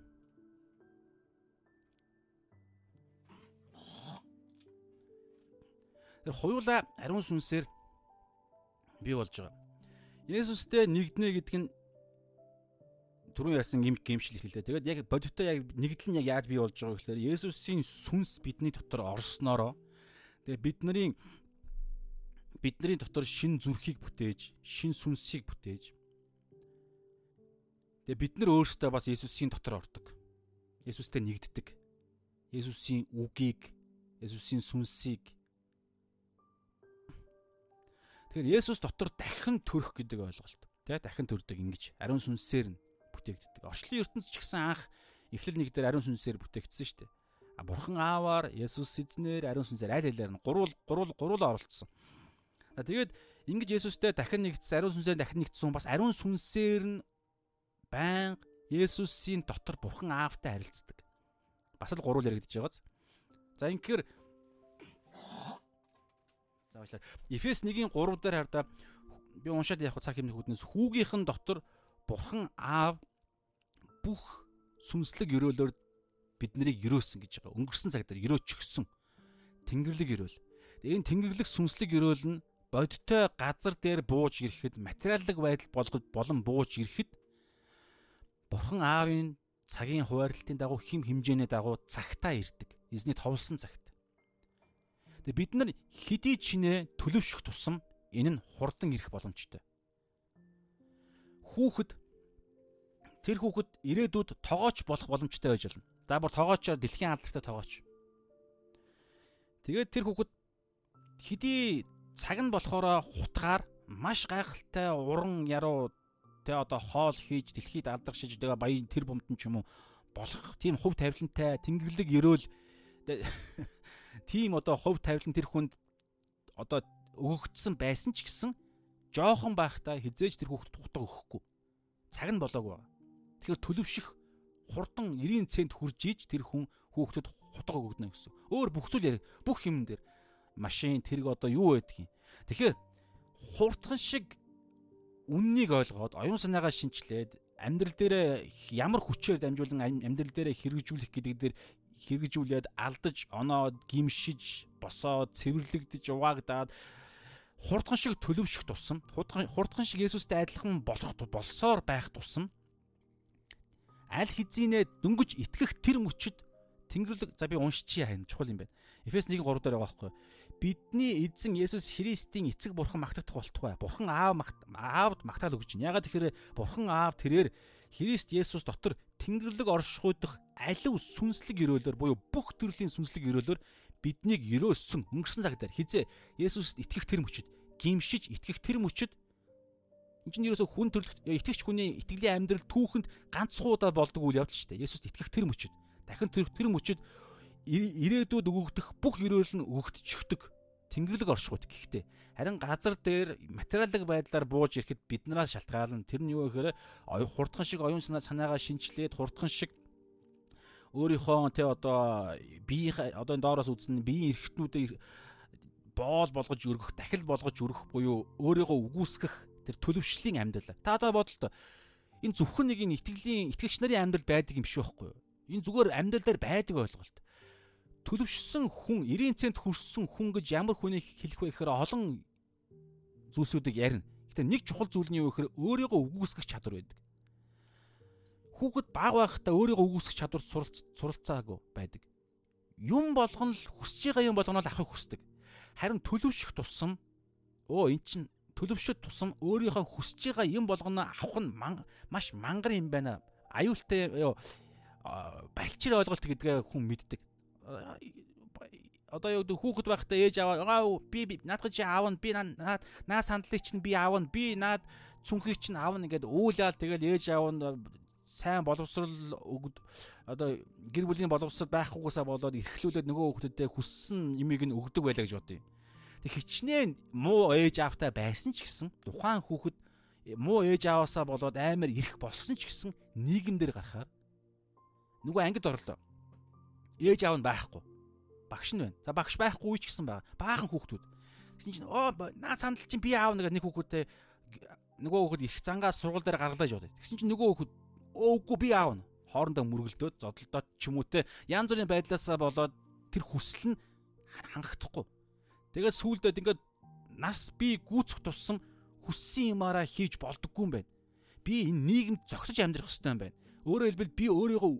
Speaker 1: Тэр хуйлаа ариун сүнсээр бий болж байгаа. Есүстэй нэгднэ гэдг нь түрүүн ярьсан гимт гимшил хэлээ. Тэгээд яг бодиттой яг нэгдэл нь яг яаж бий болж байгаа гэхээр Есүсийн сүнс бидний дотор орсноороо тэгээд бидний бидний дотор шин зүрхийг бүтээж, шин сүнсийг бүтээж. Тэгээ бид нар өөрсдөө бас Есүсийн дотор ордог. Есүстэй нэгддэг. Есүсийн үгийг, Есүсийн сүнсийг Тэгэхээр Есүс дотор дахин төрөх гэдэг ойлголт. Тэ дахин төрдөг ингэж ариун сүнсээр нь бүтээгддэг. Орчлын ертөнц ч гэсэн анх эхлэл нэг дээр ариун сүнсээр бүтээгдсэн шүү дээ. А бурхан ааваар Есүс эзнэр ариун сүнсээр аль алиар нь гурвал гурвал гурвал оролцсон. Тэгээд ингэж Есүстэй дахин нэгдсэн ариун сүнсээр дахин нэгдсэн бас ариун сүнсээр нь байн Есүсийн дотор бурхан аавтай харилцдаг. Бас л гурвал яригдж байгааз. За инхээр За уучлаа. Эфес 1-ийн 3 дээр хардаа би уншаад явах цаг хэмнэх үднэс хүүгийнхэн дотор бурхан аав бүх сүнслэг өрөөлөөр бид нарыг өрөөсөн гэж байгаа. Өнгөрсөн цаг дээр өрөөчихсөн. Тэнгэрлэг өрөөл. Энэ тэнгэрлэг сүнслэг өрөөл нь бодиттой газар дээр бууж ирэхэд материаллык байдал болгож болон бууж ирэхэд бурхан аавын цагийн хуваарлтын дагуу хим хэмжээний дагуу цагтаа ирдэг. Эзний товлсон цагт. Тэгээ бид нар хэдий чинээ төлөвшөх тусам энэ нь хурдан ирэх боломжтой. Хүүхэд тэр хүүхэд ирээдүйд тоогооч болох боломжтой байж болно. За бүр тоогоочоор дэлхийн алдартай тоогооч. Тэгээд тэр хүүхэд хэдий цаг нь болохоор хутгаар маш гайхалтай уран яруу тэ одоо хоол хийж дэлхийд алдаршиж тэгээ баян тэр бомтон ч юм уу болох тийм хувь тавилантай тэнгэрлэг ерөөл тийм одоо хувь тавилан тэр хүнд одоо өгөгдсөн байсан ч гэсэн жоохон байхдаа хизээж тэр хүүхдэд утга өгөхгүй. Цаг нь болоогүй. Тэгэхээр төлөвших хурдан 90 цент хурж иж тэр хүн хүүхдэд хутга өгдөнө гэсэн. Өөр бүх зүйл яриг бүх юм дээр машин тэрэг одоо юу байдгийг. Тэгэхээр хурдхан шиг үннийг ойлгоод оюун санаагаа шинчлээд амьдрал дээр ямар хүчээр дамжуулан амьдрал дээр хэрэгжүүлэх гэдэг дээр хэрэгжүүлээд алдаж оноод гимшиж босоод цэвэрлэгдэж угаагдаад хурдхан шиг төлөвшөх тусам хурдхан шиг Есүстэй адилхан болох болсоор байх тусам аль хэзээ дөнгөж итгэх тэр мөчөд Тэнгэрлэг за би уншчихъя хань чухал юм байна. Эфес 1:3 дээр байгаа байхгүй. Бидний эзэн Есүс Христийн эцэг бурхан магтагдах болтугай. Бурхан аав аавд магтаал өгч байна. Ягаад тэгэхээр бурхан аав тэрээр Христ Есүс дотор Тэнгэрлэг оршихуйдах алив сүнслэг өрөөлөөр буюу бүх төрлийн сүнслэг өрөөлөөр биднийг өрөөссөн өнгөрсөн цаг дээр хизээ Есүст итгэх тэр мөчөд гимшиж итгэх тэр мөчөд энэ чинь ерөөсө хүн төрлөх итгэгч хүний итгэлийн амьдрал түүхэнд ганцхуудаа болдог үйл явдал шүү дээ. Есүст итгэх тэр мөчөд дахин тэр тэр мөчөд ирээдүйд өгөгдөх бүх өрөөл нь өгөгдчихдөг. Тэнгэрлэг оршихуйд гэхдээ харин газар дээр материалын байдлаар бууж ирэхэд биднээс шалтгаална. Тэр нь юу гэхээр хурдхан шиг оюун санаа санаагаа шинчлээд хурдхан шиг өөрийнхөө тэ одоо бие одоо доороос үзэн биеийн эрхтнүүдээ боол болгож өргөх, дахил болгож өргөх буюу өөрийгөө үгүйсгэх тэр төлөвшлийн амьдрал. Та одоо бодлоо энэ зөвхөн нэг нь итгэлийн итгэгч нарын амьдрал байдаг юм шиг байхгүй юу? Энэ зүгээр амьдрал дээр байдаг ойлголт. Төлөвшсөн хүн 90 цент хүрсэн хүн гэж ямар хүнийг хэлэх вэ гэхээр олон зүйлсүүдийг ярина. Гэтэ нэг чухал зүйл нь юу гэхээр өөрийгөө үгүйсгэх чадвар байдаг хүүхэд баг байхдаа өөрийгөө үгүйсгэх чадварт суралцаагүй байдаг. Юм болгоно л хүсэж байгаа юм болгоно л авахыг хүсдэг. Харин төлөвшөх тусам оо эн чин төлөвшөд тусам өөрийнхөө хүсэж байгаа юм болгоно авах нь маш мангар юм байна. Аюултай балчир ойлголт гэдгээ хүн мэддэг. Одоо юу хүүхэд байхдаа ээж аваа би наадах чи аавна би наа сандлыг чинь би аавна би наад цүнхийг чинь аавна гэдэг үүлээл тэгэл ээж аавна сайн боловсрал өгд одоо гэр бүлийн боловсрал байхгүйгээсээ болоод эрхлүүлээд нөгөө хүүхдэдээ хүссэн имийг нь өгдөг байлаа гэж бодъё. Тэг хичнээн муу ээж аавтай байсан ч гэсэн тухайн хүүхэд муу ээж ааваасаа болоод амар ирэх болсон ч гэсэн нийгэмдэр гарахаар нөгөө ангид орлоо. Ээж аав нь байхгүй. Багш нь байна. За багш байхгүй ч гэсэн байгаа. Баахан хүүхдүүд. Гэсэн чинь оо наа цаандал чинь би аав нэг нэг хүүхэдтэй нөгөө хүүхэд ирэх зангаас сургууль дээр гаргалаа бодъё. Тэгсэн чинь нөгөө хүүхэд өөгүй би аавна. Хоорондоо мөргөлдөөд зодолдоод ч юм уу те янз бүрийн байдлаасаа болоод тэр хүсэл нь хангахдахгүй. Тэгээд сүүлдээд ингээд нас би гүйцэх тусам хүссэн юмараа хийж болдоггүй юм байна. Би энэ нийгэмд зогсож амьдрах хэрэгтэй юм байна. Өөрөөр хэлбэл би өөрийгөө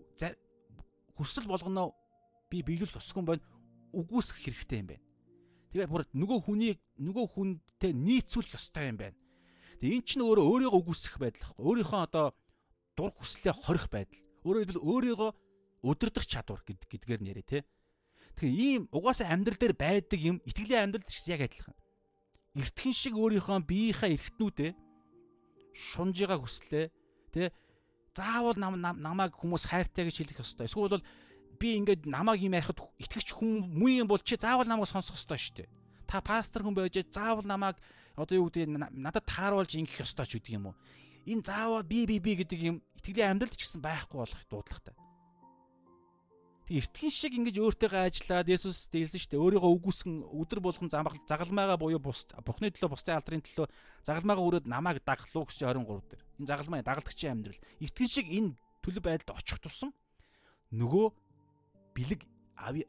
Speaker 1: хүсэл болгоноо би биелүүлэх ёсгүй юм байна. Үгүйсэх хэрэгтэй юм байна. Тэгээд бүр нөгөө хүнийг нөгөө хүнтэй нийцүүлэх ёстой юм байна. Тэгээ эн чинь өөрөө өөрийгөө үгүйсэх байдал байхгүй. Өөрийнхөө одоо дур хүслээ хорих байдал. Өөрөөр хэлбэл өөрийгөө удирдах чадвар гэдгээр нэрэ тэ. Тэгэхээр ийм угаасаа амьдрал дээр байдаг юм итгэлийн амьдрал ч гэсэн яг адилхан. Эртхэн шиг өөрийнхөө биеийнхээ эргэтнүүдээ шунж байгаа хүслээ тэ заавал нам намайг хүмүүс хайртай гэж хэлэх ёстой. Эсвэл бол би ингээд намайг юм ярихад итгэвч хүн муу юм бол чи заавал намайг сонсох ёстой шүү дээ. Та пастор хүн байж заавал намайг одоо юу гэдэг надад тааруулж ингэх ёстой ч гэдэг юм уу энэ заавал би би би гэдэг юм итгэлийн амьдралд ч гэсэн байхгүй болох дуудлагатай. Эртхэн шиг ингэж өөртөөгөө ажиллаад Есүс дээлсэн шүү дээ. Өөрийгөө үгүйсгэн өдөр болгон загалмайгаа буюу бус Бурхны төлөө бусдын алдрын төлөө загалмайгаа өрөөд намайг даглуу гэсэн 23 дээр. Энэ загалмай дагалдагчийн амьдрал. Эртхэн шиг энэ төлөв байдалд очих тусам нөгөө бэлэг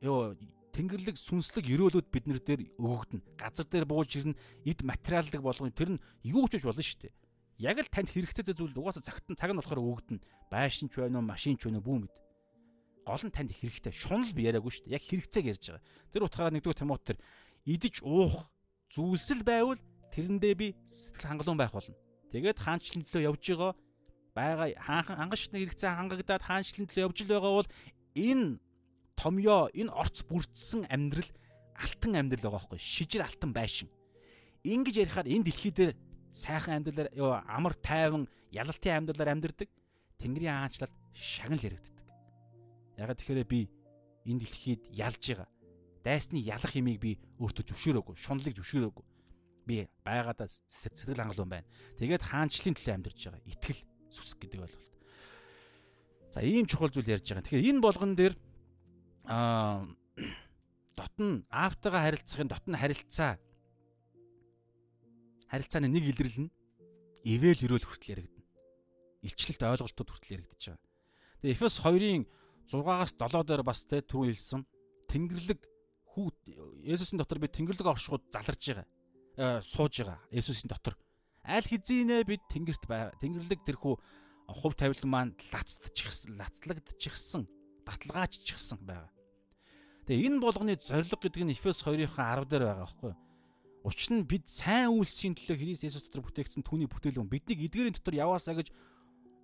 Speaker 1: ёо тэнгэрлэг сүнслэг өрөөлөд бид нар дээр өгөгдөн. Газар дээр бууж ирнэ, эд материалдаг болгоно. Тэр нь юу ч болно шүү дээ яг л танд хэрэгтэй зүйл угаасаа цагтан цаг нь болохоор өгдөн байшин ч байна уу машин ч байна уу бүү мэд. Гол нь танд хэрэгтэй. Шунал би яриаггүй шүү дээ. Яг хэрэгцээг ярьж байгаа. Тэр утгаараа нэгдүгээр Тимот тэр идэж уух зүйлсэл байвал тэрэндээ би сэтгэл хангалуун байх болно. Тэгээд хаанчлан төлөө явж байгаа байгаа хаанхан ангашны хэрэгцээ хангагдаад хаанчлан төлөө явж л байгаа бол энэ томьёо энэ орц бүрдсэн амьдрал алтан амьдрал байгаа байхгүй шижир алтан байшин. Ингиж ярихаар энэ дэлхий дээр сайхан амьдралаар амар тайван ялалтын амьдралаар амьдардаг. Тэнгэрийн аанчлал шагнал яригддаг. Ягаад тэгэхээр би энэ дэлхийд ялж байгаа. Дайсны ялах хэмийг би өөртөө зөвшөөрөөгүй, шунлыг зөвшөөрөөгүй. Би байгаадаа сэтгэл хангалуун байна. Тэгээд хаанчлалын төлөө амьдарч байгаа. Итгэл сүсг гэдэг ойлголт. За ийм чухал зүйл ярьж байгаа. Тэгэхээр энэ болгон дээр аа дотн аавтайгаа харилцахын дотн харилцаа харилцааны нэг илрэл нь ивэл өрөөл хүртэл яригдана. Илчлэлт ойлголтууд хүртэл яригдчихэж байгаа. Тэгээ Эфес 2-ын 6-аас 7 дээр бас тэ түрүү хэлсэн Тэнгэрлэг хүү Есүсийн дотор бид Тэнгэрлэг оршихуд заларж байгаа. Э, сууж байгаа. Есүсийн дотор. Аль хэзээ бид Тэнгэрт байгаа. Тэнгэрлэг тэрхүү хувь тавилан маань лацдчихсан, лацлагдчихсан, баталгаажчихсан байгаа. Тэгээ энэ болгоны зорилго гэдэг нь Эфес 2-ын 10 дээр байгаа байхгүй юу? Учир нь бид сайн үйлсийн төлөө Христ Есүс дотор бүтээгдсэн түүний бүтээлүүн биднийг эдгээрийн дотор яваасаа гэж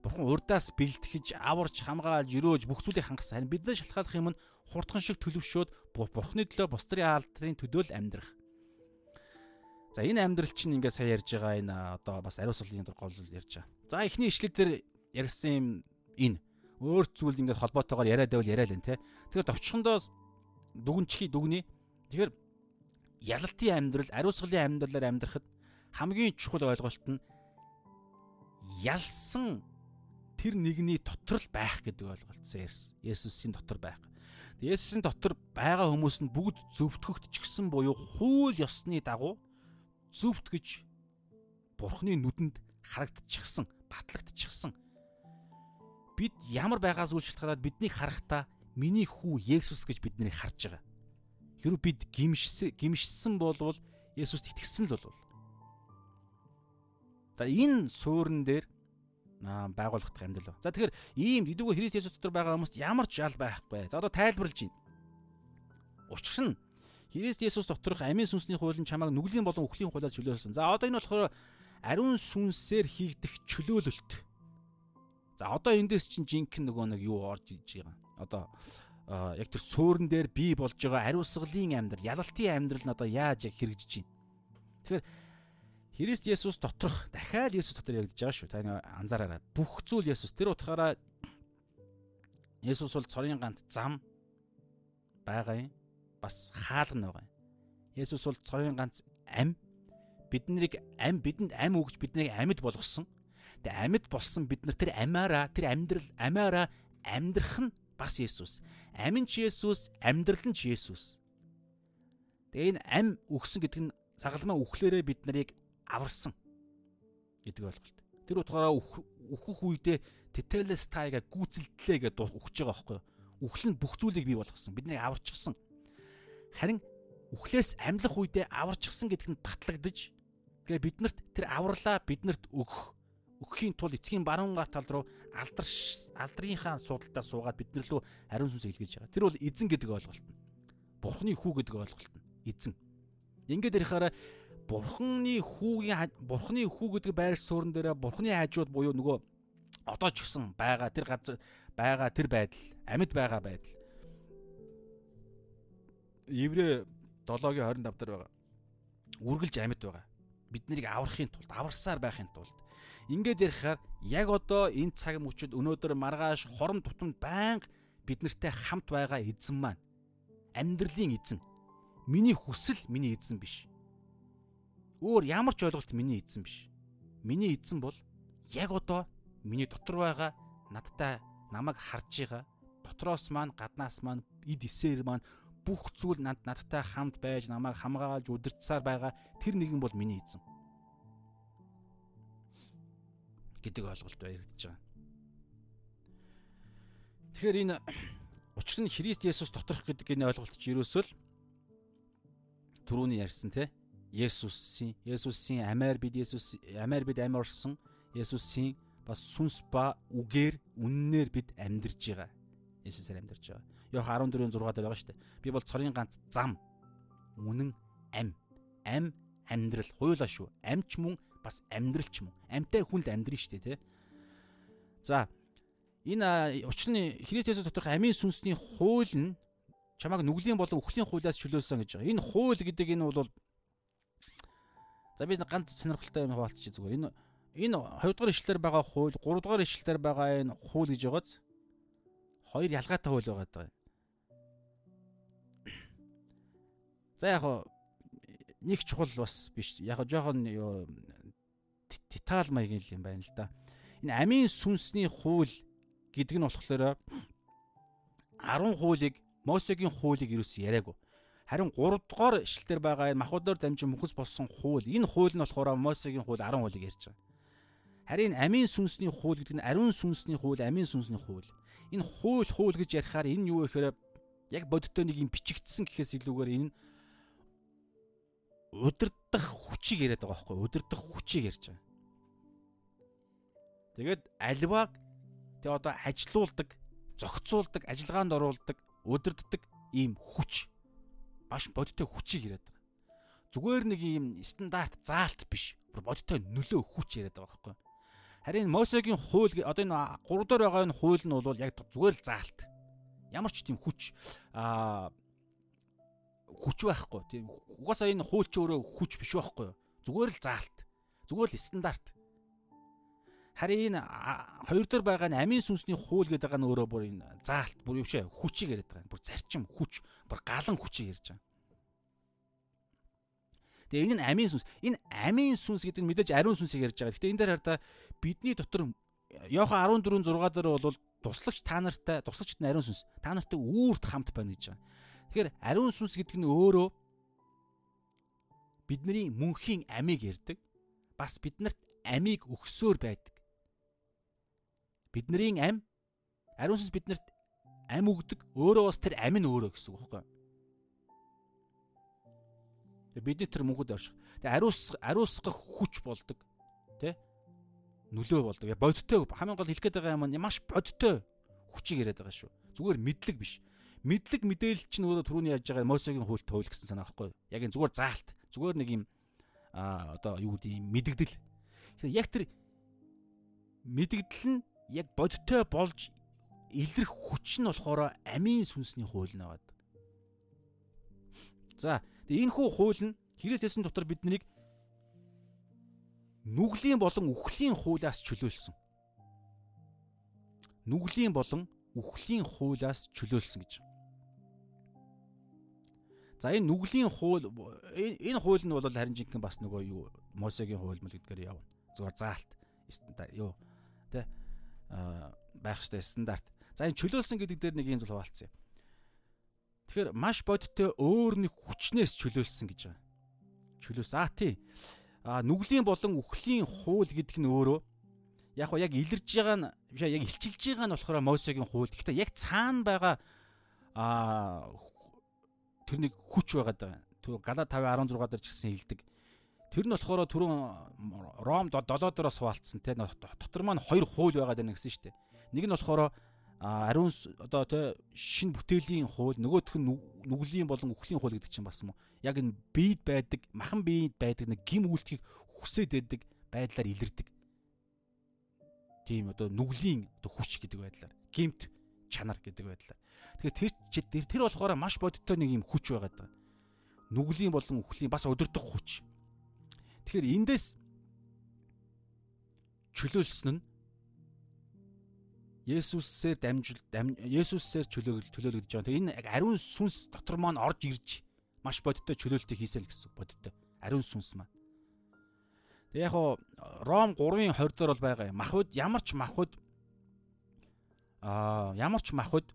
Speaker 1: Бурхан урдаас бэлтгэж, аварч, хамгаалж, өрөөж бүх зүйлийг хангасан. Харин бидний шалтгааллах юм нь хурдхан шиг төлөвшөөд Бурханы төлөө бус нарын алдрын төлөө л амьдрах. За энэ амьдрал чинь ингээд сая ярьж байгаа энэ одоо бас ариус дур гол ярьж байгаа. За эхний ишлэлээр ярьсан юм энэ өөр зүйл ингээд холбоотойгоор яриад байвал яриа л энэ те. Тэгэхээр товчхондоо дүгнчихий дүгнээ. Тэгэхээр ялалтын амьдрал, ариусгалын амьдралаар амьдрахад хамгийн чухал ойлголт нь ялсан тэр нэгний дотор л байх гэдэг ойлголтсоо ярьсан. Есүсийн дотор байх. Есүсийн дотор байгаа хүмүүс нь бүгд зөвтгөгдчихсэн буюу хууль ёсны дагуу зөвтгөж Бурхны нүдэнд харагдчихсан, батлагдчихсан. Бид ямар байгаас үл шалтгаалаад биднийг харахтаа миний хүү Есүс гэж бид нарыг харж байгаа. Хэрвээ бид гимшсэн гимшсэн болвол Есүст итгэсэн л болвол. За энэ суурин дээр байгуулагдах амьдрал. За тэгэхээр ийм эдүүгээр Христ Есүс дотор байгаа хүмүүст ямар ч ал байхгүй. За одоо тайлбарлаж байна. Учир нь Христ Есүс доторх амийн сүнсний хууль нь чамайг нүглийн болон үхлийн хуулиас чөлөөлсөн. За одоо энэ болохоор ариун сүнсээр хийгдэх чөлөөлөлт. За одоо эндээс чинь жинхэнэ нөгөө нэг юу орж иж байгаа одоо яг тэр суурин дээр бий болж байгаа ариусгалын амьдрал, ялалтын амьдрал нь одоо яаж яг хэрэгжиж байна. Тэгэхээр Христ Есүс доторх дахиад Есүс дотор яригдж байгаа шүү. Та анзаараарай. Бүх зүйл Есүс. Тэр утгаараа Есүс бол цорын ганц зам байгаа юм. Бас хаалга байгаа юм. Есүс бол цорын ганц ам биднийг ам бидэнд ам өгж биднийг амьд болгосон. Тэгээ амьд болсон бид нар тэр амаараа тэр амьдрал амаараа амьдрах нь бас Есүс. Амин ч Есүс, амьдрал нь ч Есүс. Тэгээ энэ ам өгсөн гэдэг нь цагалмаа үхлээрээ бид нарыг аварсан гэдэг ойлголт. Тэр утгаараа үхэх үедээ тетелестайга гүйцэлдлээ гэдээ үхэж байгаа байхгүй юу? Үхэл нь бүх зүйлийг бий болгосон. Бидний аварчихсан. Харин үхлээс амьлах үедээ аварчихсан гэдг нь батлагдаж тэгээ биднэрт тэр авралаа биднэрт өгөх өгөхийн тулд эцгийн баруун гар тал руу алдар алдрынхаа суудалтаа суугаад бид нар лөө ариун сүнс илгээж байгаа. Тэр бол эзэн гэдэг ойлголт нь. Бурхны хүү гэдэг ойлголт нь. Эзэн. Ингээд ярихаараа Бурхны хүүгийн Бурхны хүү гэдэг байр суурин дээр Бурхны хажууд буюу нөгөө одоо ч гэсэн байгаа тэр газар байгаа тэр байдал амьд байгаа байдал. Еврэ 7-гийн 25 дээр байгаа. Үргэлж амьд байгаа. Бид нарыг аврахын тулд, аварсаар байхын тулд Ингээд ярихаар яг одоо энэ цаг мөчид өнөөдөр маргааш хором тутамд байнга бид нартай хамт байгаа эзэн маань амьдралын эзэн. Миний хүсэл миний эзэн биш. Өөр ямар ч ойлголт миний эзэн биш. Миний эзэн бол яг одоо миний дотор байгаа надтай намайг харж байгаа дотроос маань гаднаас маань эд эсээр маань бүх зүйл над надтай хамт байж намайг хамгаалж удирдсаар байгаа тэр нэгэн бол миний эзэн. гэдэг ойлголт баригдаж байгаа. Тэгэхээр энэ учир нь Христ Есүс доторх гэдэг энэ ойлголт чи ерөөсөө л түрүүний ярьсан те Есүсийн Есүсийн амиар бид Есүс амиар бид амь орсон Есүсийн бас сүнс ба үгээр үннээр бид амьдарж байгаа. Есүсээр амьдарж байгаа. Йох 14-ийн 6 дээр байгаа шүү дээ. Би бол цорын ганц зам үнэн ам ам амьдрал хуйлаа шүү. Амч мөн бас амьдрал ч юм уу. Амьтай хүн л амьдрын шүү дээ, тий. За энэ учир нь Христ Есүс доторх амийн сүнсний хууль нь чамайг нүглийн болон үхлийн хуулиас чөлөөсөн гэж байгаа. Энэ хууль гэдэг энэ бол За би ганц сонирхолтой юм хуваалцчих зүгээр. Энэ энэ 2 дугаар ишлэлээр байгаа хууль, 3 дугаар ишлэлээр байгаа энэ хууль гэж байгааз хоёр ялгаатай хууль байгаа даа. За яг нэг чухал бас биш. Яг жоохон детал маягийн юм байна л да. Энэ амийн сүнсний хууль гэдэг нь болохоор 10 хуулийг Мосегийн хуулийг юу ч яриаггүй. Харин 3 дугаар ишлэлээр байгаа энэ махбодоор дамжин мөхс болсон хууль энэ хууль нь болохоор Мосегийн хууль 10 хуулийг ярьж байгаа. Харин амийн сүнсний хууль гэдэг нь ариун сүнсний хууль, амийн сүнсний хууль. Энэ хууль хууль гэж ярихаар энэ юу вэ гэхээр яг бодиттой нэг юм бичигдсэн гэхээс илүүгээр энэ удирдах хүчийг яриад байгаа байхгүй удирдах хүчийг ярьж байгаа. Тэгээд альвааг тэг одоо ажилуулдаг, зохицуулдаг, ажиллагаанд оруулдаг, удирддаг ийм хүч баш бодиттой хүчийг яриад байгаа. Зүгээр нэг ийм стандарт заалт биш. Бодиттой нөлөө хүч яриад байгаа байхгүй. Харин Мосегийн хууль одоо энэ 3 дээр байгаа энэ хууль нь бол яг зүгээр л заалт. Ямар ч тийм хүч аа хүч байхгүй. Тийм угаасаа энэ хууль чи өөрөө хүч биш байхгүй? Зүгээр л заалт. Зүгээр л стандарт. Харин энэ хоёр дээр байгаа нь амийн сүнсний хууль гэдэг байгаа нь өөрөө бүр энэ заалт бүр юу шээ хүчийг яриад байгаа. Бүр зарчим хүч, бүр галан хүчийг ярьж байгаа. Тэгээ энэ нь амийн сүнс. Энэ амийн сүнс гэдэг нь мэдээж ариун сүнсийг ярьж байгаа. Гэтэ энэ дээр хараа бидний дотор Йохан 14 6 дээр бол туслагч та нартай туслагчд нь ариун сүнс. Та нартай үүрт хамт байна гэж байгаа. Тэгэхээр ариун сүнс гэдэг нь өөрөө бидний мөнхийн амийг ярьдаг. Бас биднэрт амийг өгсөөр байдаг. Бидний ам ариун сүнс биднэрт ам өгдөг. Өөрөө бас тэр ам нь өөрөө гэсэн үг байхгүй юу? Тэгээ бидний тэр мөнгөд орших. Тэгээ ариус ариусгах хүч болдог. Тэ? Нөлөө болдог. Бодиттой хамгийн гол хэлэх гээд байгаа юм нь маш бодиттой хүчийг яриад байгаа шүү. Зүгээр мэдлэг биш мэдлэг мэдээлэл чинь өөрөө түрүүний ярьж байгаа Мосегийн хуульд туйл гэсэн санаа байхгүй юу? Яг энэ зүгээр заалт. Зүгээр нэг юм а одоо юу гэдэг юм мэдгдэл. Яг тэр мэдгдэл нь яг бодиттой болж илрэх хүч нь болохоор амийн сүнсний хууль нэгэд. За энэ хүү хууль нь хэрэгс ясан дотор биднийг нүглийн болон үхлийн хуулиас чөлөөлсөн. Нүглийн болон үхлийн хуулиас чөлөөлсөн гэж. За энэ нүглийн хууль энэ хууль нь бол харин жинхэнэ бас нөгөө юу Мосегийн хууль мэл гэдгээр явна. Зүгээр заалт юу тэ байх штэ стандарт. За энэ чөлөөлсөн гэдэг дээр нэг юм зүйл хуваалцсан юм. Тэгэхээр маш бодиттой өөр нэг хүчнээс чөлөөлсөн гэж байгаа. Чөлөөс аа тий. А нүглийн болон үхлийн хууль гэдэг нь өөрөө яг яг илэрж байгаа нь биш яг илчилж байгаа нь болохоор Мосегийн хууль. Гэхдээ яг цаана байгаа а тэр нэг хүч байгаад байгаа. Түр Гала 5:16 дээр ч гэсэн хэлдэг. Тэр нь болохоор түрүүн Ром 7 дээрээс хуваалцсан те дотор маань хоёр хууль байгаад байна гэсэн шүү дээ. Нэг нь болохоор ариун одоо те шин бүтээлийн хууль нөгөөх нь нүглийн болон үхлийн хууль гэдэг чинь бас юм. Яг энэ биед байдаг, махан биед байдаг нэг гим үйлдэлийг хүсээд байдаг байдлаар илэрдэг. Тийм одоо нүглийн одоо хүч гэдэг байдлаар гимт чанар гэдэг байдлаар. Тэгэхээр тэр тэр болохоор маш бодиттой нэг юм хүч байгаад байгаа. Нүглийн болон үхлийн бас өдөрдох хүч. Тэгэхээр эндээс чөлөөлсөн нь Есүсээр дамжуул Есүсээр чөлөөлөл төлөөлөгдөж байгаа. Тэгээ энэ ариун сүнс дотор маань орж ирж маш бодиттой чөлөөлтийг хийсэн гэсэн бодиттой. Ариун сүнс маань. Тэгээ яг Ром 3-ын 20 дээр бол байгаа юм. Махвд ямар ч махвд аа ямар ч махвд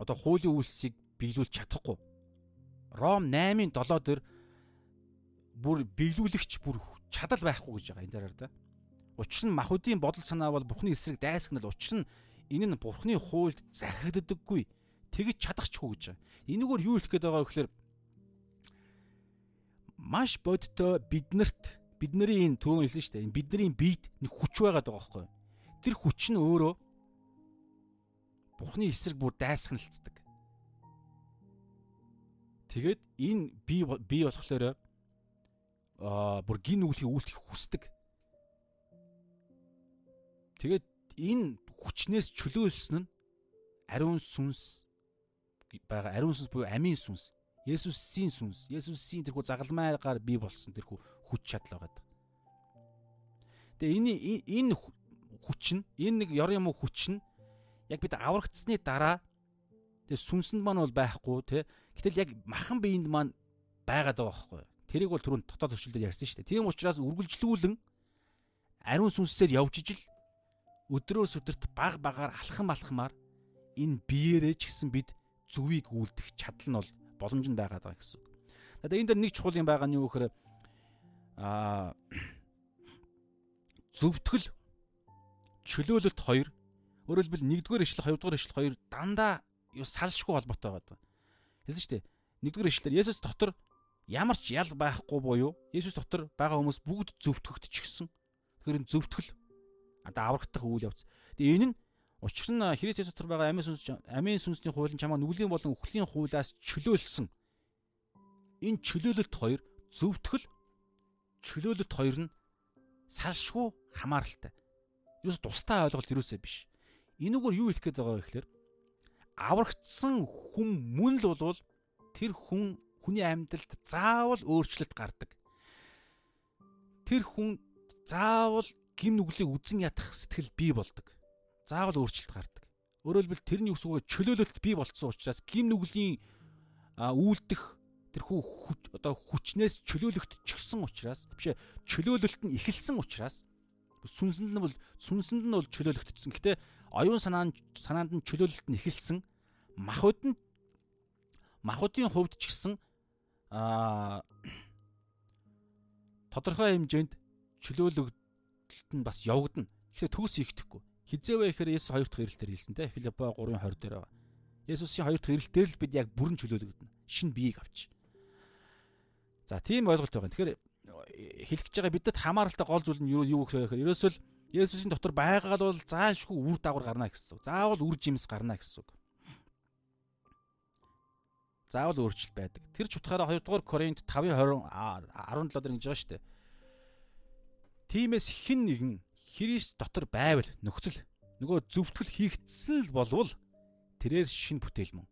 Speaker 1: одоо хуулийн үйлсийг биелүүлж чадахгүй. Ром 8-ын 7 дээр бүр биелүүлэгч бүр чадал байхгүй гэж байгаа энэ дээр да. Учир нь махуудын бодол санаа бол бурхны эсрэг дайсагнал учир нь энэ нь бурхны хуульд захирагддаггүй тэгж чадахчгүй гэж байгаа. Энэгээр юу хэлэх гээд байгаа вэ гэхээр маш бодтой биднэрт бидний энэ түрүүн хэлсэн шүү дээ. Энэ бидний биед нэг хүч байгаад байгаа байхгүй юу? Тэр хүч нь өөрөө Бурхны эсрэг бүр дайсагналцдаг. Тэгээд энэ би би болохоор бүр гин үглийг үйлдэх хүсдэг. Тэгээд энэ хүчнээс чөлөөлсөн нь ариун сүнс байгаа ариун сүнс буюу амийн сүнс. Есүсийн сүнс, Есүсийн тэрхүү загалмайгаар бий болсон тэрхүү хүч чадал байгаа. Тэгээ энэ энэ хүч нь энэ нэг ёр юм хүч нь яг бид аврагдсны дараа тэгээ сүнсэнд маань бол байхгүй тий. Гэтэл яг махан биеинд маань байгаад байгаа байхгүй. Тэрийг бол түрүүн дотоод төрчлөлөөр ярьсан шүү дээ. Тийм учраас үргэлжлүүлэн ариун сүнсээр явж ижил өдрөөс өдөрт баг багаар алхам алхмаар энэ биеэрээ ч гэсэн бид зүвийг үлдэх чадал нь бол боломж нь байгаа гэсэн үг. Тэгээд энэ дээр нэг чухал юм байгаа нь юу гэхээр аа зөвтгөл чөлөөлөлт хоёр өөрөөр хэлбэл нэгдүгээр ишлэл хоёрдугаар ишлэл хоёр дандаа юу салшгүй холбоотой байгаа. Хэлсэн шүү дээ. Нэгдүгээр ишлэлээр Есүс дотор ямар ч ял байхгүй буюу Есүс дотор байгаа хүмүүс бүгд зөвтгөгдчихсэн. Тэгэхээр энэ зөвтгөл одоо аврагдах үйл явц. Тэгээ энэ нь Учир нь Христ Есүс дотор байгаа амийн сүнс амийн сүнсний хууль нь чамаа нүглийн болон үхлийн хуулиас чөлөөлсөн. Энэ чөлөөлөлт хоёр зөвтгөл чөлөөлөлт хоёр нь салшгүй хамааралтай. Юус тустай ойлголт юусээ биш. Энэгээр юу хэлэх гээд байгаа вэ гэхээр аврагдсан хүн мөн л болвол тэр хүн хүний амьдралд заавал өөрчлөлт гардаг. Тэр хүн заавал гим нүглийг үзен ятах сэтгэл бий болдог заавал өөрчлөлт гардаг. Хэлбэл тэрний үс үгээ чөлөөлөлт бий болцсон учраас гим нүглийн үйлдэх тэрхүү хүч одоо хүчнээс чөлөөлөгдчихсэн учраас бишээ чөлөөлөлт нь эхэлсэн учраас сүнсэнд нь бол сүнсэнд нь бол чөлөөлөгдсөн. Гэтэ оюун санаанд санаанд нь чөлөөлөлт нь эхэлсэн. Махуд нь махуудын хувьд ч гэсэн аа тодорхой хэмжээнд чөлөөлөгдөлт нь бас явагдана. Тэгэхээр төгс ихтэхгүй. Хизээвэ гэхээр Есүс хоёр дахь ирэлтээр хэлсэн те Филиппо 3:20 дээр байгаа. Есүсийн хоёр дахь ирэлтээр л бид яг бүрэн чөлөөлөгдөнө. Шин биеийг авч. За тийм ойлголт байгаа. Тэгэхээр хэлэх гэж байгаа бидэд хамааралтай гол зүйл нь юу юу гэхээр ерөөсөө л Есүсийн дотор байгаа бол заашгүй үр дагавар гарна гэсэн үг. Заавал үр жимс гарна гэсэн үг. Заавал өөрчлөлт байдаг. Тэр ч утгаараа 2 дугаар Коринт 5:20 17 дээр ингэж байгаа шүү дээ. Тимээс хэн нэгэн Христ дотор байвал нөхцөл нөгөө зөвтгөл хийгдсэн л болвол тэрээр шин бүтээл мөн.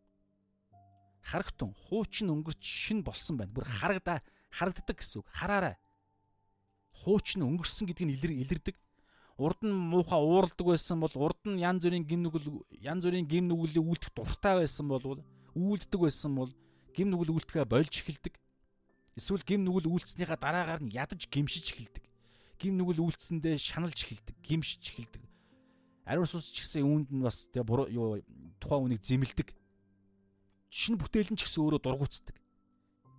Speaker 1: Харагтун хуучин өнгөрч шин болсон байна. Бүр харагдаа харагддаг гэсэн үг. Хараарай. Хуучин өнгөрсөн гэдэг нь илэрдэг. Урд нь муухай ууралдаг байсан бол урд нь янз бүрийн гим нүгэл янз бүрийн гим нүгэлийг үлдэх дуртай байсан бол үйлддэг байсан бол гим нүгэл үлдэхэ болж эхэлдэг. Эсвэл гим нүгэл үйлцснийхаа дараагаар нь ядаж гимшиж эхэлдэг гим нүгэл үйлцсэндээ шаналж эхэлдэг, гимшиж эхэлдэг. Ариун сүнс ч гэсэн үүнд нь бас тэг буруу юу тухайн үнийг зэмлдэг. Шинэ бүтээл нь ч гэсэн өөрөө дургуутсдаг.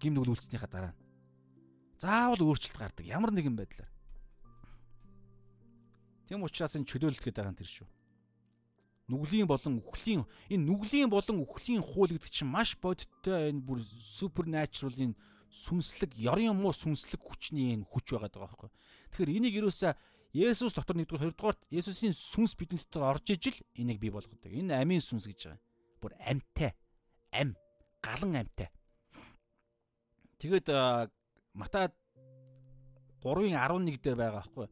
Speaker 1: Гим нүгэл үйлцснийхаа дараа. Заавал өөрчлөлт гардаг ямар нэгэн байдлаар. Тэм учраас энэ чөлөөлөлт гэдэг байгаа юм тэр шүү. Нүглийн болон үхлийн энэ нүглийн болон үхлийн хууль гэдэг чинь маш бодиттой энэ бүр энэ сүнслэг ёрын муу сүнслэг хүчний энэ хүч байгаа даа байхгүй. Тэгэхээр энийг юусаа Есүс дотор нэгдүгээр хоёрдугаар Есүсийн сүнс бидний дотор орж ижил энийг бий болгодог. Энэ амийн сүнс гэж байгаа. Бүр амьтай. Ам. Галан амьтай. Тэгээд Матай 3:11 дээр байгаа байхгүй.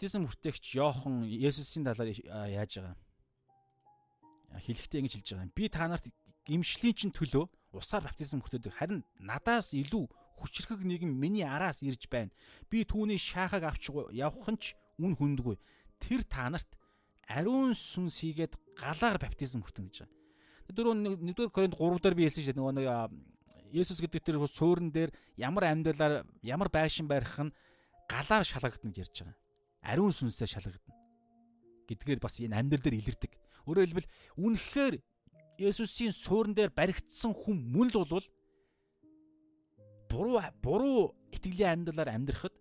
Speaker 1: Баптизм хүртээгч Йохан Есүсийн талаар яаж байгаа. Хэлэхдээ ингэж хэлж байгаа юм. Би та нарт гимшлийн чин төлөө усаар баптизм хүртээдэг. Харин надаас илүү хүчрхэг нэгэн миний араас ирж байна. Би түүний шаахаг авч явах нь ч үн хүндгүй. Тэр та нарт ариун сүнс хийгээд галаар баптизм хүртэн гэж байгаа. Дөрөв 1-р Коринт 3 дээр би хэлсэн шүү дээ. Нөгөө нэг Есүс гэдэг тэр суурин дээр ямар амьдралаар ямар байшин барих нь галаар шалгагдана гэж ярьж байгаа. Ариун сүнсээр шалгагдана. Гэдгээр бас энэ амьдрал дээр илэрдэг. Өөрөөр хэлбэл үнэхээр Есүсийн суурин дээр баригдсан хүн мөн л болвол буруу буруу итгэлийн амьдралаар амьдрахад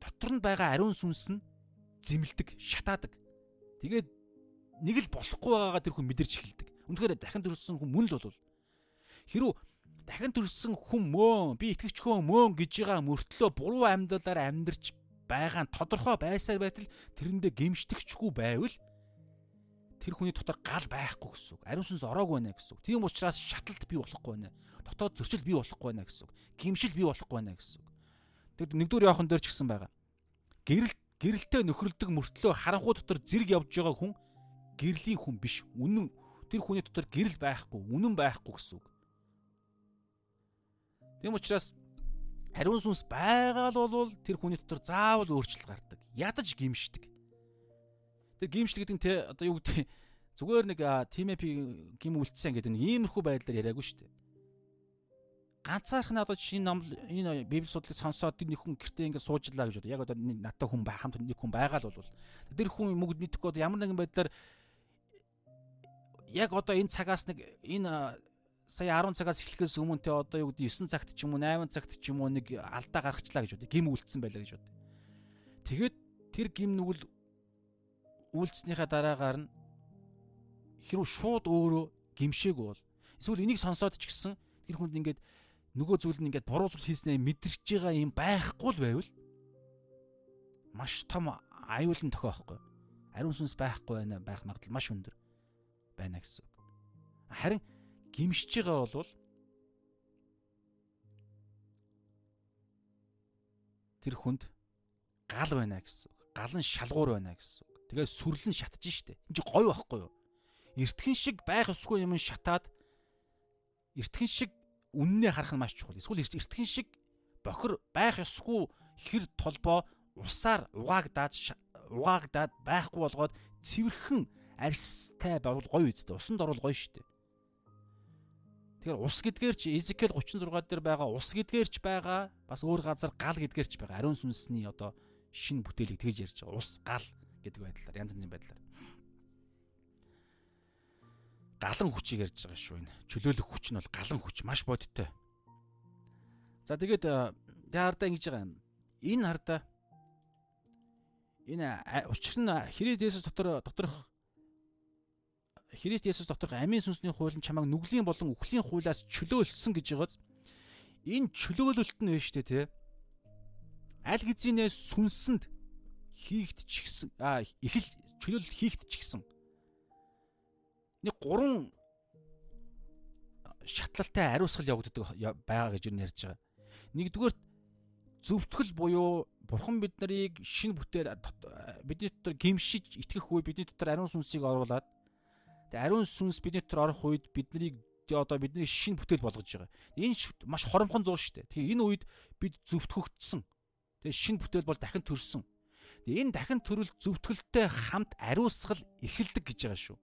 Speaker 1: дотор нь байгаа ариун сүнс нь зэмлдэг, шатаадаг. Тэгээд нэг л болохгүй байгаагаа тэр хүн мэдэрч эхэлдэг. Үнэхээр дахин төрсөн хүн мөн л болвол хэрүү дахин төрсөн хүн мөө би итгэвч хүн мөө гэж байгаа мөртлөө буруу амьдралаар амьдрч байгаа нь тодорхой байсаар байтал тэрэндээ гимшдэгчгүй байвал тэр хүний дотор гал байхгүй гэсэн үг. Ариун сүнс ороогүй байна гэсэн үг. Тийм учраас шаталт бий болохгүй байна дотоод зөрчил бий болохгүй байна гэсэн үг. Гимшил бий болохгүй байна гэсэн үг. Тэгэд нэгдүгээр явахын дээр ч гэсэн байгаа. Гэрэл гэрэлтэй нөхрөлдөг мөртлөө харанхуу дотор зэрэг явж байгаа хүн гэрлийн хүн биш. Үнэн тэр хүний дотор гэрэл байхгүй, үнэн байхгүй гэсэн үг. Тэм учраас ариун сүнс байгаа л бол тэр хүний дотор заавал өөрчлөлт гардаг. Ядаж гимшдэг. Тэр гимшил гэдэг нь те одоо юу гэдэг зүгээр нэг тимэпи гим үлдсэн гэдэг нэг иймэрхүү байдлаар яриаггүй шүү дээ. Ганцаарх нь одоо шинэ ном энэ библи судлыг сонсоод тэр нэг хүн гэртээ ингээд суужлаа гэж бодоо. Яг одоо надтай хүн бай хамт нэг хүн байгаа л бол тэр хүн мөгд мэдэхгүй ямар нэгэн байдлаар яг одоо энэ цагаас нэг энэ сая 10 цагаас эхлэхээс өмнө те одоо юу гэдэг 9 цагт ч юм уу 8 цагт ч юм уу нэг алдаа гаргачлаа гэж бодъё. Гим үлдсэн байлаа гэж бодъё. Тэгээд тэр гим нүгэл үйлцснийхаа дараагаар нь хэрв шууд өөрөө гимшээгүй бол эсвэл энийг сонсоод ч гэсэн тэр хүнд ингээд нөгөө зүйл нь ингээд буруу зүйл хийснээ мэдэрч байгаа юм байхгүй л байвал маш том аюулын тохиохгүй. Ариун сүнс байхгүй байна байх магадлал маш өндөр байна гэсэн үг. Харин гимшиж байгаа бол тэр хүнд гал байна гэсэн үг. Гал нь шалгуур байна гэсэн үг. Тэгээ сүрлэн шатж штэ. Энд чи гоё байхгүй юу? Эртхэн шиг байх ёсгүй юм шатаад эртхэн шиг үннээ харах нь маш чухал. Эсвэл эртхэн шиг бохир байх ёсгүй хэр толбоо усаар угаагдаад угаагдаад байхгүй болгоод цэвэрхэн арьстай бол гоё үсттэй. Усанд орвол гоё штэ. Тэгэхээр ус гэдгээр чи Эзекэл 36 дээр байгаа ус гэдгээр ч байгаа бас өөр газар гал гэдгээр ч байгаа. Ариун сүнсний одоо шин бүтээлийг тэгж ярьж байгаа. Ус гал гэдэг байдлаар янз янзын байдлаар. Галан хүчийг ярьж байгаа шүү энэ. Чөлөөлөх хүч нь бол галан хүч маш бодиттой. За тэгээд яардаа ингэж байгаа юм. Энэ хардаа энэ учир нь Христ Есүс дотор доторх Христ Есүс доторх амийн сүнсний хууль нь чамайг нүглийн болон үхлийн хуулиас чөлөөлсөн гэж байгааз энэ чөлөөлөлт нь шүү дээ тий. Аль хэзээ сүнсэнд хийгдчих гисэн а их л чөлөөлөлт хийгдчих гисэн. Нэг гурван шатлалтай ариусгал явагддаг байгаа гэж юу ярьж байгаа. Нэгдүгээр зөвтгөл буюу бурхан бид нарыг шинэ бүтээл бидний дотор гимшиж итгэх үе бидний дотор ариун сүнсийг оруулад Тэгээ ариун сүнс бидний дотор орох үед биднийг одоо бидний шинэ бүтээл болгож байгаа. Энэ маш хоромхон зур шүү дээ. Тэгээ энэ үед бид зөвтгөгдсөн. Тэгээ шинэ бүтээл бол дахин төрсөн. Энэ дахин төрөл зөвтгөлтэй хамт ариусгал эхэлдэг гэж байгаа шүү.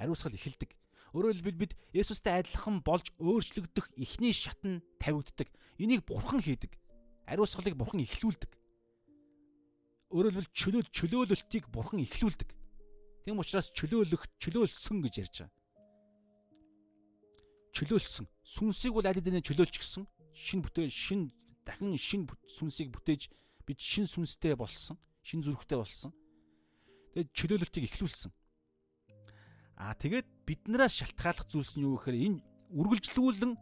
Speaker 1: Ариусгал эхэлдэг. Өөрөөр хэлбэл бид Есүстэй адилхан болж өөрчлөгдөх эхний шат нь тавигддаг. Энийг бурхан хийдэг. Ариусгалыг бурхан эхлүүлдэг. Өөрөөр хэлбэл чөлөөл чөлөөлөлтийг бурхан эхлүүлдэг. Тийм учраас чөлөөлөх, чөлөөлсөн гэж ярьж байгаа. Чөлөөлсөн. Сүнсийг бол аль хэдийн чөлөөлчихсөн. Шин бүтээл, шин дахин шин сүнсийг бүтээж бид шин сүнстэй болсон, шин зүрхтэй болсон. Тэгээд чөлөөлөлтийг эхлүүлсэн. Аа тэгээд биднээс шалтгааллах зүйлс нь юу гэхээр энэ үргэлжлүүлэн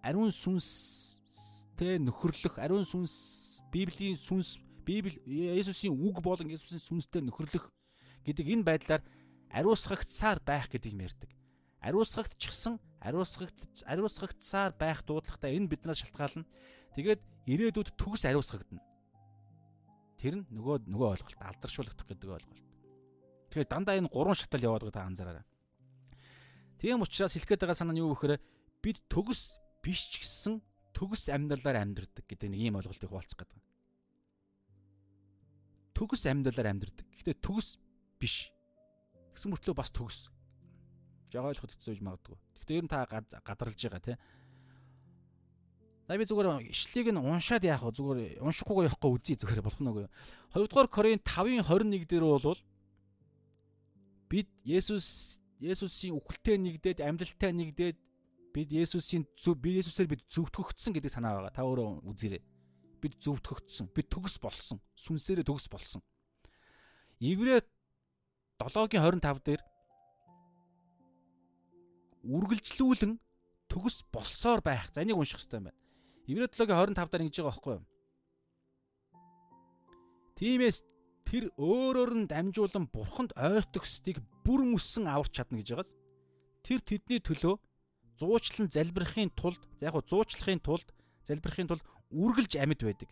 Speaker 1: ариун сүнстэй нөхөрлөх, ариун сүнс, Библийн сүнс, Библи Есүсийн үг болон Есүсийн сүнстэй нөхөрлөх гэдэг энэ байдлаар ариусгагдсаар байх гэдэг юм ярьдаг. Ариусгагдчихсан, ариусгагд ариусгагдсаар байх дуудлагатай энэ биднээс шалтгаална. Тэгээд ирээдүйд төгс ариусгагдана. Тэр нь нөгөө нөгөө ойлголт алдаршуулгах гэдэг ойлголт. Тэгэхээр дандаа энэ гурван шатал яваад байгаа анзаараарай. Тийм учраас хэлэх гээд байгаа санаа нь юу гэхээр бид төгс биш ч гэсэн төгс амьдралаар амьдрдаг гэдэг нэг ийм ойлголтыг хуваалцах гэдэг. Төгс амьдралаар амьдрдаг. Гэхдээ төгс биш. Тэгсэн мөртлөө бас төгс. Жог ойлгоход хэцүү гэж магадгүй. Гэхдээ ер нь та гадарлаж байгаа те. Наби зүгээр ишлийг нь уншаад яах вэ? Зүгээр уншихгүйгээр явахгүй үзье зүгээр болох нь үгүй. 2 дугаар Коринт 5-ын 21 дээр бол бид Есүс Есүсийн үхэлтэй нэгдээд амьдлалтай нэгдээд бид Есүсийн зөв би Есүсээр бид зөвтгөгдсөн гэдэг санаа байгаа. Та өөрөө үзээрэй. Бид зөвтгөгдсөн. Бид төгс болсон. Сүнсээрээ төгс болсон. Иврэ 7-гийн 25 дээр үргэлжлүүлэн төгс болсоор байх. За энийг унших хэрэгтэй байна. Иврэ 7-гийн 25 дээр ингэж байгаа байхгүй юу? Тиймээс тэр өөрөөр нь дамжуулан бурханд ойртогсдгийг бүр мөссөн аварч чадна гэж байгаас. Тэр тэдний төлөө зуучлан залбирахын тулд яг гоо зуучлахын тулд залбирахын тулд үргэлж амьд байдаг.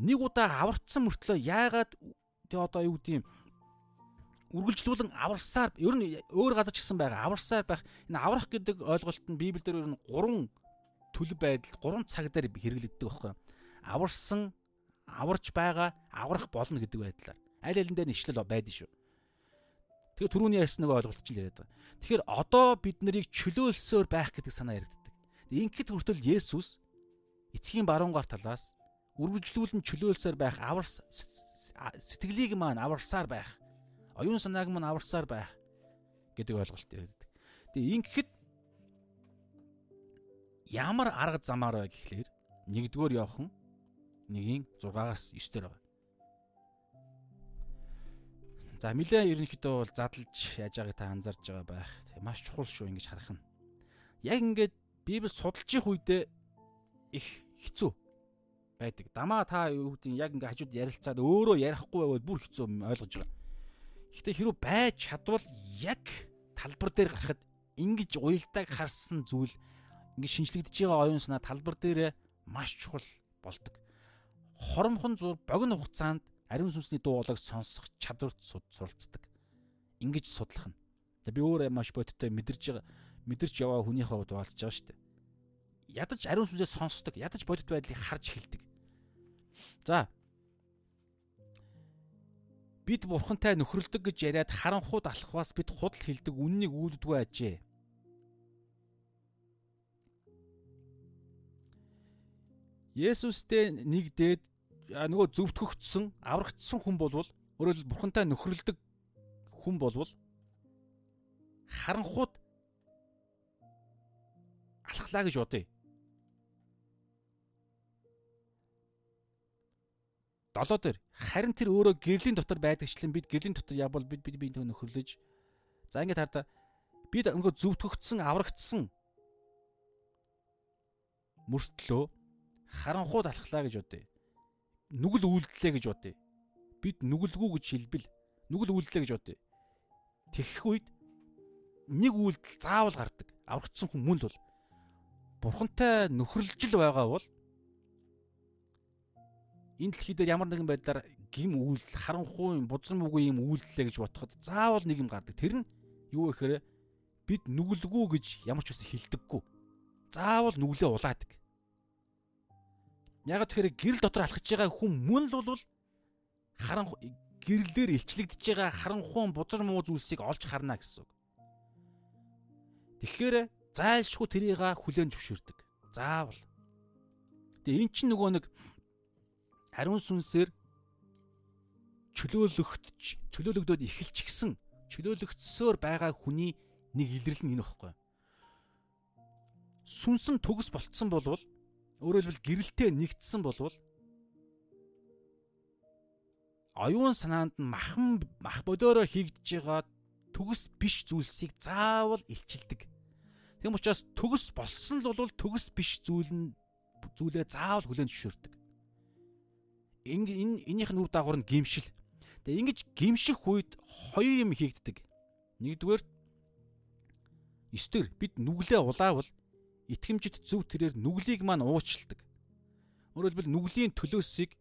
Speaker 1: Нэг удаа аварцсан мөртлөө яагаад тэг одоо юу гэдэм үргэлжлүүлэн аварсаар ер нь өөр газар ч гэсэн байгаа аварсаар байх энэ аврах гэдэг ойлголт нь библиэр ер нь гурван төлөв байдал гурван цаг дээр хэрэглэгддэг байхгүй аварсан аварч байгаа аврах болно гэдэг байдлаар аль алин дээр нэшлэл байдаг шүү Тэгэхээр түрүүний ярьсан нэг ойлголт ч л яриад байгаа. Тэгэхээр одоо бид нарыг чөлөөлсөөр байх гэдэг санаа яригддаг. Ингээд хүртэл Есүс эцгийн баруун гар талаас үргэлжлүүлэн чөлөөлсөөр байх авар сэтгэлийг маань аварсаар байх оюун санааг маань аварсаар байх гэдэг ойлголт яригддаг. Тэгээ ингэхэд ямар арга замаар вэ гэхлээр нэгдүгээр явхан нэгийн 6-аас 9 дээр байна. За нилээ ерөнхийдөө бол задлж яаж байгааг та анзарж байгаа байх. Маш чухал шүү ингэж харах нь. Яг ингээд Библи судалж их үедээ их хэцүү байдаг. Дамаа та юу гэдэг яг ингээ хажууд ярилцаад өөрөө ярихгүй байвал бүр хэцүү ойлгож байгаа. Гэхдээ хэрүү байж чадвал яг талбар дээр гарахад ингэж уялдааг харсан зүйл ингэ шинжлэгдэж байгаа оюун санаа талбар дээр маш чухал болдог. Хоромхон зур богино хугацаанд ариун сүнсний дуу хоолойг сонсох чадварт суралцдаг. Ингиж судлах нь. Би өөрөө маш бодиттой мэдэрж байгаа мэдэрч яваа хүнийхээ хувьд хаалцж байгаа шүү дээ. Ядаж ариун сүнсээ сонсдог, ядаж бодит байдлыг харж эхэлдэг. За. Бид бурхантай нөхрөлдөг гэж яриад харанхууд алхваас бид худал хилдэг үннийг үүлддгүй ажээ. Есүстэй нэг дээд нөгөө зөвтгөгдсөн, аврагдсан хүн болвол өөрөөр хэлбэл бурхантай нөхрөлдөг хүн болвол харанхууд алхлаа гэж бодъё. Долоо дээр харин тэр өөрөө гэрлийн дотор байдагчлан бид гэрлийн дотор явбал бид бид биенээ нөхөрлөж за ингээд хардаа бид нөгөө зөвтгөгдсөн, аврагдсан мөртлөө харанхууд алхлаа гэж бодъё нүгэл үйлдэлээ гэж бодъё. Бид нүгэлгүй гэж хэлбэл нүгэл үйлдэлээ гэж бодъё. Тэгэх үед нэг үйлдэл заавал гардаг. Аврагдсан хүн мөн л бол бурхантай нөхөрлөжл байгаа бол энэ дэлхий дээр ямар нэгэн байдлаар гим үйлдэл харанхуй бузар мөгүй юм үйлдэлээ гэж бодоход заавал нэг юм гардаг. Тэр нь юу гэхээр бид нүгэлгүй гэж ямар ч үс хэлдэггүй. Заавал нүглээ улаадаг. Яг тэгэхээр гэрэл дотор алхаж байгаа хүн мөн л бол харан гэрэлээр илчлэгдэж байгаа харанхуун бузар муу зүйлсийг олж харна гэсэн үг. Тэгэхээр зайлшгүй тэрийг хүлээн зөвшөөрдөг. Заавал. Тэгээ эн чинь нөгөө нэг ариун сүнсээр чөлөөлөгдөж чөлөөлөгдөд эхэлчихсэн чөлөөлөгдсөөр байгаа хүний нэг илрэл нь энэ багхгүй. Сүнсэн төгс болцсон болвол Өөрөөр хэлбэл гэрэлтэй нэгдсэн болвол оюун санаанд нь махан мах бодороо хийгдэж байгаа төгс биш зүйлсийг заавал илчилдэг. Тэм учраас төгс болсон л бол төгс биш зүйл нь зүйлээ заавал хүлээн зөвшөөрдөг. Энэ энийх нь үр дагавар нь гимшил. Тэгээ ингэж гимших үед хоёр юм хийгддэг. Нэгдүгээр эстер бид нүглээ улаавал итгэмжит зөв тэрээр нүглийг маань уучилдаг. Өөрөөр хэлбэл нүглийн төлөөсийг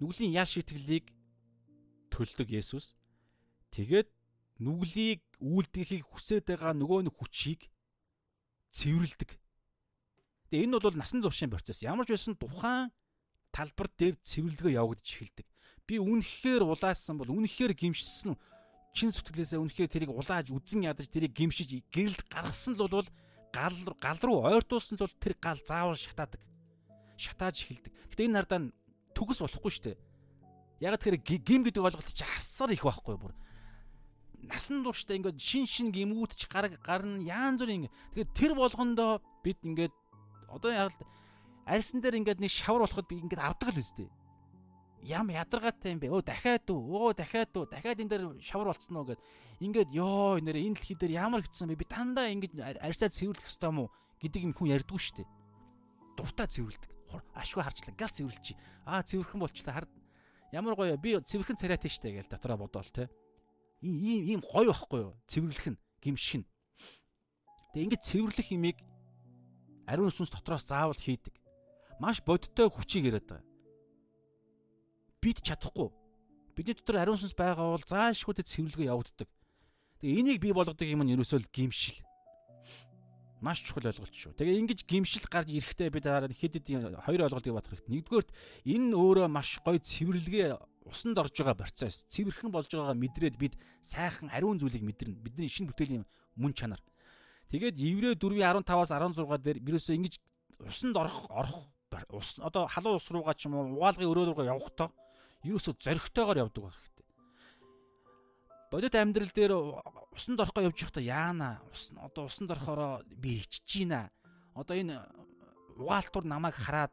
Speaker 1: нүглийн ял шитгэлийг төлдөг Есүс. Тэгээд нүглийг үйлдэхийг хүсээд байгаа нөгөө нэг хүчийг цэвэрлдэг. Тэгээ энэ бол насан туршийн процесс. Ямар ч байсан тухайн талбар дээр цэвэрлэгээ явагдаж эхэлдэг. Би үнэхээр улаасан бол үнэхээр гимшсэн чин сэтгэлээсээ үнэхээр тэрийг улааж үзэн ядаж тэрийг гимшиж гэрэлд гаргасан л бол гал гал руу ойртуулсан л бол тэр гал заавал шатаадаг. Шатааж эхэлдэг. Гэтэ энэ нардаа төгс болохгүй шүү дээ. Яг тэр гим гэдэг ойлголт чи хасар их байхгүй бүр. Насан туршдаа ингээд шин шин гимгүүтч гар гарна яан зүрийн тэгэхээр тэр болгондоо бид ингээд одоо ярал арьсан дээр ингээд нэг шавар болоход би ингээд авдаг л үстэй ям ядаргаатай юм бэ? Өө дахиад үү? Өө дахиад үү? Дахиад энэ дээр шавар болцсон уу гэд. Ингээд ёо нэр энэ дэлхий дээр ямар хэцсэн бэ? Би дандаа ингэж арьсаа цэвэрлэх ёстой мó гэдэг юм хүн ярьдгүй шүү дээ. Дуртай цэвэрлдэг. Ашгүй харчлаа. Гал цэвэрлчи. Аа цэвэрхэн болчлаа. Хар ямар гоё би цэвэрхэн царайтай штэ гэж дотроо бодоол те. Ийм ийм гоё байхгүй юу? Цэвэрлэх нь, гимших нь. Тэгээ ингэж цэвэрлэх имийг ариун сүнс дотроос заавал хийдэг. Маш бодиттой хүчийг яриад байгаа бид чадахгүй. Бидний дотор ариун сүнс байгаа бол заашгүй тэ цэвэрлэгээ явагддаг. Тэгээ энийг бий болгодог юм нь ерөөсөө л гимшил. Маш чухал ойлголт шүү. Тэгээ ингэж гимшил гарч ирэхдээ бид хэд хэд хоёр ойлголтыг батах хэрэгтэй. Нэгдүгээрт энэ өөрөө маш гоё цэвэрлэгээ усанд орж байгаа процесс. Цэвэрхэн болж байгаагаа мэдрээд бид сайхан ариун зүйлийг мэдэрнэ. Бидний шинэ бүтээлийн мөн чанар. Тэгээд Еврэ 4:15-аас 16 дээр ерөөсөө ингэж усанд орох орох ус одоо халуун ус руугаа ч юм уу угаалгын өрөө рүүгээ явахдаа ерөөсөө зоригтойгоор явдаг байх хэрэгтэй. Бодит амьдрал дээр усанд орохгоо явж байхдаа яана ус одоо усанд орохороо би ичж гинэ. Одоо энэ угаалтур намайг хараад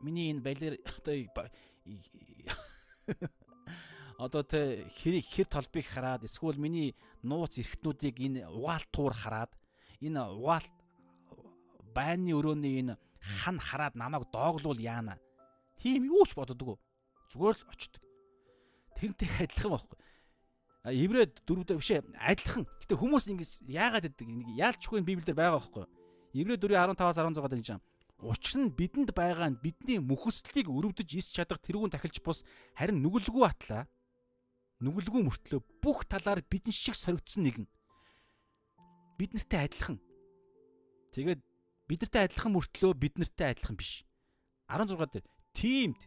Speaker 1: миний энэ балер одоо одоо тэ хэр хэр толбыг хараад эсвэл миний нууц эрхтнүүдийг энэ угаалтуур хараад энэ угаалт байрны өрөөний энэ хан хараад намайг дооглуул яана. Тийм юу ч боддгоо. Зүгээр л очдөг. Тэрнтэй адилхан байхгүй. Еврей дөрөвдөр бишээ адилхан. Гэтэ хүмүүс ингэж яагаад гэдэг нэг яалчгүй библиэр байгаа байхгүй. Еврей 4:15-аас 16 дээр юм. Учир нь бидэнд байгаа нь бидний мөхөслийг өрөвдөж ис чадах тэрүүн тахилч бус харин нүгэлгүй атлаа. Нүгэлгүй мөртлөө бүх талаар бидэн шиг соригдсон нэгэн. Бид нартай адилхан. Тэгээд биднэртэй адилхан мөртлөө бид нартай адилхан биш. 16 дээр тиймд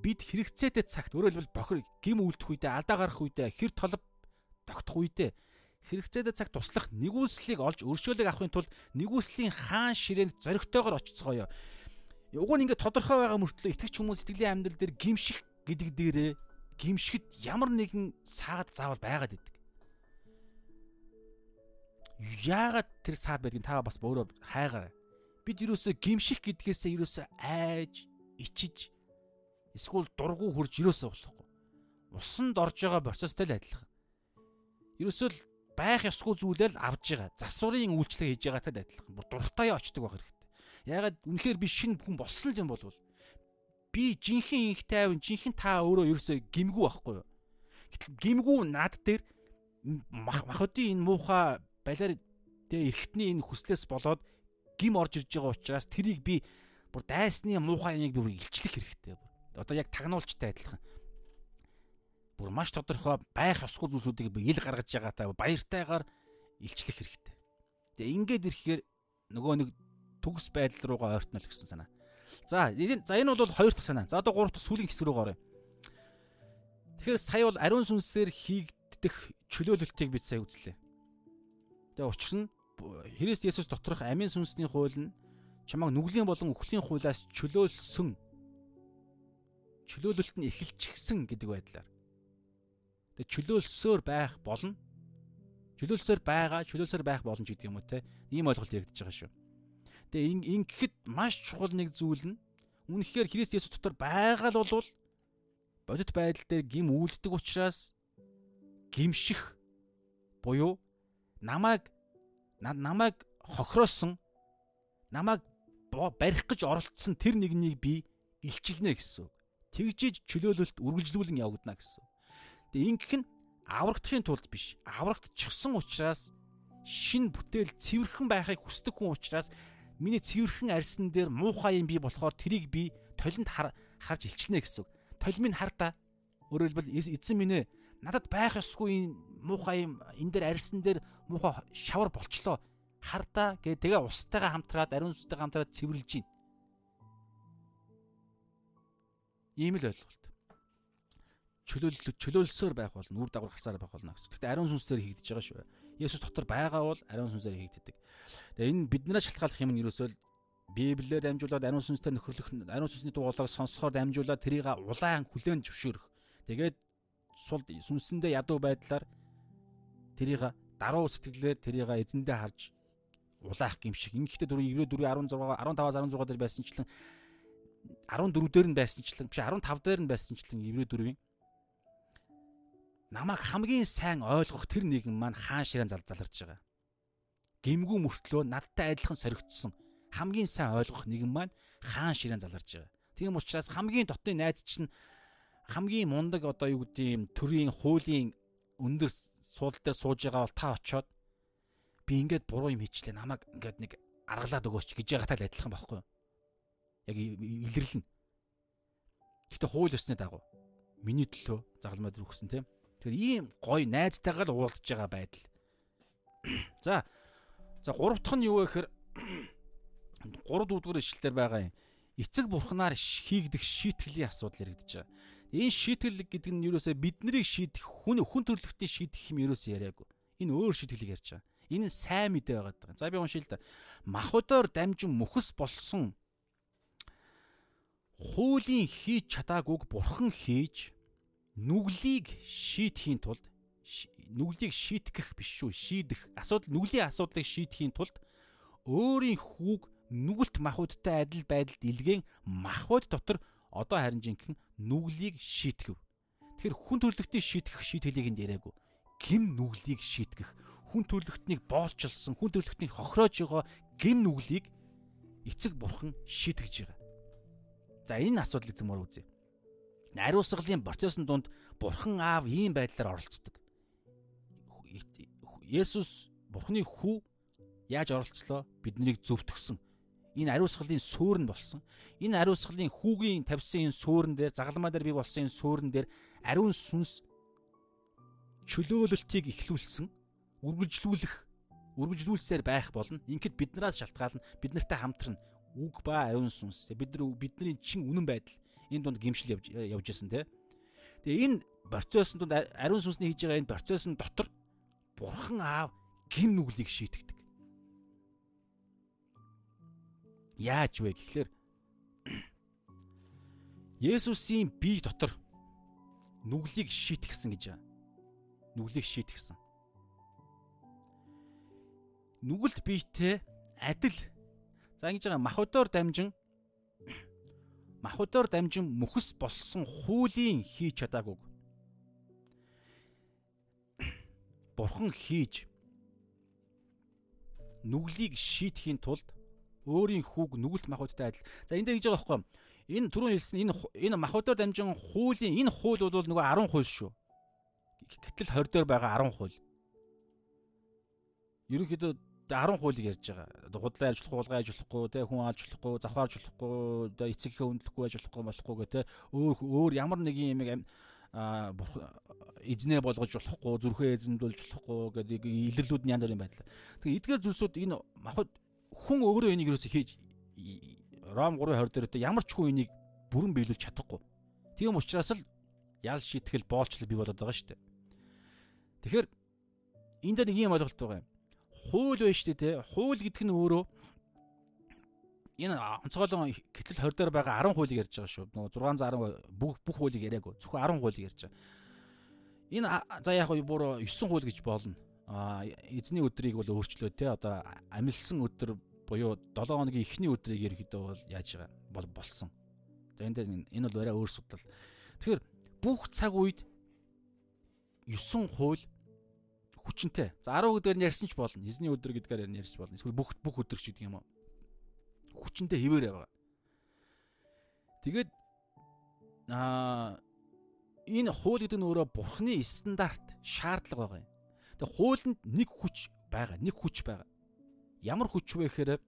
Speaker 1: бид хэрэгцээтэй цагт өөрөөр хэлбэл бохир гим үлдэх үедээ алдаа гарах үедээ хэр толб тогтох үедээ хэрэгцээтэй цаг туслах нэгүслийг олж өршөөлөг авахын тулд нэгүслийн хаан ширээнд зоригтойгоор очицгоё. Уг нь ингээд тодорхой байгаа мөртлөө итгэж хүмүүс сэтгэлийн амьдрал дээр гимших гэдэг дээрээ гимшгэд ямар нэгэн саад заавал байгаад идэг. Яагаад тэр саад байдгийг та бас өөрөө хайгаарай бид юусоо гимших гэдгээсээ юусоо айж ичиж эсвэл дургу хурж юусоо болохгүй. Усанд орж байгаа процесстэй л адилхан. Юусоо л байх ёсгүй зүйлээ л авж байгаа. Засварын үйлчлэг хийж байгаатай л адилхан. Бүр дуртай очдөг байх хэрэгтэй. Ягаад үнэхээр би шинэ хүн болсон юм болвол би жинхэнэ инх тайван жинхэнэ та өөрөө ерөөсөө гимгүү байхгүй юу? Гэтэл гимгүү над дээр махуудын энэ муухай балиар тэгээ эргэтний энэ хүслээс болоод гим орж ирж байгаа учраас тэрийг би бүр дайсны муухай ямиг бүр илчлэх хэрэгтэй. Одоо яг тагнуулчтай адилхан. Бүр маш тодорхой байх ёсгүй зүйлсүүдийг би ил гаргаж байгаатай баяртайгаар илчлэх хэрэгтэй. Тэгээ ингээд ирэхээр нөгөө нэг төгс байдал руугаа ойртнол гэсэн санаа. За энэ за энэ бол хоёр дахь санаа. За одоо гурав дахь сүүлийн хэсэг рүү оръё. Тэгэхээр сая бол ариун сүнсээр хийгдэх чөлөөлөлтийг бид сая үзлээ. Тэгээ учир нь Христ Есүс доторх амийн сүнсний хууль нь чамайг нүглийн болон үхлийн хуулиас чөлөөлсөн чөлөөлөлт нь эхэлчихсэн гэдэг байдлаар. Тэгээ чөлөөлсөөр байх болно. Чөлөөлсөөр байгаа, чөлөөлсөөр байх боломж гэдэг юм уу те. Ийм ойлголт яригдж байгаа шүү. Тэгээ ингэхэд маш чухал нэг зүйл нь үнэхээр Христ Есүс дотор байгаа л болвол бодит байдал дээр гим үлддэг учраас гимших буюу намайг намайг хохироосон намайг барих гэж оролцсон тэр нэгнийг би илчилнэ гэсэн. Тэгжиж чөлөөлөлт үргэлжлүүлэн явагдана гэсэн. Тэгээ ингэх нь аврагдахын тулд биш. Аврагдчихсан учраас шин бүтээл цэвэрхэн байхыг хүсдэг хүн учраас миний цэвэрхэн арьсан дээр муухай юм би болохоор тэрийг би толинд харж илчилнэ гэсэн. Толь минь хар та. Өөрөөр хэлбэл эзэн минь ээ надад байх ёсгүй муухай юм энэ дээр арьсан дээр муухай шавар болчлоо. Хардаа гэ тэгээ устайгаа хамтраад ариун сүнстэйгээ хамтраад цэвэрлж гин. Ийм л ойлголт. Чөлөөлөл чөлөөлсөөр байх бол нүр дагавар гарсаар байх болно гэсэн. Гэхдээ ариун сүнсээр хийгдэж байгаа шүү. Есүс дотор байгаа бол ариун сүнсээр хийгддэг. Тэгээ энэ биднээс шалтгааллах юм нь ерөөсөө Библиэр дамжуулаад ариун сүнстэй нөхөрлөх ариун сүнсний дуулааг сонсохоор дамжуулаад тэрийг улаан хүлээн зөвшөөрөх. Тэгээд сул сүнсэндээ ядуу байдлаар тэрийг даруй сэтгэлээр тэрийг эзэндээ харж улаах гимшиг. Ингэхдээ дөрөв еврей 4 16 15-аас 16 дээр байсанчлан 14 дээр нь байсанчлан биш 15 дээр нь байсанчлан еврей 4-ийн намайг хамгийн сайн ойлгох тэр нэгэн маань хаан ширээн зал заларч байгаа. Гимгүү мөртлөө надтай адилхан соригдсон хамгийн сайн ойлгох нэгэн маань хаан ширээн заларч байгаа. Тийм учраас хамгийн дотны найз чинь хамгийн мундаг одоо юу гэдэг юм төрийн хуулийн өндөр суудал дээр сууж байгаа бол та очоод би ингээд буруу юм хийчлээ намайг ингээд нэг аргалаад өгөөч гэж байгаатай л адилхан байхгүй юу? Яг илэрлэн. Гэтэ хууль ёсны дагуу миний төлөө загалмай дээр өгсөн тийм. Тэгэхээр ийм гоё найзтайгаа л уулзж байгаа байдал. За. За гурав дахь нь юу вэ гэхээр 3 дүүдгэр ишлэлээр байгаа юм. Эцэг бурхнаар хийгдэх шийтгэлийн асуудал байгаа. Энэ шийтгэл гэдэг нь юусоо биднийг шийдэх хүн хүн төрлөختний шийдэх юм юусоо яриаггүй. Энэ өөр шийtгэлийг ярьж байгаа. Энэ сайн мэдээ байгаа даа. За би уншил л да. Махбодоор дамжин мөхс болсон хуулийн хийж чадаагүйг бурхан хийж нүглийг шийдэхийн тулд нүглийг шийтгэх биш шүү шийдэх асуудал нүглийн асуудлыг шийдэхийн тулд өөрийн хүүг нүгэлт махбодтой адил байдалд илгээн махбод дотор одоо харин жинхэнэ нүглийг шийтгэв. Тэгэхээр хүн төрлөختийг шийтгэх шийтгэлийг энд яриагүй. Гим нүглийг шийтгэх, хүн төрлөختнийг боолчилсан, хүн төрлөختнийг хохироож байгаа гим нүглийг эцэг бурхан шийтгэж байгаа. За энэ асуудлыг зөмөр үзье. Ариусгалын процессын дунд бурхан аав ийм байдлаар оролцдог. Есүс бурханы хүү яаж оролцлоо? Биднийг зөвтгсөн Энэ ариусгалын суурь нь болсон. Энэ ариусгалын хүүгийн тавьсан энэ суурин дээр загалмаа дээр би болсон энэ суурин дээр ариун сүнс чөлөөлөлтийг ихлүүлсэн, үргэлжлүүлэх, үргэлжлүүлсээр байх болно. Ингээд биднээс шалтгаална, бид нартай хамтран үг ба ариун сүнс. Бид нар бидний чин үнэн байдал энэ дунд гимшил явж явж исэн те. Тэгээ энэ процессын дунд ариун сүнсний хийж байгаа энэ процессын дотор бурхан аав гим нүглийг шийтгдэг. Яаж вэ гэхлээр Есүсийн бие дотор нүглийг шийтгсэн гэж байгаа. Нүглийг шийтгсэн. Нүгэлт биетэй адил. За ингэж байгаа махбодоор дамжин махбодоор дамжин мөхс болсон хуулийн хийж чадаагүйг бурхан хийж нүглийг шийтгэхийн тулд өөрийн хүүг нүгэлт махбодтой адил. За энд дээр гэж байгаа байхгүй. Энэ түрүүн хэлсэн энэ энэ махбодоор дамжин хуулийн энэ хууль бол нөгөө 10 хууль шүү. Гэтэл 20 дээр байгаа 10 хууль. Ерөнхийдөө 10 хуулийг ярьж байгаа. Худлаа хулгай ярьж болохгүй, тэ хүн алж болохгүй, завхаарж болохгүй, тэ эцэгхээ өндлөхгүй байж болохгүй болохгүй гэх тэ өөр өөр ямар нэгэн юм а эзнээ болгож болохгүй, зүрхээ эзэмдүүлж болохгүй гэдэг илэрлүүд нь янз бүрийн байдал. Тэгээ эдгээр зүйлсүүд энэ махад хүн өөрөө энийг юусоо хийж Ром 3:20 дээр ямар ч хүн энийг бүрэн биелүүлж чадахгүй. Тийм учраас л ял шийтгэл боолчлол бий болоод байгаа шүү дээ. Тэгэхээр энэ дээр нэг юм ойлголт байгаа юм хууль байна шүү дээ те. Хууль гэдэг нь өөрөө энэ онцгойлон гэтэл 20 дээр байгаа 10 хуулийг ярьж байгаа шүү. Нөгөө 610 бүх бүх хуулийг яриаггүй. Зөвхөн 10 хуулийг ярьж байгаа. Энэ за яг бүр 9 хууль гэж болно. А эзний өдрийг бол өөрчлөө те. Одоо амилсан өдөр буюу 7 хоногийн эхний өдрийг ерөөхдөө бол яаж байгаа бол болсон. За энэ дээр энэ бол арай өөр судал. Тэгэхээр бүх цаг үед 9 хууль хүчнтэй. За 10 өдөр нь ярьсан ч болно. Эзний өдөр гэдгээр ярьж болно. Эсвэл бүх бүх өдөр ч гэдэг юм уу. Хүчнтэй хിവэрэ байгаа. Тэгээд аа энэ хууль гэдэг нь өөрөө бурхны стандарт шаардлага байгаа юм. Тэгээд хуулинд нэг хүч байгаа, нэг хүч байгаа. Ямар хүч вэ гэхээр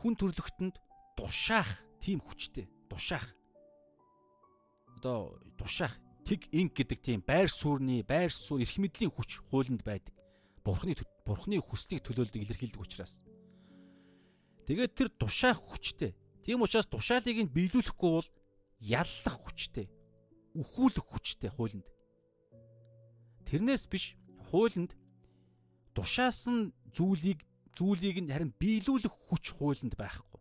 Speaker 1: хүн төрлөختөнд тушаах тийм хүчтэй. Тушаах. Одоо тушаах тэг инг гэдэг тийм байр суурны байр суурь эрх мэдлийн хүч хуулинд байдаг. Бурхны бурхны хүслийг төлөөлдөг илэрхийлдэг учраас. Тэгээд тэр тушаах хүчтэй. Тийм учраас тушаалыг нь биелүүлэхгүй бол яллах хүчтэй. Үхүүлэх хүчтэй хуулинд. Тэрнээс биш хуулинд тушаасан зүйлийг зүйлийг нь харин биелүүлэх хүч хуулинд байхгүй.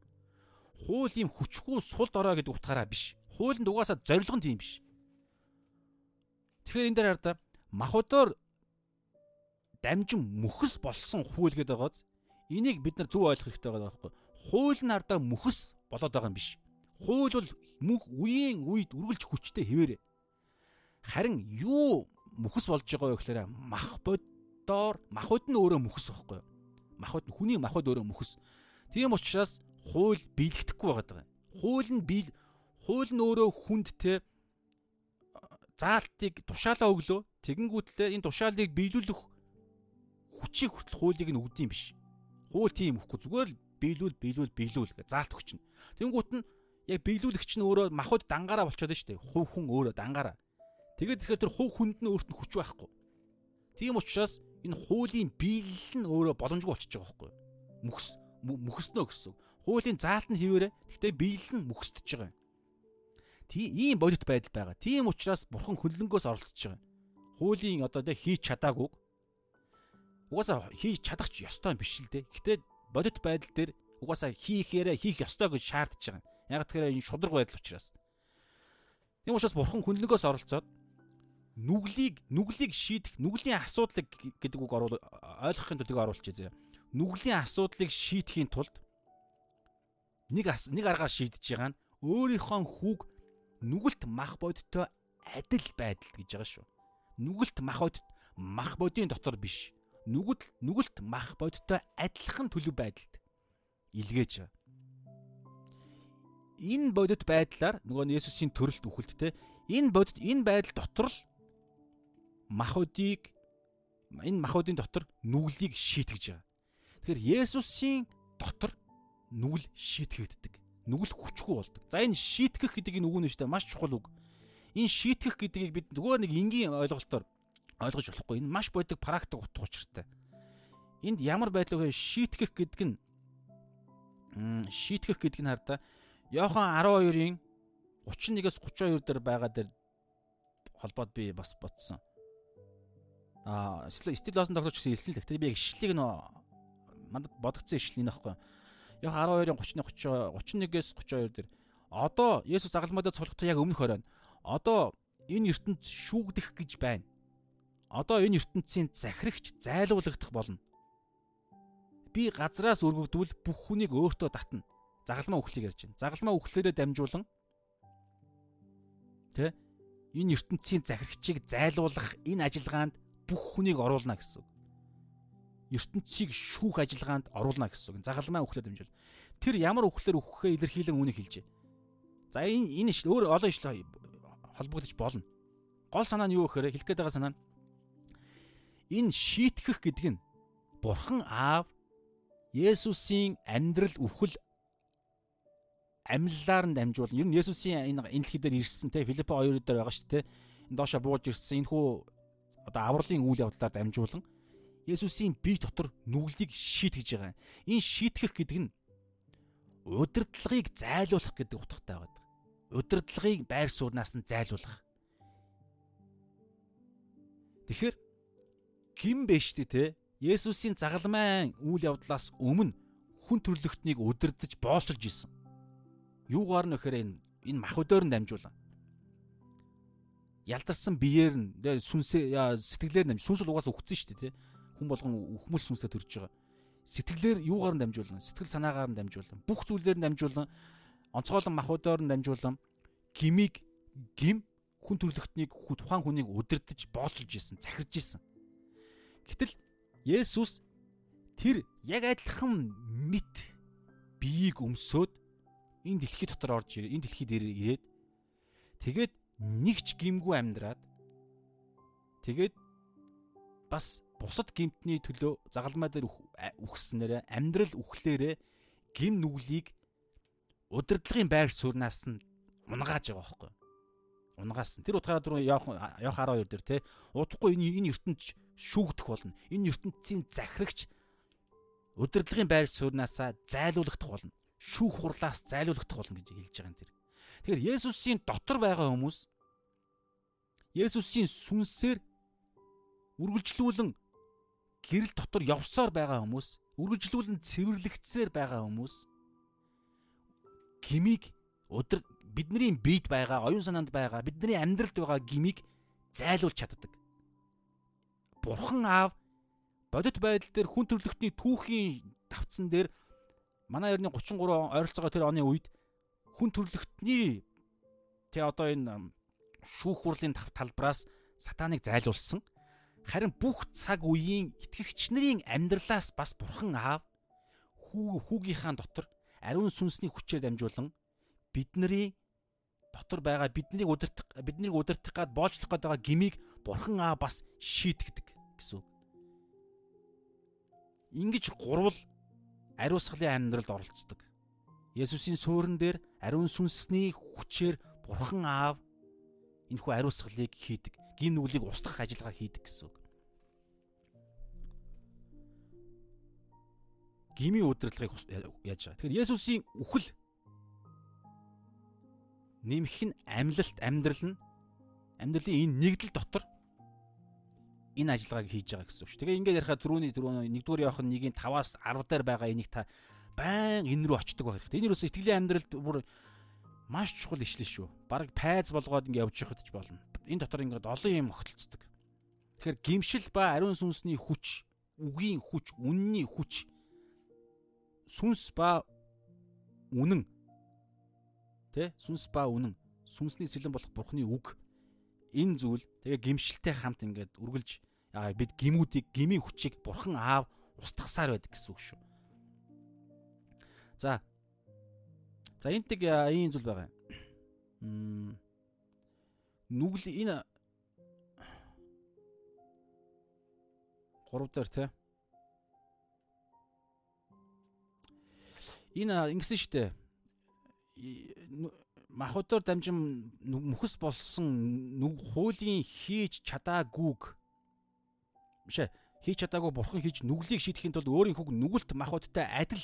Speaker 1: Хууль юм хүчгүй сул дорой гэдэг утгаараа биш. Хуулинд угаасаа зорилго нь тийм биш Тэгэхээр энэ дээр хараа махбодоор дамжин мөхс болсон хууль гэдэг байгааз энийг бид нар зөв ойлгох хэрэгтэй байгаа байхгүй. Хууль нь хардаа мөхс болоод байгаа юм биш. Хууль бол мөнх үеийн үед үргэлж хүчтэй хэвээрээ. Харин юу мөхс болж байгаа вэ гэхээр махбодоор махбод нь өөрөө мөхс байхгүй. Махбод нь хүний махбод өөрөө мөхс. Тийм учраас хууль биелэгдэхгүй байгаа юм. Хууль нь биел хууль нь өөрөө хүнд те заалтыг тушаалаа өглөө. Тэгэнгүүтлээ энэ тушаалыг биелүүлэх хүчийг хүртэл хуулийг нь өгдөм биш. Хууль тийм өгөхгүй зүгээр л биелүүл биелүүл биелүүл гэж заалт өгчнө. Тэнгүүт нь яг биелүүлэгч нь өөрөө махуд дангаараа болчиход шүү дээ. Хувь хүн өөрөө дангаараа. Тэгээд тэгэхээр тэр хувь хүнд нь өөрт нь хүч байхгүй. Тийм учраас энэ хуулийн биелэл нь өөрөө боломжгүй болчихж байгаа байхгүй. Мөхс мөхснөө гэсэн. Хуулийн заалт нь хിവэрэ. Гэхдээ биелэл нь мөхсдөж байгаа. Тийм ийм бодит байдал байгаа. Тийм учраас бурхан хөнлөнгөөс оролцож байгаа. Хуулийн одоо тэ хийж чадаагүй. Угаасаа хийж чадах ч ёстой юм биш л дээ. Гэхдээ бодит байдал дээр угаасаа хийхээрээ хийх ёстой гэж шаардж байгаа. Яг тэгэхээр энэ шудраг байдал учраас. Тийм учраас бурхан хүнлэгөөс оролцоод нүглийг нүглийг шийдэх нүглийн асуудлыг гэдэг үг оруул ойлгохын тулд оруулж байгаа. Нүглийн асуудлыг шийдэхийн тулд нэг нэг аргаар шийдэж байгаа нь өөрийнхөө хүүг нүгэлт мах бодиттой адил байдал гэж байгаа шүү. Нүгэлт мах бодит мах бодийн дотор биш. Нүгэл нүгэлт мах бодиттой адилхан төлөв байдалд илгээж байгаа энэ бодит байдлаар нөгөө Есүсийн төрөлт үхэлттэй энэ бодит энэ байдал дотор л махуудыг энэ махуудын дотор нүглийг шийтгэж байгаа. Тэгэхээр Есүсийн дотор нүгэл шийтгэгддэг. Нүгэл хүчгүй болдог. За энэ шийтгэх гэдэг энэ үг нь шүү дээ маш чухал үг. Энэ шийтгэх гэдгийг бид нөгөө нэг энгийн ойлголтоор ойлгож болохгүй. Энэ маш бодит практик утга учиртай. Энд ямар байдлаар шийтгэх гэдэг нь шийтгэх гэдэг нь хардаа Йохан 12-ын 31-ээс 32 дээр байгаа дээр холбоод би бас бодсон. Аа, стил лосон тогтооч гэсэн хэлсэн л. Тэгтээ би ишлэлийг нөө мандад бодогдсон ишлэл энэ аахгүй. Йохан 12-ын 30 31-ээс 32 дээр одоо Есүс загалмайдаа цолгохдоо яг өмнөх оройн. Одоо энэ ертөнд шүүгдэх гэж байна. Одоо энэ ертөнцийн захирагч зайлуулагдах болно. Би газраас өргөгдвөл бүх хүнийг өөртөө татна загалмаа үхлийг ярьж байна. Загалмаа үхлээрээ дамжуулан тэ энэ ертөнцийн захирагчийг зайлуулах энэ ажиллагаанд бүх хүнийг оруулна гэсэн үг. ертөнцийг шүүх ажиллагаанд оруулна гэсэн үг. Загалмаа үхлээр дамжуул. Тэр ямар үхлээр үхэхээ илэрхийлэн үнийг хэлжээ. За энэ энэ ишл өөр олон ишл холбогдож болно. Гол санаа нь юу гэхээр хэлэх гээд байгаа санаа нь энэ шийтгэх гэдэг нь Бурхан Аав Есүсийн амьдрал үхэл амьлалаар нь дамжуул. Ер нь Есүсийн энэ энэ дэлхий дээр ирсэн те Филиппо 2 дээр байгаа шүү те. Энэ доошо бууж ирсэн энэ хүү одоо авралын үйл явдлаар дамжуулан Есүсийн бие дотор нүглийг шийтгэж байгаа. Энэ шийтгэх гэдэг нь удирдлагыг зайлуулах гэдэг утгатай байдаг. Удирдлагыг байр сууриас нь зайлуулах. Тэгэхээр гин бэ штэ те Есүсийн загалмайн үйл явдлаас өмнө хүн төрлөختнийг удирдах боолчилж исэн юугаар нь вэхээр энэ энэ махбодоор нь дамжуулан ялдарсан биеэр нь сүнсээ сэтгэлээр нь сүнс л угаасаа үхсэн шүү дээ тий хүн болгон үхмэл сүнсээ төрж байгаа. Сэтгэлээр юугаар нь дамжуулан сэтгэл санаагаар нь дамжуулан бүх зүйлээр нь дамжуулан онцгойлон махбодоор нь дамжуулан гимиг гим хүн төрлөختнийг тухайн хүнийг удирдах боолчилж исэн захирж исэн гэтэл Есүс тэр яг адилхан мэд биеийг өмсөөд энэ дэлхий дотор орж. Энэ дэлхий дээр ирээд тэгээд нэг ч гимгүй амьдраад тэгээд бас бусад гимтний төлөө загалмай дээр үхснээр амьдрал үхлээрээ гим нүглийг удирдлагын байр сууриас нь унгааж байгаа байхгүй унгаасан. Тэр утгаараа дөрөв явах явах 12 дээр те удахгүй энэ энэ ертөнд шүүгдэх болно. Энэ ертөнцийн захирагч удирдлагын байр сууриасаа зайлуулагдах болно шүүх хурлаас зайлуулагдах болно гэж хэлж байгаа юм тэр. Тэгэхээр Есүсийн дотор байгаа хүмүүс Есүсийн сүнсээр үргэлжлүүлэн гэрэл дотор явсаар байгаа хүмүүс, үргэлжлүүлэн цэвэрлэгдсээр байгаа хүмүүс гимиг өдөр бидний биед байгаа, оюун санаанд байгаа, бидний амьдралд байгаа гимиг зайлуулж чаддаг. Бурхан аав бодит байдал дээр хүн төрлөختний түүхийн тавцсан дээр манай ерний 33 ойролцоогоо тэр оны үед хүн төрлөختний тэ одоо энэ шүүх хурлын талбараас сатаныг зайлуулсан. Харин бүх цаг үеийн итгэгч нарын амьдралаас бас бурхан аав хүү хүүгийнхаа дотор ариун сүнсний хүчээр дамжуулан бидний дотор байгаа биднийг удирдах биднийг удирдах гад боолчлох гээд байгаа гмийг бурхан аа бас шийтгдэг гэсэн. Ингиж гурвал ариусгалын амьдралд оролцдог. Есүсийн суурин дээр ариун сүнсний хүчээр Бурхан Аав энэхүү ариусгалыг хийдэг. Гим нүглийг устгах ажиллагаа хийдэг гэсэн үг. Гимийн удирдлагыг яаж байгаа. Тэгэхээр Есүсийн үхэл нэмэх нь амьлалт амьдрал нь амьдралын энэ нэгдэл дотор энэ ажиллагааг хийж байгаа гэсэн үг шүү. Тэгээ ингээд ярихад түрүүний түрүүний нэгдүгээр явах нь нэгийн 5-аас 10 дээр байгаа энийг та байн энэ рүү очдөг байх хэрэгтэй. Энэ юусэн итгэлийн амьдралд бүр маш чухал ишлэл шүү. Бараг пайз болгоод ингэ явж явахд ч болно. Энэ дотор ингээд олон юм огтлцдог. Тэгэхээр гимшил ба ариун сүнсний хүч, үгийн хүч, үнний хүч сүнс ба үнэн тэ сүнс ба үнэн сүнсний сэлэн болох бурхны үг энэ зүйл тэгээ гимшилтэй хамт ингээд үргэлж бид гимүүдийг гмийн хүчийг бурхан аав устгасаар байдаг гэсэн үг шүү. За За энтэг ийм зүйл байгаа юм. Нүгэл энэ 3 дээр те. Энэ ингэсэн штэ. Махуудаар дамжин мөхс болсон хуулийн хийж чадаагүйг биш ээ хийж чадаагүй бурхан хийж нүглийг шийдэхин тулд өөрийн хүүг нүгэлт махуудтай адил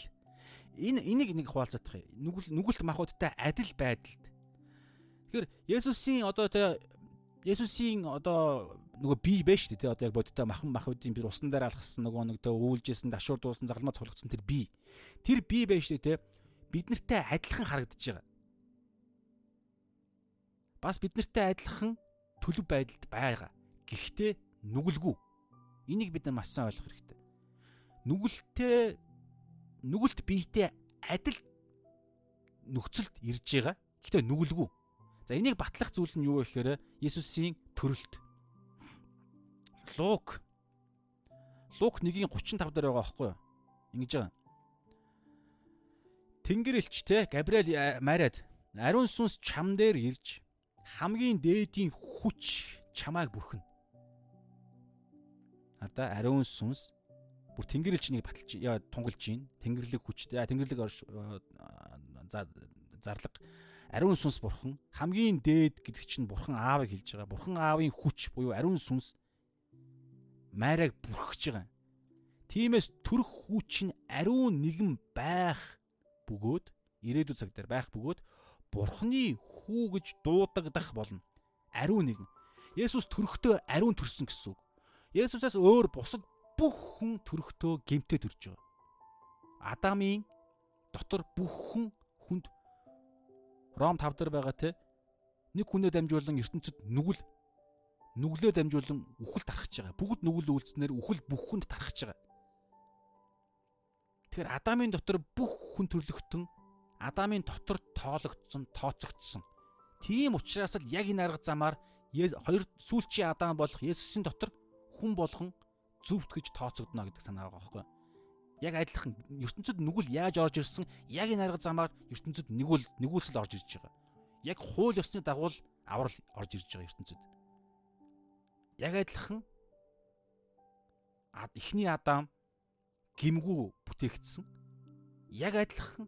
Speaker 1: энэ энийг нэг хуваалцах юм. Нүгэл нүгэлт махуудтай адил байдалд. Тэгэхээр Есүсийн одоо тэ Есүсийн одоо нөгөө бие байж дээ. Одоо яг бодиттой махан махуудын бид усан дээр алхсан нөгөө нэг тэ өвлжсэн, дашуур дуусан, загалмаа цоглогдсон тэр бие. Тэр бие байж дээ. Бид нартай адилхан харагдаж байгаа. Бас бид нартай адилхан төлөв байдалд байгаа. Гэхдээ нүгэлгүй. Энийг бид нар маш сайн ойлгох хэрэгтэй. Нүгэлтэй нүгэлт биетэй адил нөхцөлд ирж байгаа. Гэхдээ нүгэлгүй. За энийг батлах зүйл нь юу вэ гэхээр Есүсийн төрөлт. Лук Лук 1:35 дээр байгаа байхгүй юу? Ингэж байгаа. Тэнгэр элчтэй Габриэл Мариад ариун сүнс чам дээр ирж хамгийн дээдийн хүч чамайг бүрхэнэ. Хараа ариун сүнс бүр тэнгэр элчнийг баталж яа тунгалж гин тэнгэрлэг хүчтэй тэнгэрлэг зарлаг. Ариун сүнс бурхан. Хамгийн дээд гэдэг чинь бурхан аавыг хэлж байгаа. Бурхан аавын хүч буюу ариун сүнс майраг бүрхэж байгаа. Тиймээс төрөх хүч нь ариун нэгэн байх бөгөөд ирээдүйн цаг дээр байх бөгөөд бурханы хүү гэж дуудагдах болно. Ариун нэгэн. Есүс төрөхдөө ариун төрсөн гэсэн үг. Есүсээс өөр бусад бүх хүн төрөхдөө гемтээ төрж байгаа. Адамын дотор бүх хүн хүнд Ром 5 дээр байгаа те нэг хүнээ дамжуулан ертөнцид нүгэл нүглөө дамжуулан үхэл тархаж байгаа. Бүгд нүгэл үйлснээр үхэл бүх хүнд тархаж байгаа. Тэгэхээр Адамын дотор бүх хүн төрлөختөн Адамын дотор тоологдсон, тооцогдсон. Тийм учраас л яг энэ арга замаар хоёр сүүлчийн Адам болох Есүсийн дотор хүн болгон зөвхт гэж тооцогдно гэдэг санаа байгаа байхгүй яг адилхан ертөнцид нүгэл яаж орж ирсэн яг энэ арга замаар ертөнцид нэгүл нэгүүлсэл орж ирж байгаа. Яг хууль ёсны дагуу аврал орж ирж байгаа ертөнцид. Яг адилхан эхний адам гимгүү бүтээгдсэн. Яг адилхан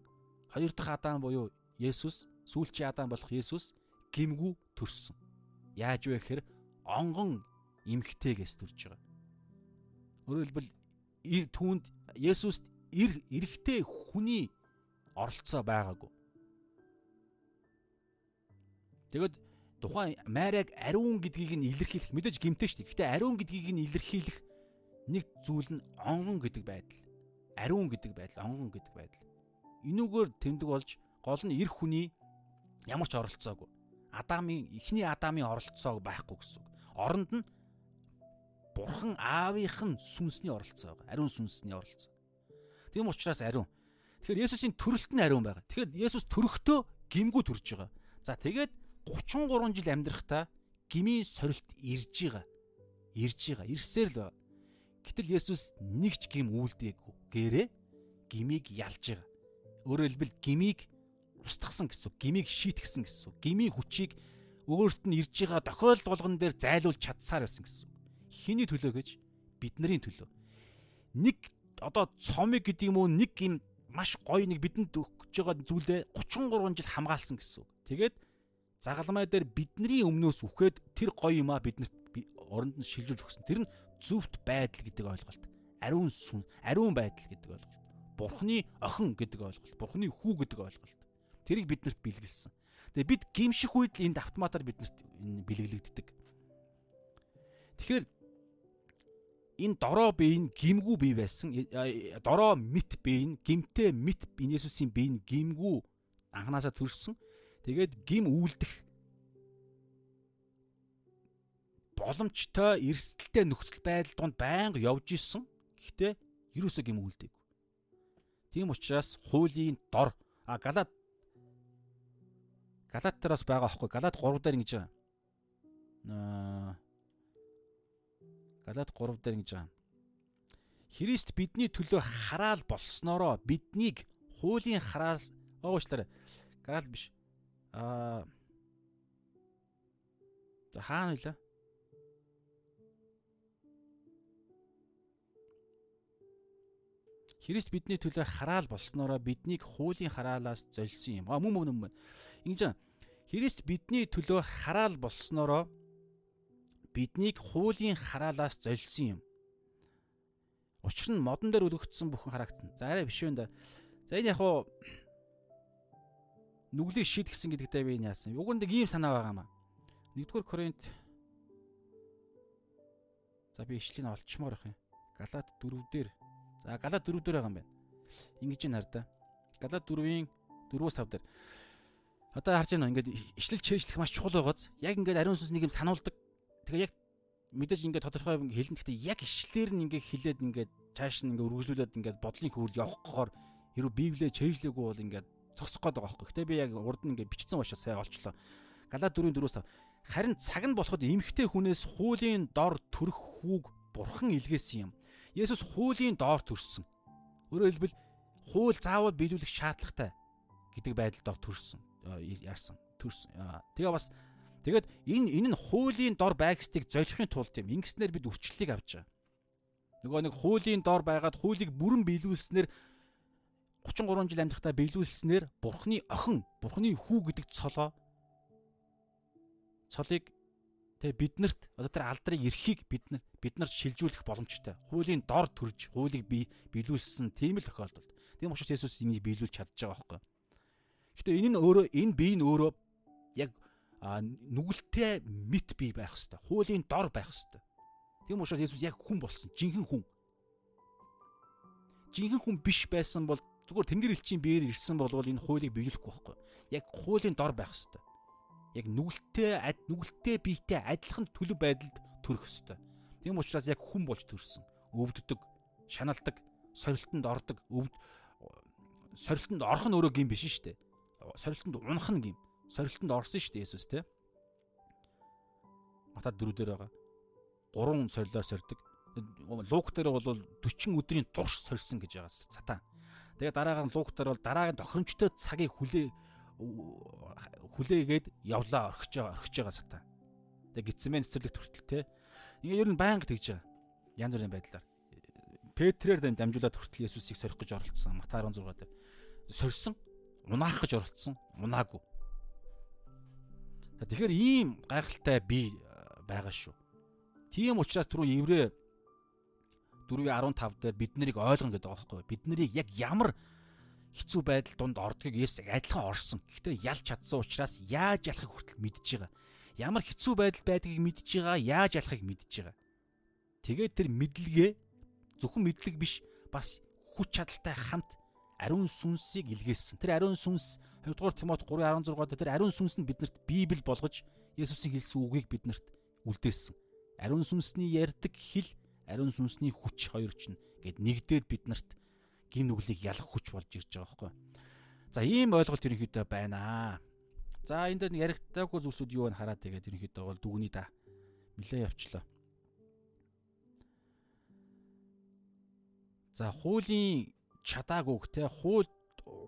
Speaker 1: хоёр дахь адам буюу Есүс сүүлчийн адам болох Есүс гимгүү төрсөн яаж вэ гэхээр онгон эмхтэйгээс төрж байгаа Өөрөөр хэлбэл түүнд Есүст эрэхтэй хүний оролцоо байгаагүй. Тэгэд тухайн Мариаг ариун гэдгийг нь илэрхийлэх мэдээж гимтэй шүү дээ. Гэхдээ ариун гэдгийг нь илэрхийлэх нэг зүйл нь онгон гэдэг байдал. Ариун гэдэг байдал, онгон гэдэг байдал. Энүүгээр тэмдэг болж гол нь эр хүний ямар ч оролцоогүй. Адамын эхний Адамын оролцоог байхгүй гэсэн үг. Оронд нь Бурхан аавынх нь сүнсний оролцоо байгаа. Ариун сүнсний оролцоо. Тийм учраас ариун. Тэгэхээр Есүсийн төрөлт нь ариун байгаа. Тэгэхээр Есүс төрөхдөө гимгүү төрж байгаа. За тэгээд 33 жил амьдрахтаа гмийн сорилт ирж байгаа. Ирж байгаа. Ирсээр л байгаа. Гэтэл Есүс нэг ч гим үйлдээгүй. Гэрээ гмийг ялж байгаа. Өөрөөр хэлбэл гмийг устгасан гэсэн үг. Гмийг шийтгсэн гэсэн үг. Гмийн хүчийг өөрт нь ирж байгаа тохиолдол болгон дээр зайлуулж чадсаар байсан гэсэн үг. Хиний төлөө гэж биднэрийн төлөө. Нэг одоо цомыг гэдэг юм уу нэг юм маш гоё нэг бидэнд өгч байгаа зүйлээ 33 жил хамгаалсан гэсэн үг. Тэгээд загалмай дээр бидний өмнөөс үхээд тэр гоё юмаа биднэрт оронд нь шилжүүлж өгсөн. Тэр нь зөвхт байдал гэдэг ойлголт. Ариун сүн, ариун байдал гэдэг ойлголт. Бурхны охин гэдэг ойлголт. Бурхны хүү гэдэг ойлголт. Тэрийг биднэрт бэлгэлсэн. Тэгээ бид гимших үед л энд автоматар биднэрт бэлгэлэгддэг. Тэгэхээр энэ дороо бие нь гимгүү бие байсан. Э, дороо мэт бие нь гимтэй мэт Иесусийн бие нь гимгүү анханасаа төрсөн. Тэгээд гим үйлдэх боломжтой эрсдэлтэй нөхцөл байдал донд байнга явж исэн. Гэхдээ ерөөсөө гим үйлдээгүй. Тийм учраас хуулийн дор а Галаад бас байгаа хөөхгүй. Галат 3 дээр ингэж байгаа. Аа Галат 3 дээр ингэж байгаа. Христ бидний төлөө хараал болсноороо биднийг хуулийн хараал уучлаарай. Галат биш. Аа За хаана вэ? Христ бидний төлөө хараал болсноороо биднийг хуулийн хараалаас золисон юм. А мөн мөн мөн. Ингэж Христ бидний төлөө хараал болсноороо биднийг хуулийн хараалаас золисон юм. Учир нь модон дээр өлөгдсөн бүхэн харагдсан. За арай биш юм да. За энэ яг хуу нүглийг шийдгсэн гэдэгтээ би энэ яасан. Уг нь ийм санаа байгаа маа. 1-р Коринт За би ишлийг олчмоор их юм. Галаад 4 дээр. За Галаад 4 дээр байгаа юм байна. Ингэж ин хар да. Галаад 4-ийн 4-5 дээр. Одоо харж байна ингээд ишлэл чэйжлэх маш чухал байгааз. Яг ингээд ариун сүнс нэг юм сануулдаг. Тэгээ яг мэдээж ингээд тодорхой хэлэн гэхдээ яг ишлэлээр нь ингээд хилээд ингээд цааш нь ингээд үргэлжлүүлээд ингээд бодлын хөвөрд явахгаар хэрвээ библиэ чэйжлээгүй бол ингээд цогсох гээд байгаа байхгүй. Гэтэ би яг урд нь ингээд бичсэн уушаа сайн олчлоо. Галаа 4-4-өөс харин цаг нь болоход эмхтэй хүнээс хуулийн дор төрөх хүүг бурхан илгээсэн юм. Есүс хуулийн доор төрсөн. Өөрөөр хэлбэл хууль заавал биелүүлэх шаардлагатай гэдэг байдалд төрсөн яарсан төрсөн. Тэгээ бас тэгээд энэ энэ нь хуулийн дор байгстыг золихын тулд юм. Ингэснээр бид үрчлэлийг авч байгаа. Нөгөө нэг хуулийн дор байгаад хуулийг бүрэн биелүүлснээр 33 жил амьдрахтаа биелүүлснээр Бурхны охин, Бурхны хүү гэдэг цолоо цолыг тэг биднэрт одоо тэр алдрыг эрхийг бид нар бид нарт шилжүүлэх боломжтой. Хуулийн дор төрж хуулийг бий биелүүлсэн тийм л тохиолдолд. Тийм учраас Есүс энийг биелүүлж чадж байгаа байхгүй. Гэтэ энэ нь өөрөө энэ бие нь өөрөө яг нүгэлтэй мэт бие байх хэвээр. Хуулийн дор байх хэвээр. Тийм учраас Есүс яг хүн болсон. Жинхэнэ хүн. Жинхэнэ хүн биш байсан бол зүгээр тэнгэр элчийн биеэр ирсэн бол энэ хуулийг биелэхгүй байхгүй. Яг хуулийн дор байх хэвээр. Яг нүгэлтэй нүгэлтэй биетэй адилхан төлөв байдалд төрөх хэвээр. Тийм учраас яг хүн болж төрсөн. Өвддөг, шаналдаг, сорилтонд ордог, өвд сорилтонд орох нь өөрөө гин биш шүү дээ сорилтонд унах нь гим. Сорилтонд орсон шүү дээ Есүс те. Матад дөрөв дээр байгаа. Гурван сорилоор сордог. Лук дээр бол 40 өдрийн турш сорилсон гэж байгаа сатан. Тэгээ дараагаар лук дээр бол дараагийн тохиромжтой цагийг хүлээ хүлээгээд явлаа орхиж байгаа орхиж байгаа сатан. Тэгээ гитсмэн цэцэрлэг хүртэл те. Ингээ ер нь байнга тэгж байгаа. Янз бүрийн байдлаар. Петрээр дамжуулаад хүртэл Есүсийг сорих гэж оролцсон. Матай 16 дээр. Сорьсон унаах гэж оролцсон. Унаагүй. Тэгэхээр ийм гайхалтай бие байгаа шүү. Тийм учраас түрүү еврей 4:15 дээр бид нарыг ойлгоно гэдэг байгаа байхгүй. Бид нарыг яг ямар хэцүү байдал донд ордгийг Есүс адилхан орсон. Гэхдээ ялч чадсан учраас яаж ялахыг хүртэл мэдж байгаа. Ямар хэцүү байдал байдгийг мэдж байгаа, яаж ялахыг мэдж байгаа. Тэгээд тэр мэдлэгээ зөвхөн мэдлэг биш, бас хүч чадалтай хамт ариун сүнсийг илгээсэн. Тэр ариун сүнс 2 дугаар Тимот 3:16 дээр тэр ариун сүнс нь биднэрт Библи болгож Есүсийн хэлсэн үгийг биднэрт үлдээсэн. Ариун сүнсний ярьдаг хэл, ариун сүнсний хүч хоёр чинь гээд нэгдээд биднэрт гин нүглийг ялах хүч болж ирж байгаа байхгүй. За ийм ойлголт ерөнхийдөө байна. За энэ дээр яригдаагүй зүйлсүүд юу вэ хараад тэгээд ерөнхийдөө бол дүгний да. Нилээ явчлаа. За хуулийн чадаагүй те хууль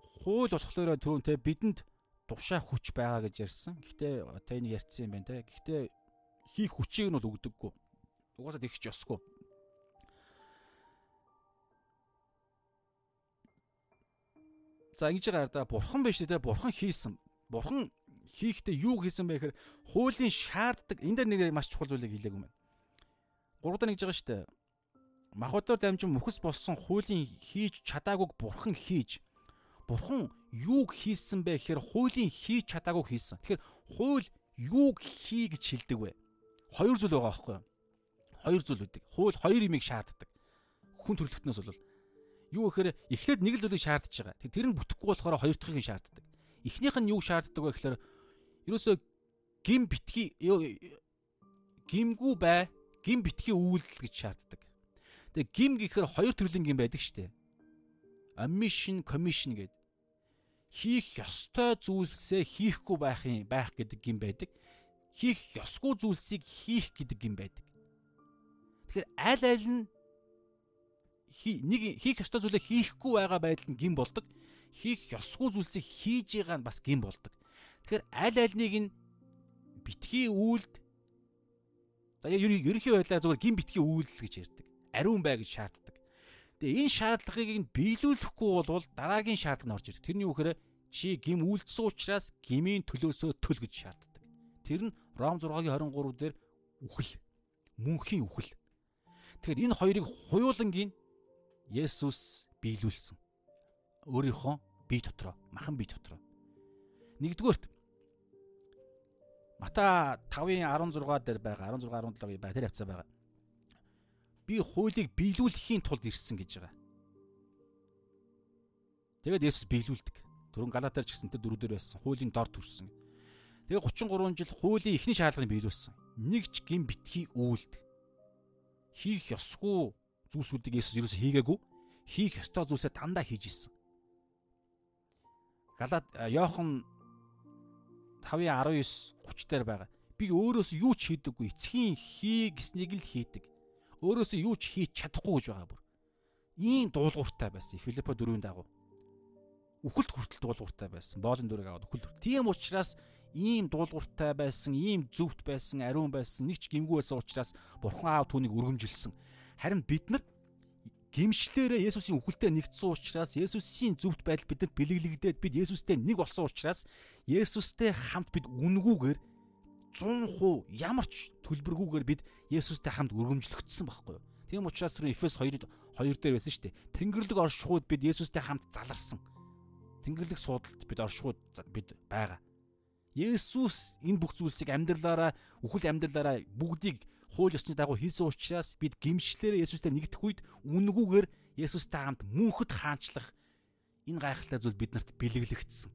Speaker 1: хууль болохоор түрүүн те бидэнд тушаа хүч байгаа гэж ярьсан. Гэхдээ одоо энэ ярьсан юм байна те. Гэхдээ хийх хүчийг нь бол өгдөггүй. Угаасаа тэгч ёсгүй. За ингэж байгаа да бурхан биш те бурхан хийсэн. Бурхан хийхдээ юу хийсэн бэ гэхээр хуулийн шаарддаг энэ дээр нэг маш чухал зүйлийг хэлээгүй юм. Гурав дахь нэгж байгаа шүү дээ. Махбодоор дамжин мөхс болсон хуулийн хийж чадаагүйг бурхан хийж бурхан юуг хийсэн бэ гэхээр хуулийн хийж чадаагүй хийсэн. Тэгэхээр хууль юуг хий гэж хэлдэг вэ? Хоёр зүйл байгаа байхгүй юу? Хоёр зүйл үүдэг. Хууль хоёр юмыг шаарддаг. Хүн төрөлхтнөөс бол юу гэхээр эхлээд нэг л зүйлийг шаардж байгаа. Тэр нь бүтэхгүй болохоор хоёр дахьыг шаарддаг. Эхнийх нь юу шаарддаг вэ гэхээр ерөөсөө гим битгий гимгүү бай, гим битгий үйлдэл гэж шаарддаг. Тэгээ гим гэхээр хоёр төрлийн гим байдаг штэ. Omission, commission гэдэг хийх ёстой зүйлсээ хийхгүй байх юм байх гэдэг юм байдаг. Хийх ёсгүй зүйлсийг хийх гэдэг юм байдаг. Тэгэхээр аль аль нь нэг хийх ёстой зүйлээ хийхгүй байгаа байдал нь гин болдог. Хийх ёсгүй зүйлсийг хийж байгаа нь бас гин болдог. Тэгэхээр аль аль нэг нь битгий үйлд за ерөнхий байдлаар зөвхөн гин битгий үйлдэл гэж ярьдаг. Ариун бай гэж шаарддаг. Тэгээ энэ шаардлагыг нь биелүүлэхгүй бол дараагийн шаардлага нь орж ирдэг. Тэрний юу гэхээр чи гим үйлдсэн учраас гмийн төлөөсөө төл гэж шаарддаг. Тэр нь Ром 6-гийн 23 дээр үхэл. Мөнхийн үхэл. Тэгэхээр энэ хоёрыг хуйлангийн Есүс биелүүлсэн. Өөрийнхөө бие дотроо, махан бие дотроо. Нэгдүгээрт Мата 5-ын 16 дээр байгаа 16 17-гийн бай тэр хавцаа байгаа би хуулийг биелүүлэхийн тулд ирсэн гэж байгаа. Тэгээд Есүс биелүүлдэг. Түрүүн Галатаар ч гэсэн тэр дөрүүдээр байсан. Хуулийн дор төрсөн. Тэгээ 33 жил хуулийн эхний шаардлагыг биелүүлсэн. Нэг ч гин битгий үйлд. Хийх ёсгүй зүйлсүүдийг Есүс ерөөсө хийгээгүй. Хийх ёстой зүйлсээ дандаа хийж исэн. Галат Йохан 5:19 30 дээр байгаа. Би өөрөөсөө юу ч хийдэггүй. Эцгийн хий гэснийг л хийдэг өөрөөсөө юу ч хийж чадахгүй гэж байгаа бүр. Ийм дуулууртай байсан. Филиппо дөрвийн дагуу. Үхэлд хүртэл дуулууртай байсан. Боолын дүрэг аваад үхэлд. Тийм учраас ийм дуулууртай байсан, ийм зөвхт байсан, ариун байсан, нэг ч гимгүй байсан учраас Бурхан аав түүнийг өргөмжилсөн. Харин бид нар гимшлээрээ Есүсийн үхэлтэд нэгдсэн учраас Есүсийн зөвхт байдал бидэнд бэлэглэгдээд бид Есүстэй нэг болсон учраас Есүстэй хамт бид үнгүүгээр 100% ямар ч төлбөргүйгээр бид Есүстэй хамт өргөмжлөгдсөн байхгүй юу? Тийм учраас түрүү Эфес 2-д 2 дээр байсан шүү дээ. Тэнгэрлэг оршихуйд бид Есүстэй хамт заларсан. Тэнгэрлэг суудалд бид оршихуйд бид байгаа. Есүс энэ бүх зүйлсийг амьдралаараа үхэл амьдралаараа бүгдийг хууль ёсны дагуу хийсэн учраас бид гимшлэрээ Есүстэй нэгдэх үед үнгүүгээр Есүстэй хамт мөнхөд хаанчлах энэ гайхалтай зүйл биднэрт бэлэглэгдсэн.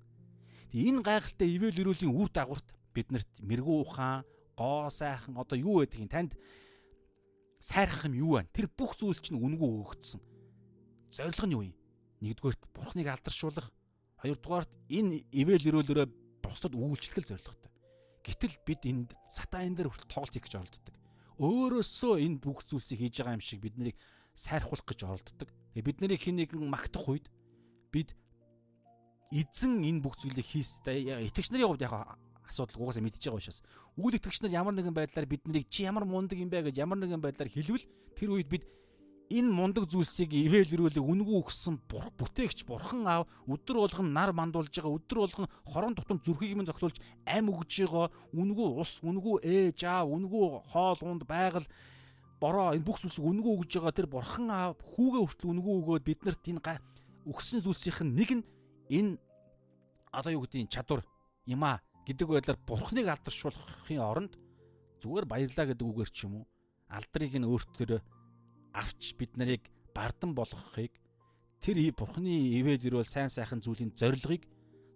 Speaker 1: Тэгээ энэ гайхалтай ивэл өрөөлийн үр дагаварт биднэрт мэрэгүү ухаан, гоо сайхан одоо юу байдгийг танд сайрах юм юу вэ? Тэр бүх зүйл чинь үнгүү өгөгдсөн. Зорилго нь юу юм? Нэгдүгээрт бурхныг алдаршуулах, хоёрдугаарт энэ ивэл өрөөлөөрөө бусдад үйлчлэх зорилготой. Гэтэл бид энд сатан энэ дээр хүртэл тоглолт хийх гэж оролддог. Өөрөөсөө энэ бүх зүйлсийг хийж байгаа юм шиг бид нарыг сайрхуулах гэж оролддог. Бид нарыг хин нэгэн магтах үед бид эзэн энэ бүх зүйлийг хийс итгэгч нарын хувьд яг асуудал угаасаа мэдчихэж байгаа учраас үйл итгэгч нар ямар нэгэн байдлаар бид нарыг чи ямар мундаг юм бэ гэж ямар нэгэн байдлаар хэлвэл тэр үед бид энэ мундаг зүйлсийг ивэлрүүлэг үнгүү өгсөн бүтээгч бурхан аав өдөр болгон нар мандуулж байгаа өдөр болгон хорон тутам зүрхийг минь зохиолж ам өгж байгаа үнгүү ус үнгүү ээж аав үнгүү хоол унд байгаль бороо энэ бүх зүйлсийг үнгүү өгж байгаа тэр бурхан аав хүүгээ хүртэл үнгүү өгөөд биднэрт энэ өгсөн зүйлсийн нэг нь энэ одоо юу гэдгийг чадвар юм аа гэдэг байдлаар бурхныг алдаршуулахын оронд зүгээр баярлаа гэдэг үгээр ч юм уу алдрыг нь өөртөө авч бид нарыг бардан болгохыг тэр бурхны ивэл ирвэл сайн сайхан зүйлийн зорилгыг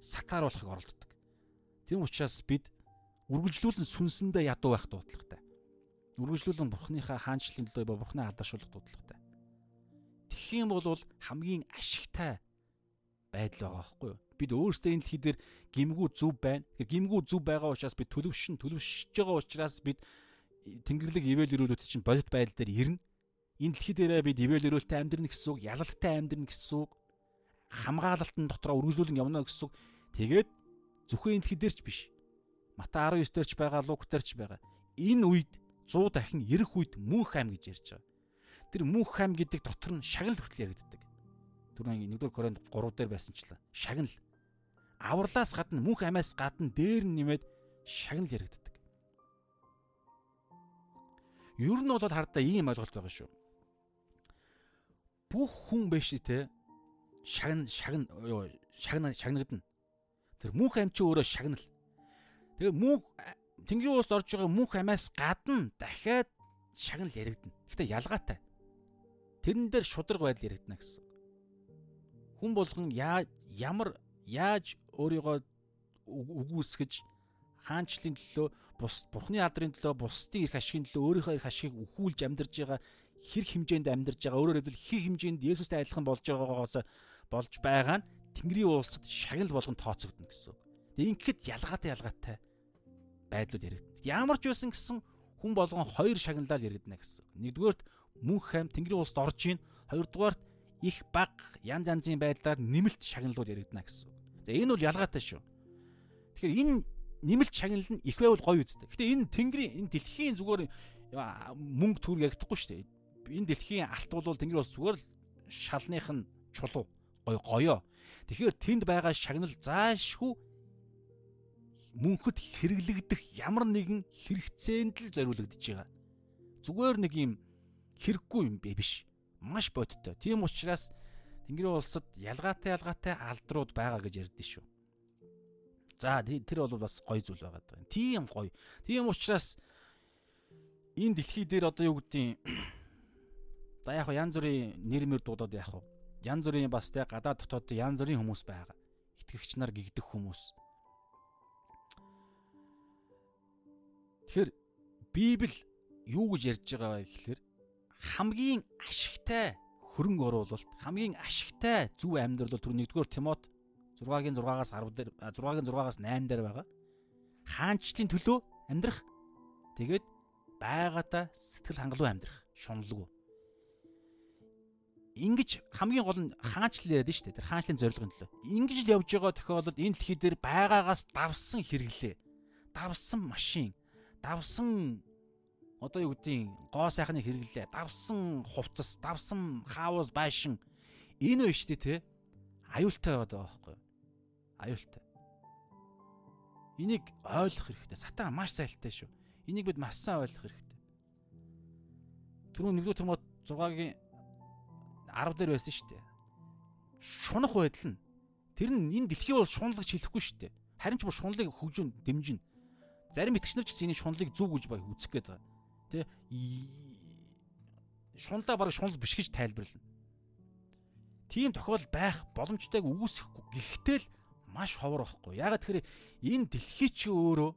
Speaker 1: сатааруулахыг оролддог. Тийм учраас бид үргэлжлүүлэн сүнсэндээ ядуу байх дуудлагатай. Үргэлжлүүлэн бурхныхаа хаанчлалын төлөө бурхны алдаршуулах дуудлагатай. Тэгэх юм бол хамгийн ашигтай байдал байгаа байхгүй юу? Бид өөрсдөө энэ дэлхий дээр гимгүү зүв байна. Гимгүү зүв байгаа учраас бид төлөвшин төлөвшөж байгаа учраас бид Тэнгэрлэг ивэл өрөөлөд чинь бодит байдал дээр ирнэ. Энэ дэлхий дээрээ бид ивэл өрөөлтэй амьдрна гэсэн үг, ялалттай амьдрна гэсэн үг, хамгаалалтын дотроо үргэлжлүүлэн явна гэсэн үг. Тэгээд зөвхөн энэ дэлхий дээр ч биш. Мата 19 дээр ч байгаа, Лук дээр ч байгаа. Энэ үед 100 дахин ирэх үед мөнх ам гэж ярьж байгаа. Тэр мөнх ам гэдэг дотор нь шагнал хүртэл яригддаг. Түрүүн 1-р Коринт 3 дээр байсанчлаа. Шагнал. Авралаас гадна мөнх амиас гадна дээр нь нэмээд шагнал яригддаг. Ер нь бол хардаа ийм ойлголт байгаа шүү. Бүх хүн биш те шагн шагн шагна шагнагдана. Тэр мөнх ам чи өөрөө шагнал. Тэгээ мөнх Тэнгэрийн улсд орж байгаа мөнх амиас гадна дахиад шагнал яригдана. Гэхдээ ялгаатай. Тэрэн дээр шудраг байдал яригдана гэсэн. Хүн болгон ямар яаж өөрийгөө үгүйсгэж хаанчлалын төлөө бус бурхны алдрын төлөө бусдын эрх ашигын төлөө өөрийнхөө эрх ашигыг өхүүлж амьдарж байгаа хэр хэмжээнд амьдарж байгаа өөрөөр хэлбэл хэр хэмжээнд Есүстэй адилхан болж байгаагаас болж байгаа нь Тэнгэрийн улсад шагнал болгон тооцогдно гэсэн. Тэгээ ингэхэд ялгаатай ялгаатай байдлууд яригдана. Ямар ч байсан гэсэн хүн болгон хоёр шагналаар яригдана гэсэн. Нэгдүгээрт мөнх хайм Тэнгэрийн улсад орж ийн, хоёрдугаарт их баг янз янзын байдлаар нэмэлт шагналууд яригдана гэсэн. За энэ бол ялгаатай шүү. Тэгэхээр энэ нэмэлт шагнал нь их байвал гоё үстэй. Гэтэ энэ Тэнгэрийн энэ дэлхийн зүгээр мөнгө төр яригдахгүй шүү дээ. Энэ дэлхийн алт бол Тэнгэр улс зүгээр л шалных нь чулуу гоё гоёо. Тэгэхээр тэнд байгаа шагнал заашгүй мөнхөд хэрэглэгдэх ямар нэгэн хэрэгцээнд л зориулагдж байгаа. Зүгээр нэг юм хэрэггүй юм бэ биш. Маш бодиттой. Тийм учраас Тэнгэрийн улсад ялгаатай ялгаатай алдрууд байгаа гэж ярьдэн шүү. За тэр бол бас гоё зүйл байгаа даа. Тийм гоё. Тийм учраас энэ дэлхий дээр одоо юу гэдгийг за яг янз бүрийн нэрмэр дуудаад яг янз бүрийн бас те гадаад дотоод янз бүрийн хүмүүс байгаа. Итгэгч нар гэгдэх хүмүүс Тэгэхээр Библи юу гэж ярьж байгаа вэ гэхээр хамгийн ашигтай хөрөнгө оруулалт, хамгийн ашигтай зөв амьдрал бол түр 1-р Тимот 6-гийн 6-аас 10 дээр 6-гийн 6-аас 8 дээр байгаа. Хаанчлалын төлөө амьдрах. Тэгээд байгаадаа сэтгэл хангалуун амьдрах, шуналгүй. Ингиж хамгийн гол нь хаанчлал яриад шүү дээ. Тэр хаанчлалын зорилгын төлөө. Ингиж л явж байгаа тохиолдолд энэ дэлхий дээр байгаагаас давсан хэрэглээ. Давсан машин, давсан одоо юу гэдгийг гоо сайхныг хэрэглээ. Давсан хувцас, давсан хаус байшин энэ биш үү те? Аюултай байгаа байхгүй юу? Аюултай. Энийг ойлгох хэрэгтэй. Сатан маш сайлтай шүү. Энийг бид маш сайн ойлгох хэрэгтэй. Түрүү нэгдүгээр Тимот 6-гийн 10 дээр байсан шүү дээ. Шунах байдал нь тэр нь энэ дэлхий бол шунлагч хэлэхгүй шүү дээ. Харин ч бүр шунлыг хөгжүүн дэмжинэ. Зарим итгэгчнэр ч энэ шунлыг зүг гэж баг үзэх гээд байгаа. Тэ шунлаа баг шунал биш гэж тайлбарлана. Тийм тохиол байх боломжтойг үүсэхгүй. Гэхдээ л маш ховор байхгүй. Ягаад тэгэхээр энэ дэлхий чи өөрөө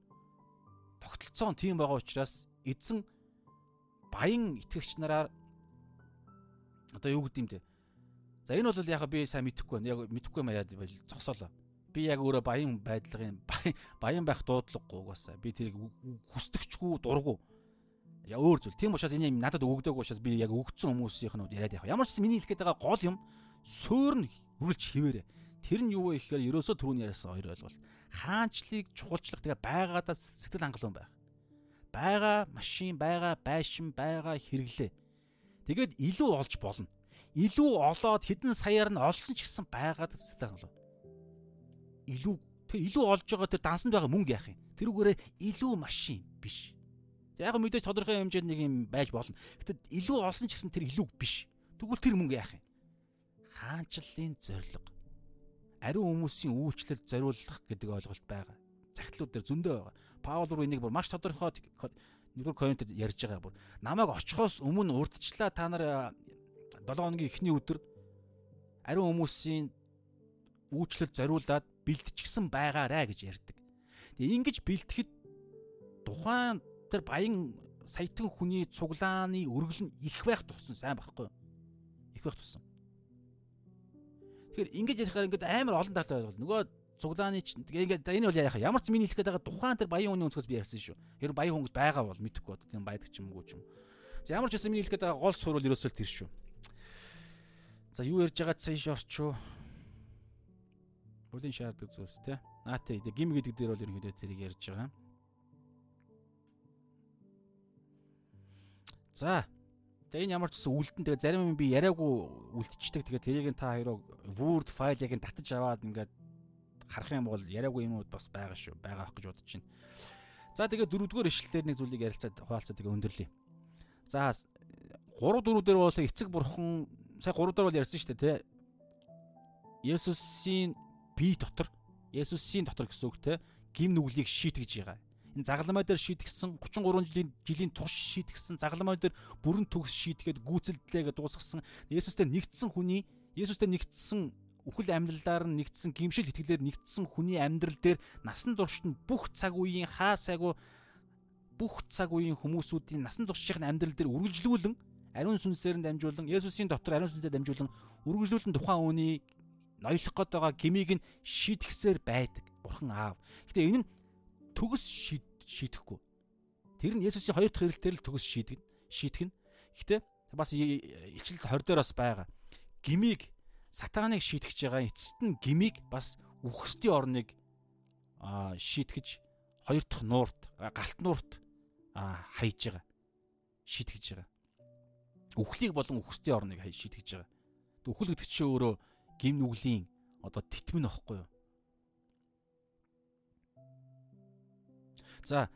Speaker 1: тогтолцоон тийм байгаа учраас эзэн баян итгэгч нараар одоо юу гэдэм те. За энэ бол яг би сайн мэдэхгүй байна. Яг мэдэхгүй юм яа зогсоолоо би яг өөрөө баян байдлын баян байх дуудлагагүй угаасаа би тэрийг хүсдэгчгүй дургу я өөр зүйл. Тийм учраас энэ юм надад өгдөөг учраас би яг өгцөн хүмүүсийнх нь яриад явах. Ямар ч миний хэлэх гээд байгаа гол юм суурн үргэлж хിവэрэ. Тэр нь юу вэ гэхээр ерөөсөө түрүүний яриасан хоёр ойлголт. Хаанчлыг чухалчлах тэгээ байгаадаа сэтгэл хангалуун байх. Байгаа машин байгаа байшин байгаа хэрэглээ. Тэгээд илүү олж болно. Илүү олоод хэдэн саяар нь олсон ч гэсэн байгаад сэтгэл хангалуун. Илүү тэг илүү олж байгаа тэр дансанд байгаа мөнгө яах юм? Тэрүүгээрээ илүү машин биш. Яг мэдээж тодорхой хэмжээнд нэг юм байж болно. Гэтэ илүү олсон ч гэсэн тэр илүү биш. Тэгвэл тэр мөнгө яах юм? Хаанчлалын зориг. Ариун хүмүүсийн үйлчлэлд зориулах гэдэг ойлголт байгаа. Загтлууд дээр зөндөө байгаа. Паул бүр энийг бүр маш тодорхой нэгдүгээр комментэд ярьж байгаа бүр намайг очихоос өмнө урдчлаа та нар 7 хоногийн эхний өдөр ариун хүмүүсийн үйлчлэлд зориулаад бэлтчихсэн байгаарэ гэж ярьдаг. Тэгээ ингэж бэлтгэхэд тухайн тэр баян саятан хүний цуглааны өргөл нь их байх туссан сайн байхгүй юу? Их байх туссан. Тэгэхээр ингэж ярихаар ингээд амар олон талтай ойлголт. Нөгөө цуглааны ч ингээд энэ бол яах ямар ч миний хэлэх гээд байгаа тухайн тэр баян хүний өнцгөөс би ярьсан шүү. Ер нь баян хүн гэж байгаа бол мэдэхгүй одоо тийм баядаг ч юм уу ч юм. За ямар ч байсан миний хэлэх гээд байгаа гол сурвал ерөөсөө тэр шүү. За юу ярьж байгаа цааш орчуу. Бүлийн шаарддаг зүйлс те. Аа тий гим гэдэг дээр бол ерөнхийдөө тэрийг ярьж байгаа. За. За энэ ямар ч гэсэн үлдэн тэгээ зарим юм би яриаггүй үлдчихдэг. Тэгээ тэрийг та хоёроо Word файл яг нь татаж аваад ингээд харах юм бол яриаггүй юмуд бас байгаа шүү. байгаа байх гэж бодож байна. За тэгээ дөрөвдүгээр ишлэлээр нэг зүйлийг ярилцаад хуваалцаад тэгээ өндөрлөе. За 3 4 дээр бол эцэг бурхан сая 3 дээр бол ярьсан шүү дээ, тэ. Есүсийн бие дотор, Есүсийн дотор гэсэн үг те гим нүглийг шийтгэж байгаа энэ загалмай дээр шийтгсэн 33 жилийн жилийн турш шийтгсэн загалмай дээр бүрэн төгс шийтгээд гүйцэлдлээгээ дуусгасан Есүстэй нэгдсэн хүний Есүстэй нэгдсэн үхэл амьдлаар нь нэгдсэн гимшил итгэлээр нэгдсэн хүний амьдрал дээр насан туршид нь бүх цаг үеийн хаа сайгүй бүх цаг үеийн хүмүүсүүдийн насан туршийн амьдрал дээр үргэлжлүүлэн ариун сүнсээр нь дамжуулан Есүсийн дотор ариун сүнсээр дамжуулан үргэлжлүүлэн тухайн үнийг ноёлох гээд байгаа гмийг нь шийтгсээр байдаг. Бурхан аав. Гэтэ энэ нь төгс шийдэхгүй. Тэр нь Есүсийн хоёр дахь ирэлтээр л төгс шийдгэн шийтгэн. Гэхдээ бас ичлэл 20 дээр бас байгаа. Гимиг сатаныг шийтгэж байгаа эцэст нь гимиг бас үхсдийн орныг шийтгэж хоёр дахь нуурт галт нуурт аа хайж байгаа. шийтгэж байгаа. Үхлийг болон үхсдийн орныг хай шийтгэж байгаа. Үхэл гэдэг чинь өөрөө гим нүглийн одоо титмэн аахгүй юу? За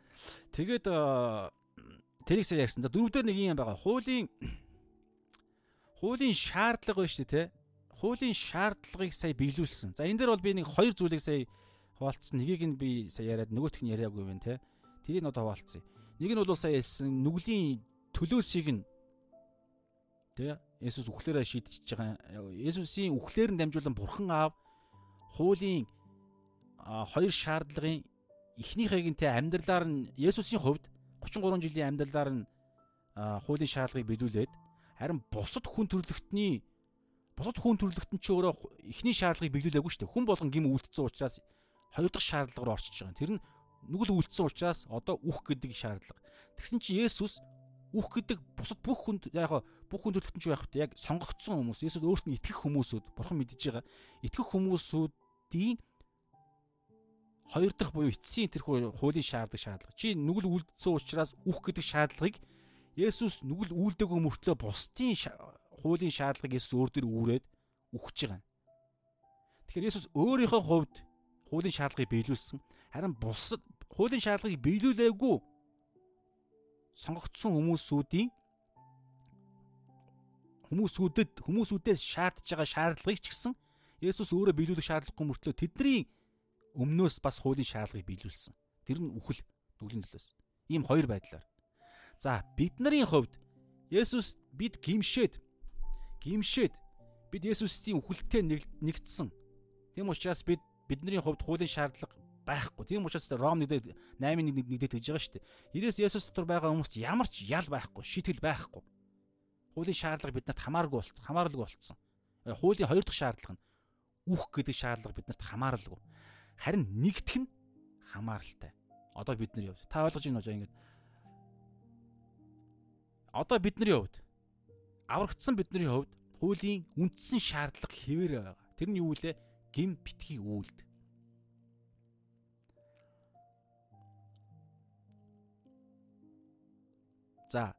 Speaker 1: тэгээд тэрийг сая ярьсан. За дөрөвдөр нэг юм байгаа. Хуулийн хуулийн шаардлага байна шүү дээ, тэ. Хуулийн шаардлагыг сая биелүүлсэн. За энэ дээр бол би нэг хоёр зүйлийг сая хуваалцсан. Нэгийг нь би сая яриад нөгөөх нь яриаггүй байна, тэ. Тэрийг нь одоо хуваалцъя. Нэг нь бол сая хэлсэн нүглийн төлөөсийг нь тэ Есүс үхлээрээ шийдчихэж байгаа. Есүсийн үхлээр нь дамжуулан Бурхан аав хуулийн хоёр шаардлагын эхнийхээг нь те амьдралаар нь Есүсийн хувьд 33 жилийн амьдралаар нь хуулийн шаардлагыг биелүүлээд харин бусад хүн төрлөختний бусад хүн төрлөختн ч өөрөө эхний шаардлагыг биелүүлээгүй шүү дээ. Хүн болгон гим үлдсэн учраас хоёр дахь шаардлага руу орчиж байгаа. Тэр нь нүгэл үлдсэн учраас одоо үх гэдэг шаардлага. Тэгсэн чинь Есүс үх гэдэг бусад бүх хүнд яг бүх хүн төрлөختн ч байх хэрэгтэй. Яг сонгогдсон хүмүүс, Есүс өөрт нь итгэх хүмүүсүүд бурхан мэдж байгаа. Итгэх хүмүүсүүдийн хоёр дахь буюу эцсийн тэрхүү хуулийн шаардлага шаардлага. Чи нүгэл үлдсэн учраас үх гэдэг шаардлагыг Есүс нүгэл үлдээгүй мөртлөө бусдын хуулийн шаардлагыг Есүс өөр дөр үүрээд үхэж байгаа. Тэгэхээр Есүс өөрийнхөө хувьд хуулийн шаардлагыг биелүүлсэн. Харин бусад хуулийн шаардлагыг биелүүлээгүй сонгогдсон хүмүүсүүдийн хүмүүсүүдэд хүмүүсүүдээс шаардж байгаа шаардлагыг ч гэсэн Есүс өөрөө биелүүлэх шаардлагагүй мөртлөө тэдний өмнөөс бас хуулийн шаардлагыг биелүүлсэн. Тэр нь үхэл нүглийн төлөөс. Ийм хоёр байдлаар. За бидний хувьд Есүс бид гимшээд гимшээд бид Есүсийн үхэлтэй нэгдсэн. Тийм учраас бид бидний хувьд хуулийн шаардлага байхгүй. Тийм учраас Ром 1-д 8-1 нэгдээд гэж байгаа шүү дээ. Ирээс Есүс дотор байгаа хүмүүст ямар ч ял байхгүй, шийтгэл байхгүй. Хуулийн шаардлага биднэрт хамааргүй болцсон, хамааралгүй болцсон. Хуулийн хоёр дахь шаардлага нь үх гэдэг шаардлага биднэрт хамааралгүй. Харин нэгтгэх нь хамааралтай. Одоо бидний хувьд та ойлгож байна уу ингэж одоо бидний хувьд аврагдсан бидний хувьд хуулийн үндсэн шаардлага хэвээр байгаа. Тэр нь юу вэ? Гим битгий үйлд. За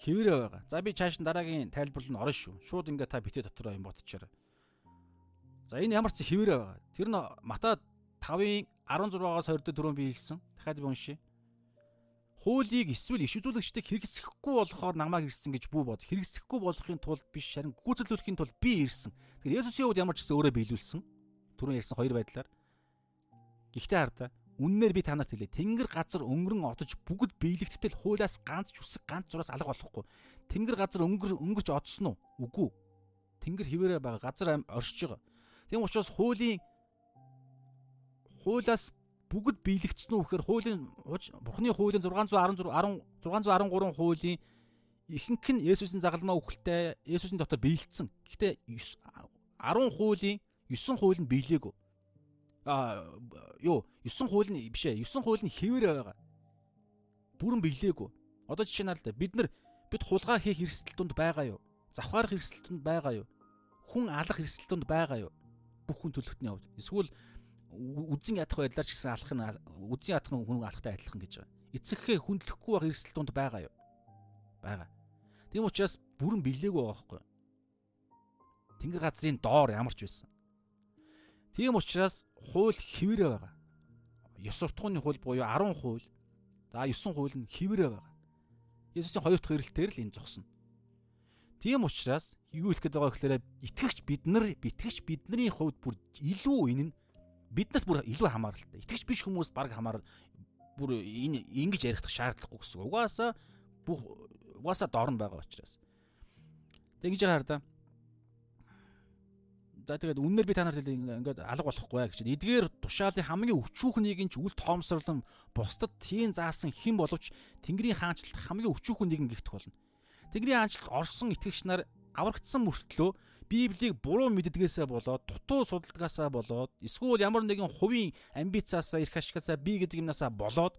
Speaker 1: хэвээрээ байгаа. За би чааш дараагийн тайлбар нь орно шүү. Шууд ингээ та битээ дотроо юм бодчихорой. За энэ ямар ч хэвээрээ байгаа. Тэр нь Матай 5-ын 16-аас 24 би хэлсэн. Дахиад би уншия. Хуулийг эсвэл иш үзүүлэгчдийг хэрэгсэхгүй болохоор намайг ирсэн гэж бүү бод. Хэрэгсэхгүй болохын тулд биш харин гүйцэлдүүлэхийн тулд би ирсэн. Тэгэхээр Есүсийн хувьд ямар ч гэсэн өөрөө биелүүлсэн. Түрүүн ярьсан хоёр байдлаар. Гэхдээ хардаа үннээр би танарт хэлээ. Тэнгэр газар өнгөрөн одож бүгд биелэгдтэл хуулиас ганц ч үсэг ганц зураас алга болохгүй. Тэнгэр газар өнгөр өнгөрч одсон уу? Үгүй. Тэнгэр хിവэрэ байгаа газар оршиж байгаа. Тийм учраас хуулийн хуулиас бүгд биелэгдсэн үү гэхээр хуулийн Бурхны хуулийн 616 613 хуулийн ихэнх нь Есүсийн загалмаа үхэлтэй Есүсийн дотор биелэгдсэн. Гэхдээ 10 хуулийн 9 хууль нь биелээгүй. А юу 9 хууль нь биш ээ 9 хууль нь хэвээр байгаа. Бүрэн биелээгүй. Одоо жишээ нь л да бид нар бид хулгай хийх эрсдэл тунд байгаа юу? Завхаарах эрсдэл тунд байгаа юу? Хүн алах эрсдэл тунд байгаа юу? Бүх хүн төлөвтний хувьд. Эсвэл үзэн ядах байдлаар ч гэсэн алах нь үзэн ядах нь хүн алахтай адилхан гэж байгаа. Эцэгхээ хүндлэхгүй байх эрсдэл тунд байгаа юу? Байгаа. Тийм учраас бүрэн билээгүй байгаа байхгүй. Тэнгэр газрын доор ямарч байсан. Тийм учраас хууль хэвээрээ байгаа. Ёс суртахууны хууль буюу 10 хууль. За 9 хууль нь хэвээрээ байгаа. Есүсийн хоёр дахь ирэлтээр л энэ зогсно. Тийм учраас юу хэлэх гээд байгаа гэхээр итгэгч бид нар итгэгч бидний хувьд бүр илүү энэ нь биднэрт бүр илүү хамааралтай. Итгэгч биш хүмүүс баг хамаар бүр энэ ингэж ярих шаардлагагүй гэсэн. Угаасаа бүх угаасаа дорн байгаа учраас. Тэг ингэж яхаар да. За тэгээд үннээр би та нарт ингээд алга болохгүй гэж. Эдгээр тушаалын хамгийн өчүүхнийг нь ч үл тоомсорлон бусдад тийм заасан хэн боловч Тэнгэрийн хаанчлалт хамгийн өчүүхэн нэгэн гихтэх болно. Тэнгэрийн хаанчлалт орсон итгэгч нар аврагдсан мөртлөө Библийг буруу мэддгээсээ болоод дутуу судалгаасаа болоод эсвэл ямар нэгэн хувийн амбицаасаа эрх ашигасаа би гэдэг юмнасаа болоод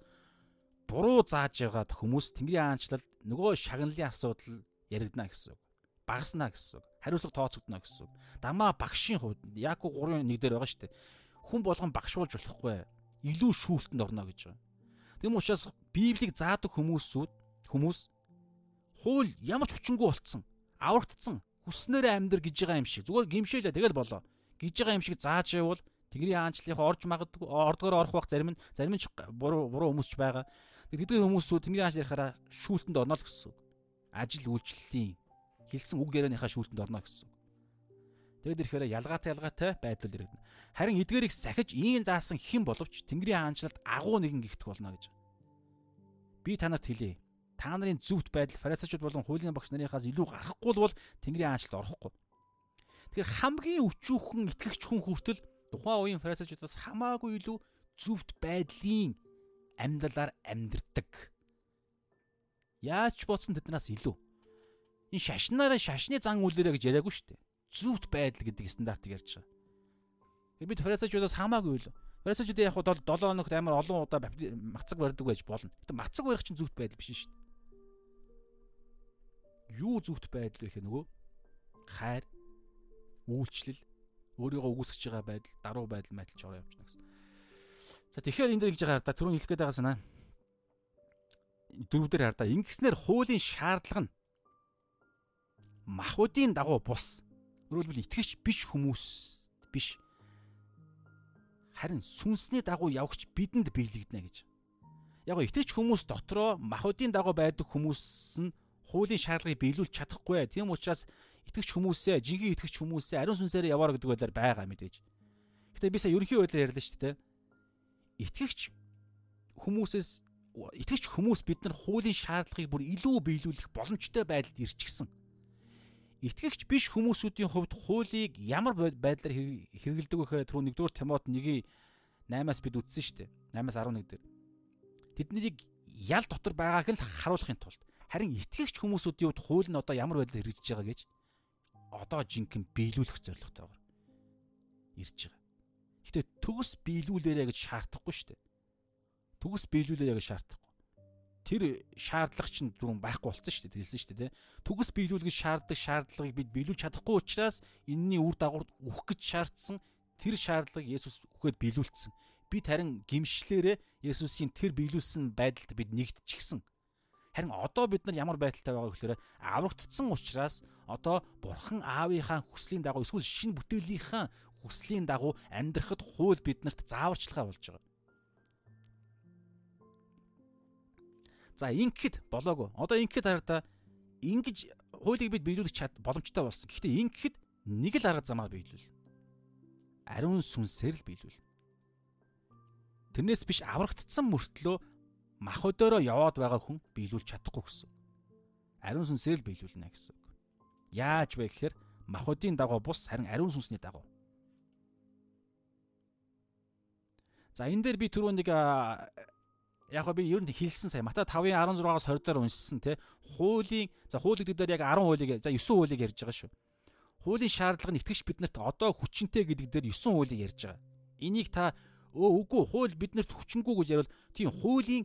Speaker 1: буруу зааж байгаад хүмүүс Тэнгэрийн хаанчлалд нөгөө шагналын асуудал яригдана гэсэн үг. Багаснаа гэсэн үг хариуцлага тооцогдно гэсэн үг. Дамаа багшийн хувьд Яаков 3-1 дээр байгаа шүү дээ. Хүн болгон багшуулж болохгүй. Илүү шүүлтэнд орно гэж байгаа. Тэм учраас Библийг заадаг хүмүүсүүд хүмүүс хууль ямар ч хүчингүй болцсон, аврагдсан, хүснээрээ амьдр гэж байгаа юм шиг. Зүгээр гимшээлээ тэгэл болоо. гэж байгаа юм шиг зааж явбал Тэнгэрийн хаанчлалынхаа орж магадгүй ордгоор орох бах зарим нь зарим нь буруу буруу хүмүүс ч байгаа. Тэдгээр хүмүүсүүд Тэнгэрийн хаанчлалынхаараа шүүлтэнд орно л гэсэн. Ажил үйлчлэлийн хэлсэн үг ярианыхаа шүүлтэнд орно гэсэн. Тэгэд ирэхээр ялгаатай ялгаатай байдал ирэгдэнэ. Харин эдгээрийг сахиж ийн заасан хэн боловч Тэнгэрийн хаанчлалд агуу нэгэн гихтэх болно гэж. Би танарт хэлье. Та нарын зүвт байдал фарисеучуд болон хуулийн багш нарынхаас илүү гарахгүй бол Тэнгэрийн хаанчлалд орохгүй. Тэгэхээр хамгийн өчүүхэн итгэгч хүн хүртэл тухайн үеийн фарисеучудаас хамаагүй илүү зүвт байдлын амьдралаар амьдрдаг. Яаж ч бодсон тэднээс илүү энэ шашнаараа шашны зан үйлээрэ гэж яриаггүй шүү дээ. Зүвт байдал гэдэг стандартыг ярьж байгаа. Бид фарисеучудаас хамаагүй л. Фарисеучуд яг хуу 7 хоногт амар олон удаа мацаг барьдаг байж болно. Гэтэ мацаг барих чинь зүвт байдал биш шүү дээ. Юу зүвт байдал вэ гэх нөгөө хайр, үйлчлэл, өөрийгөө үгүйсгэж байгаа байдал, даруй байдал мэтэлж ороо явчихна гэсэн. За тэгэхээр энэ дээр гэж байгаа хараа түрүүн хэлэх гээд байгаа санаа. Дөрөвдөр хараа ингэснээр хуулийн шаардлага нь махуудын дагуу бус. Хэлбэл итгэж биш хүмүүс биш. Харин сүнсний дагуу явагч бидэнд биелэгдэнэ гэж. Яг итгэж хүмүүс дотроо махуудын дагуу байдаг хүмүүс нь хуулийн шаардлагыг биелүүлж чадахгүй. Тийм учраас итгэж хүмүүсээ, жинхэнэ итгэж хүмүүсээ ариун сүнсээр яваар гэдэг байдлаар байгаа мэдээж. Гэтэ би сая ерөнхий байдлаар ярьлаа шүү дээ. Итгэгч хүмүүсээс итгэж хүмүүс бид нар хуулийн шаардлагыг бүр илүү биелүүлэх боломжтой байдалд ирчихсэн итгэгч биш хүмүүсүүдийн хувьд хуулийг ямар байдлаар хэрэгэлдэг вэ гэхээр түрүү 1-р Тимот 1-ийн 8-аас бид үтсэн шүү дээ. 8-аас 11 дээр. Тэднийг ял дотор байгааг нь харуулахын тулд харин итгэгч хүмүүсүүдийн хувьд хууль нь одоо ямар байдлаар хэрэгжиж байгаа гэж одоо жинхэнэ биелүүлэх зорилготойгоор ирж байгаа. Гэтэ төгс биелүүлээрэ гэж шаардахгүй шүү дээ. Төгс биелүүлээрэ гэж шаардахгүй тэр шаардлага чинь дөрөв байхгүй болсон шүү дээ хэлсэн шүү дээ түгс биелүүлгэж шаарддаг шаардлагыг бид биелүүлж чадахгүй учраас энэний үр дагавар үхэх гэж шаардсан тэр шаардлагыг Есүс үхээд биелүүлсэн бид харин гимшлээрээ Есүсийн тэр биелүүлсэн байдалд бид нэгдчихсэн харин одоо бид нар ямар байдалтай байгаа гэхээр аврагдсан учраас одоо бурхан аавынхаа хүслийн дагуу эсвэл шинэ бүтээлийнхаа хүслийн дагуу амьдрахад хууль биднэрт зааварчилгаа болж байгаа За ингэхэд болоогүй. Одоо ингэхэд хараа ингэж хуулийг бид биелүүлэх чад боломжтой болсон. Гэхдээ ингэхэд нэг л арга замаар биелүүл. Ариун сүнсээр л биелүүл. Тэрнээс биш аврагдсан мөртлөө мах өдөөрөө яваад байгаа хүн биелүүлж чадахгүй гэсэн. Ариун сүнсээр л биелүүлнэ гэсэн. Яаж вэ гэхээр махуудын дагуу бус харин ариун сүнсний дагуу. За энэ дээр би түрүү нэг яг би ер нь хэлсэн сая Матай 5-ын 16-аас 20 дээр уншсан те хуулийн за хууль гэдэг дээр яг 10 хуулийг за 9 хуулийг ярьж байгаа шүү. Хуулийн шаардлага нь итгэж биднэрт одоо хүчинтэй гэдэг дээр 9 хуулийг ярьж байгаа. Энийг та өө үгүй хууль биднэрт хүчингүй гэж ярил тийм хуулийн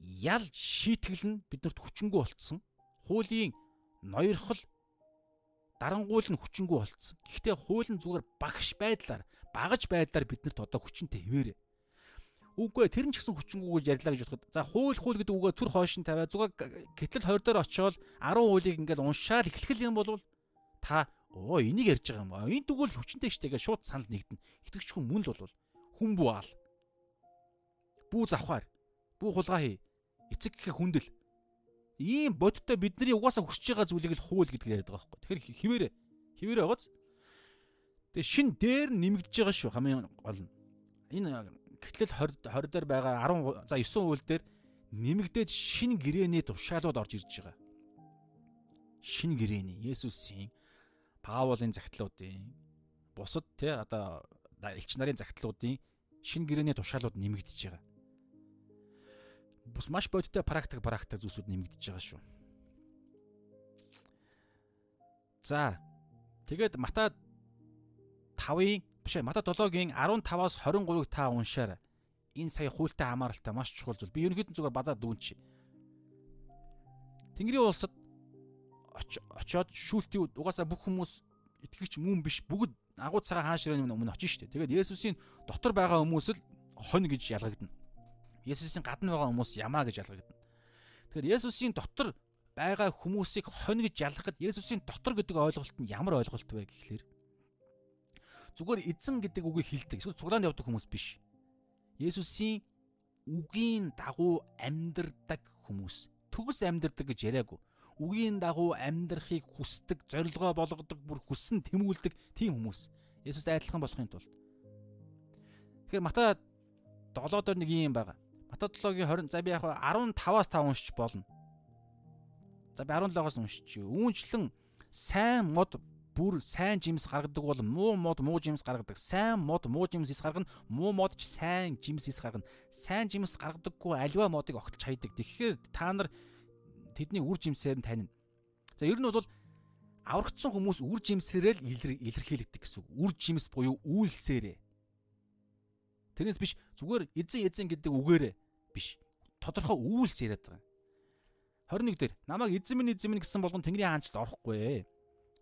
Speaker 1: ял шийтгэл нь биднэрт хүчингүй болцсон. Хуулийн ноёрхол дарангуул нь хүчингүй болцсон. Гэхдээ хууль нь зүгээр багш байдлаар багаж байдлаар биднэрт одоо хүчинтэй хэвээрээ Үгүй тэр нь ч гэсэн хүчингүү гэж ярьлаа гэж бодоход. За хууль хууль гэдэг үгээ төр хойшин тавиа зүгээр гэтэл 20 дээр очиод 10 хуулийг ингээд уншаал эхлэх юм бол та оо энийг ярьж байгаа юм аа. Энэ тэгвэл хүчнтэй штэ гэж шууд санал нэгдэнэ. Итгэвч хүн мөн л бол хүн бүү аал. Бүү завхаар. Бүү хулгай хий. Эцэг гэхэ хүндэл. Ийм бодиттой бидний угаасаа хүсэж байгаа зүйлийг л хууль гэдэг яриад байгаа байхгүй. Тэгэхээр хിവэрэ. Хിവэрэ байгааз. Тэгээ шин дээр нэмэгдэж байгаа шүү хамгийн гол нь. Энэ гэтэл 20 20 дээр байгаа 10 за 9 үйл дээр нэмэгдээд шин гэрээний тушаалууд орж ирж байгаа. Шин гэрээний Есүсийн Паулын загтлуудын бусад те одоо элч нарын загтлуудын шин гэрээний тушаалууд нэмэгдэж байгаа. Бус маш бодиттой практик практик зүйлсүүд нэмэгдэж байгаа шүү. За тэгээд Мата 5-ын биш ээ Мата 7-гийн 15-аас 23-ыг та уншаарай. Энэ сая хуультай хамааралтай маш чухал зүйл. Би ерөнхийдөө зүгээр базаа дүүнчи. Тэнгэрийн улсад очоод шүүлтийн угаасаа бүх хүмүүс итгэгч мөн биш бүгд агуу цагаан хаан ширээний өмнө очиж штэ. Тэгээд Есүсийн дотор байгаа хүмүүс л хонь гэж ялгагдана. Есүсийн гадна байгаа хүмүүс ямаа гэж ялгагдана. Тэгэхээр Есүсийн дотор байгаа хүмүүсийг хонь гэж ялгахад Есүсийн дотор гэдэг ойлголт нь ямар ойлголт вэ гэхлээр зүгээр эзэн гэдэг үгийг хэлдэг. Эсвэл цуглаанд явдаг хүмүүс биш. Есүсийн үгийн дагуу амьдрдаг хүмүүс. Төгс амьдрдаг гэж яриаггүй. Үгийн дагуу амьдрахыг хүсдэг, зорилгоо болгодог, бүр хүссэн тэмүүлдэг тийм хүмүүс. Есүс айдлахын болохын тулд. Тэгэхээр Матай 7 дээр нэг юм байгаа. 7-гийн 20 за би яг 15-аас 5 уншиж болно. За би 17-оос уншиж. Үүнчлэн сайн мод бүр сайн жимс гаргадаг бол муу мод муу жимс гаргадаг. Сайн мод муу жимс ис гаргана. Муу мод ч сайн жимс ис гаргана. Сайн жимс гаргадаггүй альва модыг огтолж хайдаг. Тэгэхээр та нар тэдний үр жимсээр нь танина. За ер нь бол аврагдсан хүмүүс үр жимсээрээ л илэрхийлэгдэг гэсэн үг. Үр жимс буюу үйлсээрээ. Тэрнээс биш зүгээр эзэн эзэн гэдэг үгээрээ биш. Тодорхой үйлс яриад байгаа. 21 дээр намайг эзэн минь эзэн минь гэсэн болгон Тэнгэрийн хаанчлалд орохгүй.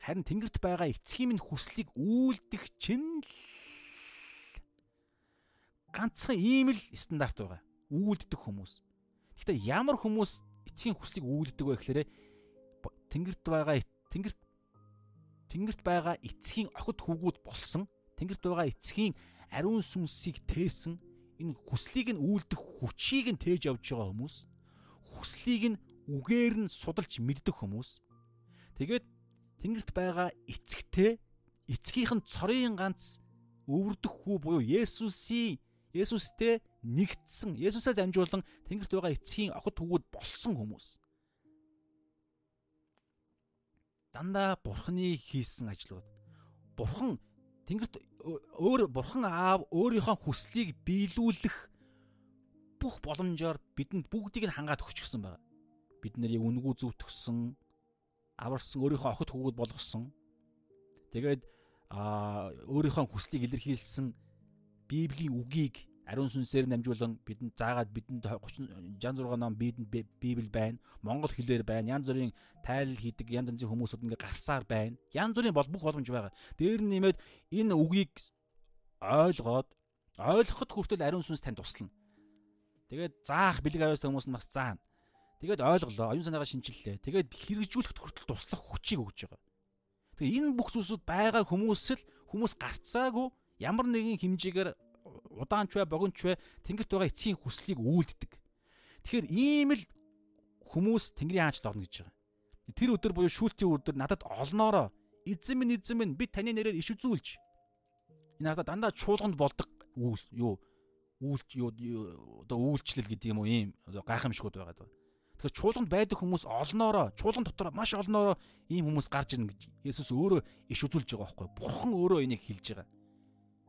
Speaker 1: Харин тэнгэрт байгаа эцгийн минь хүслийг үйлдэх чинь ганцхан ийм л стандарт байгаа. Үйлддэг хүмүүс. Гэхдээ ямар хүмүүс эцгийн хүслийг үйлддэг вэ гэхээр тэнгэрт байгаа тэнгэрт тэнгэрт байгаа эцгийн охид хүүгүүд болсон тэнгэрт байгаа эцгийн ариун сүнсийг тээсэн энэ хүслийг нь үйлдэх хүчийг нь тээж явж байгаа хүмүүс хүслийг нь үгээр нь судалж мэддэг хүмүүс тэгээд Тэнгэрт байгаа эцэгтэй эцгийнх нь цорын ганц өвөрдөх хүү буюу Есүсийн Есүстэй нэгдсэн Есүсээр дамжуулан Тэнгэрт байгаа эцгийн охид хүүгүүд болсон хүмүүс. Дандаа Бурхны хийсэн ажлууд. Бурхан Тэнгэрт өөр Бурхан аав өөрийнхөө хүслийг биелүүлэх бүх боломжоор бидэнд бүгдийг нь хангаад өгч гисэн байна. Бид нарыг үнгүү зүвтгсэн, аварсан өөрийнхөө охид хүүгүүд болгосон. Тэгээд а өөрийнхөө хүслийг илэрхийлсэн Библийн үгийг ариун сүнсээр намжуулан бидэнд заагаад бидэнд 30 66 ном бидэнд Библи байна. Монгол хэлээр байна. Янз бүрийн тайлал хийдэг янз янзын хүмүүсүүд ингээ гарсаар байна. Янз бүрийн бол бүх боломж байгаа. Дээр нь нэмээд энэ үгийг ойлгоод ойлгоход хүртэл ариун сүнс танд туслана. Тэгээд заах бэлэг авьяастай хүмүүс нь бас заана. Тэгээд ойлголоо, оюун санаагаа шинчиллээ. Тэгээд хэрэгжүүлэхэд хүртэл туслах хүчийг өгж байгаа. Тэгээ энэ бүх зүйлсүүд байгаа хүмүүс л хүмүүс гарцаагүй ямар нэгэн хэмжээгээр удаанч бай, богиноч бай тэнгэрт байгаа эцгийн хүслийг үйлддэг. Тэгэхээр ийм л хүмүүс тэнгэрийн хаанчд орно гэж байгаа. Тэр өдөр буюу шүүлтийн өдөр надад олноороо эзэн минь эзэн минь би таны нэрээр иш үзүүлж энэ надад дандаа чуулганд болдог үйл юу үйлч юу одоо үйлчлэл гэдэг юм уу ийм гайхамшгууд байгаад байна. Тэгэхээр чуулганд байдаг хүмүүс олноороо, чуулган дотор маш олноороо ийм хүмүүс гарч ирнэ гэж Есүс өөрөө иш үзүүлж байгаа байхгүй. Бурхан өөрөө энийг хэлж байгаа.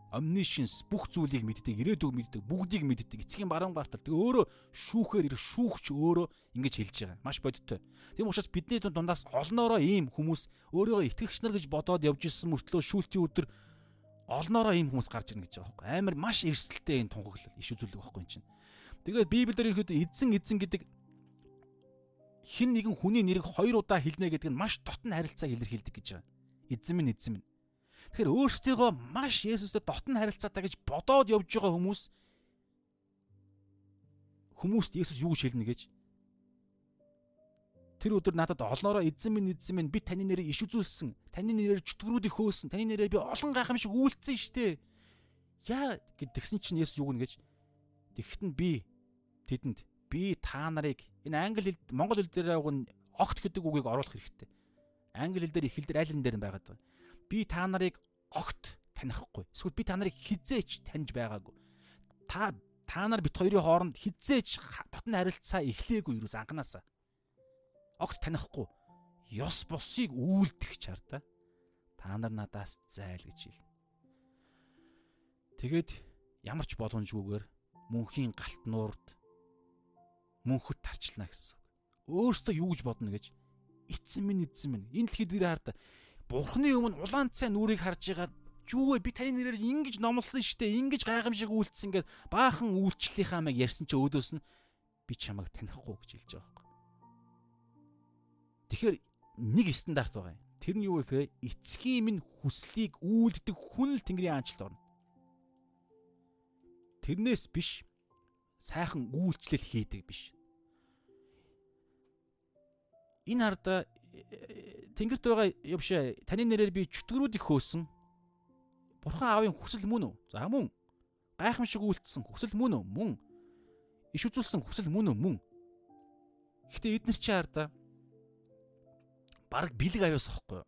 Speaker 1: Omniscience бүх зүйлийг мэддэг, ирээдүг мэддэг, бүгдийг мэддэг, эцгийн баруун гартал. Тэгээ өөрөө шүүхээр ирэх шүүгч өөрөө ингэж хэлж байгаа. Маш бодиттой. Тийм учраас бидний дундаас олноороо ийм хүмүүс өөрийгөө итгэгч нар гэж бодоод явж исэн мөртлөө шүүлтийн өдөр олноороо ийм хүмүүс гарч ирнэ гэж байгаа байхгүй. Амар маш эрсдэлтэй энэ тунхаглал иш үзүүлэг байхгүй юм чинь. Тэгээд Библиэр ихэд эзэн эзэн гэдэг хин нэгэн хүний нэрийг хоёр удаа хэлнэ гэдэг нь маш дотн харилцааг илэрхийлдэг гэж байгаа. Эзэн минь эзэн минь. Тэгэхээр өөрсдийгөө маш Есүстэй дотн харилцаатай гэж бодоод явж байгаа хүмүүс хүмүүст Есүс юу гэж хэлнэ гэж. Тэр өдөр надад олноороо эзэн минь эзэн минь би таны нэрийг иш үзүүлсэн. Таны нэрээр чөтгөрүүдийг хөөсөн. Таны нэрээр би олон гайхамшиг үйлцсэн штэ. Яа гэдгсэн чинь Есүс юу гэнэ гэж. Тэгэхэд нь би тэдэнд би та нарыг энэ англи хэл монгол хэл дээр яг нь огт гэдэг үгийг оруулах хэрэгтэй. Англи хэл дээр их хэл дээр аль энэ дээр байгаад байгаа. Би та нарыг огт танихгүй. Эсвэл би та нарыг хизээч таньж байгаагүй. Та та нар бит хоёрын хооронд хизээч дотн харилцаа эхлээгүй юу анханасаа. Огт танихгүй. Ёс бусыг үйлдэх чар та. Нар надаас зайл гэж хэл. Тэгээд ямар ч боломжгүйгээр мөнхийн галтнуурд мөнхөд тарчлана гэсэн. Өөрөөсөө юу гэж бодно гэж эцэн минь эзэн минь энэ дэлхийд дээр хараад бурхны өмнө улаан цай нүрийг харж байгаа юу вэ би таны нэрээр ингэж номлосон штэ ингэж гайхамшиг үйлдсэн гэд баахан үйлчлэлийнхаа маяг ярьсан чи өөдөөс нь би чамайг танихгүй гэж хэлж байгаа байхгүй. Тэгэхээр нэг стандарт байгаа юм. Тэр нь юу вэ гэхээр эцгийн минь хүслийг үйлддэг хүн л Тэнгэрийн аанчлалд орно. Тэрнээс биш сайхан үйлчлэл хийдэг биш. Энэ харда Тэнгэрт байгаа биш таны нэрээр би чөтгөрүүд их хөөсөн Бурхан аавын хүсэл мөн үү? За мөн. Гайхамшиг үйлдэлсэн хүсэл мөн үү? Мөн. Иш үзүүлсэн хүсэл мөн үү? Мөн. Гэхдээ эднэр чи хараа баг бэлэг аюус ахгүй юу?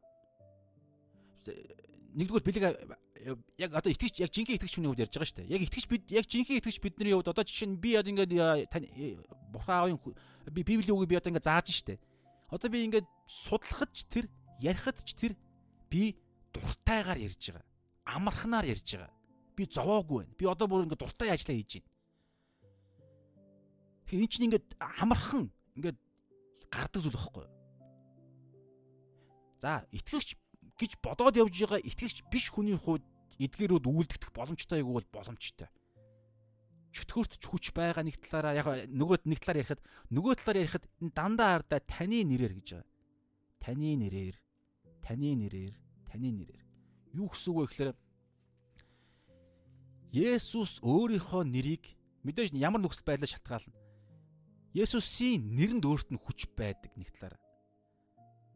Speaker 1: Нэгдүгээр бэлэг яг одоо итгэж яг жинхэнэ итгэж хүний хувьд ярьж байгаа шүү дээ. Яг итгэж бид яг жинхэнэ итгэж бидний хувьд одоо жишээ нь би одоо ингээд бурхан аавын би библийн үгийг би одоо ингээд зааж штэ. Одоо би ингээд судлахад ч тэр ярихад ч тэр би дуртайгаар ярьж байгаа амархнаар ярьж байгаа. Би зовоогүй байна. Би одоо бүр ингээд дуртай ажиллаа хийж байна. Тэгэхээр эн чинь ингээд амархан ингээд гардаг зүйл байхгүй юу? За, итгэгч гэж бодоод явж байгаа итгэгч биш хүний хувьд эдгээрүүд үйлдэх боломжтой юу бол боломжтой. Чөтгөрт ч хүч байгаа нэг талаараа яг нөгөө нэг талаар ярихад нөгөө талаар ярихад дандаа ардаа таны нэрээр гэж байгаа. Таны нэрээр, таны нэрээр, таны нэрээр Юу гэсэн үг вэ гэхээр Есүс өөрийнхөө нэрийг мэдээж ямар нөхцөл байдлаар шалтгаална. Есүсийн нэрэнд өөрт нь хүч байдаг нэг талаараа.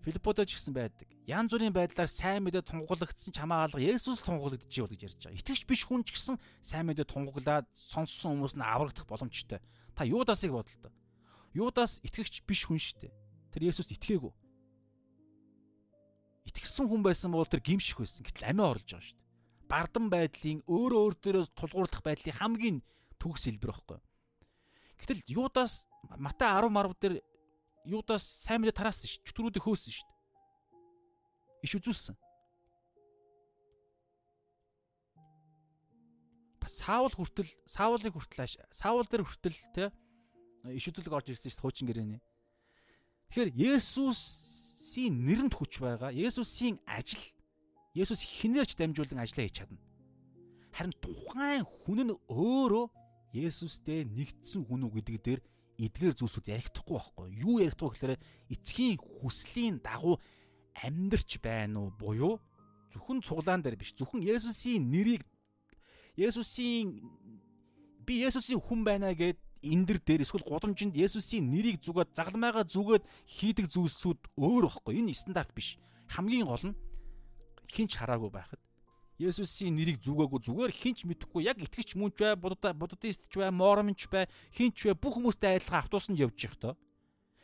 Speaker 1: Филипподож гисэн байдаг. Ян зүрийн байдлаар сайн мэдээ тунгаглагдсан чамаа алга Есүс тунгаглагдчих бол гэж ярьж байгаа. Итгэвч биш хүн ч гэсэн сайн мэдээ тунгаглаад сонссон хүмүүс нь аврагдах боломжтой. Та Юдасыг бодлоо. Юдас итгэвч биш хүн шүү дээ. Тэр Есүст итгээгүй итгэсэн хүн байсан бол тэр гимших байсан. Гэтэл амиа орлож байгаа шүү дээ. Бардам байдлын өөрөө өөр дээрээ тулгуурлах байдлын хамгийн төгс хэлбэр байхгүй. Гэтэл Юдас Матай 10 марв дээр Юдас сайн мэдээ тараасан шүү. Чөтгөрүүдийг хөөсөн шүү. Иш үзүүлсэн. Саул хүртэл Саулыг хүртэл Саул дээр хүртэл те иш үзүүлэг орж ирсэн шүү хуучин гэрээний. Тэгэхээр Есүс Есүсийн нэрэнд хүч байгаа. Есүсийн ажил Есүс хинээрч дамжуулан ажиллаа хийж чадна. Харин тухайн хүн нь өөрөө Есүстэй нэгдсэн хүн үү гэдэг дээр эдгээр зүйлсүүд ярихдаггүй байхгүй юу? Ярихдаггүй гэхээр эцгийн хүслийн дагуу амьдрч байна уу буюу зөвхөн цуглаан дээр биш зөвхөн Есүсийн нэрийг Есүсийн би Есүсийн хүн байна гэд эндэр дээр эсвэл гудамжинд Есүсийн нэрийг зүгээд загламайгаа зүгээд хийдэг зүйлсүүд өөр байхгүй. Энэ стандарт биш. Хамгийн гол нь хинч хараагүй байхад Есүсийн нэрийг зүгээгүй зүгээр хинч мэдэхгүй яг итгэж мөнч бай, буддист ч бай, мормонч бай, хинч бай бүх хүмүүстэй адилхан автобусанд явж явах тоо.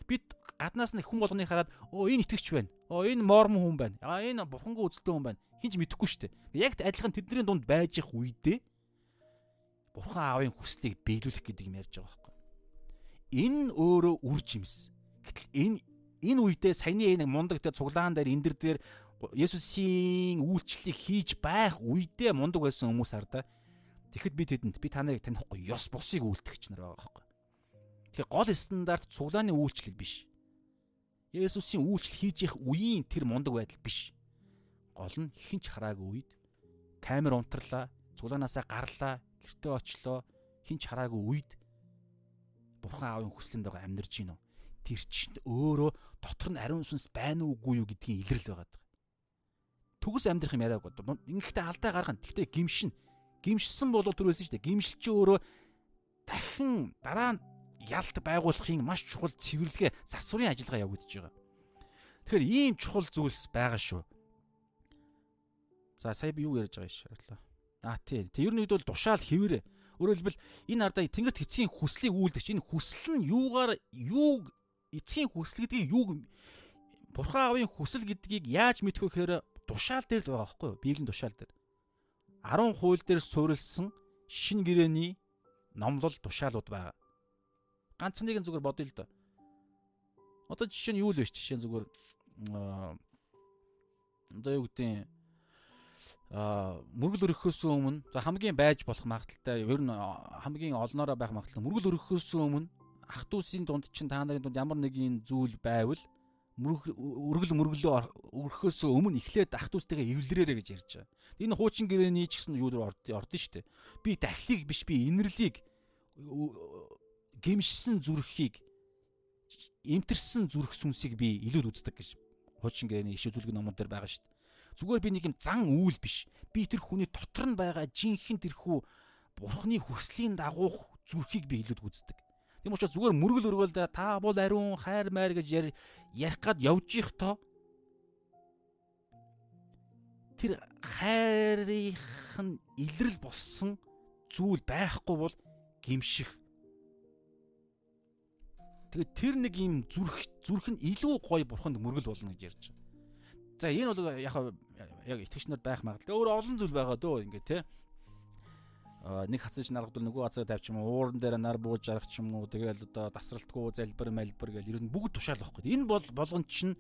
Speaker 1: Бид гаднаас нь хүн болгоны хараад оо энэ итгэж байна. Оо энэ мормон хүн байна. Аа энэ бурхангүй үзэлтэй хүн байна. Хинч мэдэхгүй шүү дээ. Яг адилхан тэдний дунд байж их үедээ Бурхан аавын хүслийг биелүүлэх гэдэг юм ярьж байгаа байхгүй. Энэ өөрөө үр жимс. Гэтэл энэ энэ үедээ саяны нэг мундаг дээр цуглаан дээр эндэр дээр Есүсийн үйлчлэлийг хийж байх үедээ мундаг байсан хүмүүс хардаа. Тэгэхэд би тэдэнд би та нарыг танихгүй ёс бусыг үйлтгэгч нар байгаа байхгүй. Тэгэхээр гол стандарт цуглааны үйлчлэл биш. Есүсийн үйлчлэл хийж явах үеийн тэр мундаг байдал биш. Гол нь хинч хараагүй үед камер унтарлаа, цуглаанаасаа гарлаа, гэртээ очлоо хинч хараагүй үед бурхан аавын хүслэнд байгаа амьдарч гинөө. Тэр чинь өөрөө дотор нь ариун сүнс байна уугүй юу гэдгийг илрэл байгаад байгаа. Төгс амьдрах юм яриаг бод. Ингэхдээ алдаа гаргана. Гэхдээ гимшин. Гимшсэн бол түр байсан шүү дээ. Гимшил чи өөрөө дахин дараа нь ялт байгуулахын маш чухал цэвэрлэгээ засварын ажиллагаа явагдаж байгаа. Тэгэхээр ийм чухал зүйлс байгаа шүү. За сая би юу ярьж байгаа шаарлаа. Аа тий. Тэг ер нь бол тушаал хэвээрээ. Өөрөөр хэлбэл энэ ардаа тэнгэрт эцгийн хүслийг үйлдэгч энэ хүсэл нь юугаар юу эцгийн хүсэл гэдгийг юу Бурхан аавын хүсэл гэдгийг яаж мэдэх вэ гэхээр тушаал дээр л байгаа байхгүй юу? Библийн тушаал дээр. 10 хууль дээр суурилсан шин гэрээний номлол тушаалууд байгаа. Ганц нэг зүгээр бодъё л доо. Одоо жишээ нь юу л вэ? Жишээ нь зүгээр одоо юу гэдэг а мөргөл өрөхөөс өмнө за хамгийн байж болох магадaltaй ер нь хамгийн олноороо байх магадaltaй мөргөл өрөхөөс өмнө ах トゥ усийн дунд чинь та нарын дунд ямар нэгэн зүйл байвал өргөл мөргөлөө өрөхөөс өмнө эхлээд ах トゥ устэйгээ эвлэрээрэ гэж ярьж байгаа. Энэ хуучин гэрээний ч гэсэн юу дөр ордон штэ. Би дахлыг биш би инэрлийг гимшсэн зүрхийг эмтэрсэн зүрх сүнсийг би илүүд үздэг гэж хуучин гэрээний иш үзүүлэг номон дээр байгаа штэ. Зүгээр би нэг юм зан үйл биш. Би тэр хүний дотор нь байгаа жинхэнэ тэрхүү бурхны хүслийн дагуух зүрхийг би илүүд үздэг. Тийм учраас зүгээр мөргөл өргөөл та бол ариун хайр майр гэж ярих гад явж их тоо тэр хайрынх нь илрэл болсон зүйл байхгүй бол гимших. Тэгээд тэр нэг юм зүрх зүрх нь илүү гоё бурханд мөргөл болно гэж ярьж байгаа. За энэ бол яг яг итгэгч нар байх магадлал. Өөр олон зүйл байгаа дөө ингээ те. Э, нэг хацаж наргадвал нөгөө газар тавьч юм уу ууран дээр нар бууж арах ч юм уу тэгэл одоо тасралтгүй залбир мэлбэр гэл ер нь бүгд тушаал واخгүй. Энэ бол болгон чинь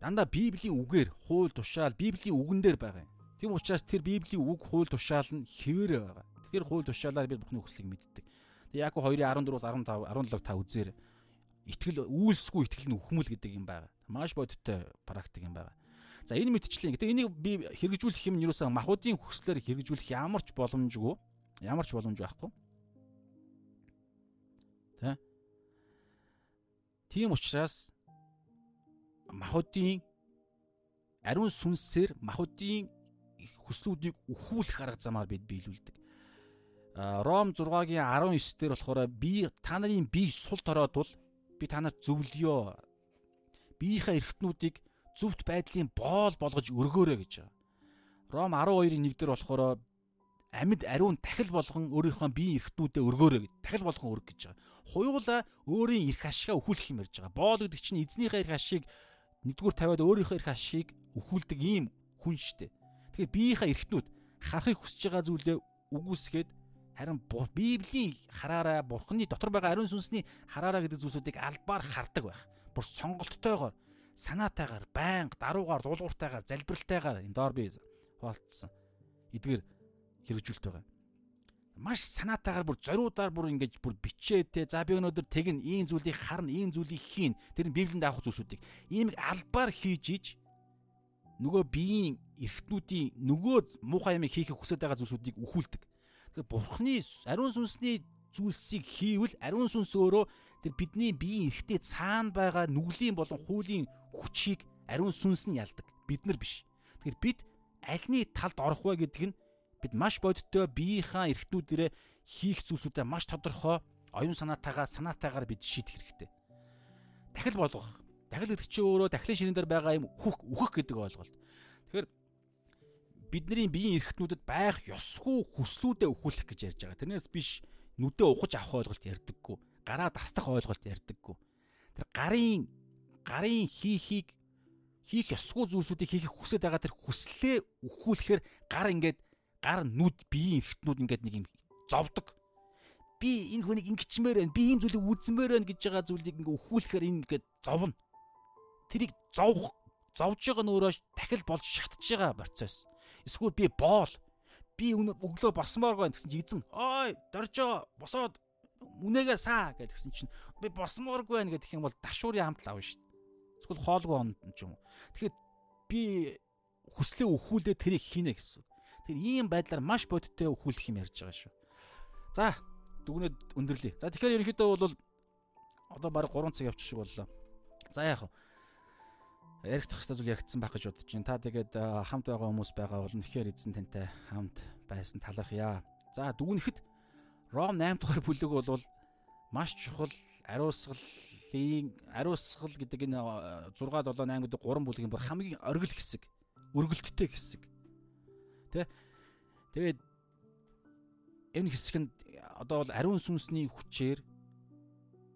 Speaker 1: дандаа библийн үгээр хууль тушаал библийн үгэн дээр байгаа юм. Тэм учраас тэр библийн үг хууль тушаал нь хэвээрээ байгаа. Тэр хууль тушаалаар бид бүхний хүслийг мэддэг. Тэгээ Яаков 2:14-аас 15 17 та үзээр итгэл үйлсгүй итгэл нь үхмэл гэдэг юм байгаа. Маш бодиттой практик юм байгаа. За энэ мэдчлэн. Гэтэ энийг би хэрэгжүүлэх юм нь юусан махуудын хүслээр хэрэгжүүлэх ямар ч боломжгүй. Ямар ч боломж байхгүй. Тэ? Тийм учраас махуудын ариун сүнсээр махуудын хүслүүдийг өхүүлэх арга замаар бид биелүүлдэг. Ром 6-гийн 19 дээр болохоор би та нарын бие сул тороод бол би та нарт зөвлөё. Биеийнхээ эргэтнүүдийг зөвхт байдлын боол болгож өргөөрэй гэж байгаа. Ром 12-ийн 1 дээр болохоор амьд ариун тахил болгон өөрийнхөө биеийн эргэтнүүдэд өргөөрэй гэж. Тахил болгон өрг гэж байгаа. Хуйгуула өөрийн эрх ашигаа өхүүлэх юм ярьж байгаа. Боол гэдэг чинь эзнийхээ эрх ашиг нэгдүгээр тавиад өөрийнхөө эрх ашиг өхүүлдэг ийм хүн штэ. Тэгэхээр биеийнхээ эрхтнүүд харахыг хүсэж байгаа зүйлээ үгүйсгээд харин Библийн хараараа Бурхны дотор байгаа ариун сүнсний хараараа гэдэг зүйлсүүдийг албаар хардаг байх. Бүр сонголттойгоор санаатайгаар, байнга, даруугаар, дуулууртайгаар, залбиралтайгаар энэ доор би хуваалцсан. Эдгээр хэрэгжүүлт байгаа маш санаатаагаар бүр зориудаар бүр ингэж бүр бичээ те за би өнөөдөр тэгн ийм зүйлийг харна ийм зүйлийг хийн тэр нь библийн даах зүйлсүүдийг ийм албаар хийж иж нөгөө биеийн эрхтнүүдийн нөгөө муухай юм хийхийг хүсэж байгаа зүйлсүүдийг үхүүлдэг. Тэгэхээр бурхны ариун сүнсний зүйлсийг хийвэл ариун сүнс өөрөө тэр бидний биеийн эрхтээ цаана байгаа нүглийн болон хуулийн хүчийг ариун сүнс нь ялдаг. Бид нар биш. Тэгэхээр бид альны талд орох вэ гэдэг нь бид маш бодиттой биеийнхаа эрхтнүүдэрээ хийх зүйлсүүдээ маш тодорхой оюун санаатайгаар санаатайгаар бид шийдэх хэрэгтэй. Дахил болгох. Дахил гэдэг чинь өөрөө дахлын ширэн дээр байгаа юм үхэх үхэх гэдэг ойлголт. Тэгэхээр бидний биеийн эрхтнүүдэд байх ёсгүй хүслүүдээ өхүүлэх гэж ярьж байгаа. Тэрнээс биш нүдээ ухаж авах ойлголт ярьдаггүй. Гараа дастах ойлголт ярьдаггүй. Тэр гарын гарын хийхийг хийх ёсгүй зүйлсүүдийг хийхийг хүсэж байгаа тэр хүслээ өхүүлэхээр гар ингээд гар нүд биеийн эрхтнүүд ингээд нэг юм зовдөг. Би энэ хүнийг ингэчмээр байна. Би ийм зүйлийг үзмээр байна гэж байгаа зүйлийг ингээ өхүүлэхээр энэ ингээд зовно. Тэрийг зовх зовж байгаа нь өөрөө дахил болж шатж байгаа процесс. Эсвэл би боол би өглөө босмоор гоо гэсэн чи эзэн ой доржоо босоод үнээгээ саа гэдгсэн чинь би босмооргүй байна гэх юм бол дашуурын хамт лав шүү дээ. Эсвэл хоолгүй онд ч юм уу. Тэгэхээр би хүслээ өхүүлээ тэрийг хийнэ гэсэн. Тэр ийм байдлаар маш бодиттой өхүүлэх юм ярьж байгаа шүү. За дүгнээд өндөрлөе. За тэгэхээр ерөнхийдөө бол одоо баг 3 цаг явчих шиг боллоо. За яах вэ? Яригдах хэвээр зүйл яригдсан байх гэж бодож байна. Та тэгээд хамт байгаа хүмүүс байгаа бол үнэхээр эзэн тантай хамт байсан талархъя. За дүгнэхэд Ром 8 дугаар бүлэг бол маш чухал ариусгалын ариусгал гэдэг энэ 6 7 8 гэдэг гурван бүлгийн бүр хамгийн оргил хэсэг өргөлттэй хэсэг. Тэ? Тэгээд энэ хэсэг нь одоо бол ариун сүнсний хүчээр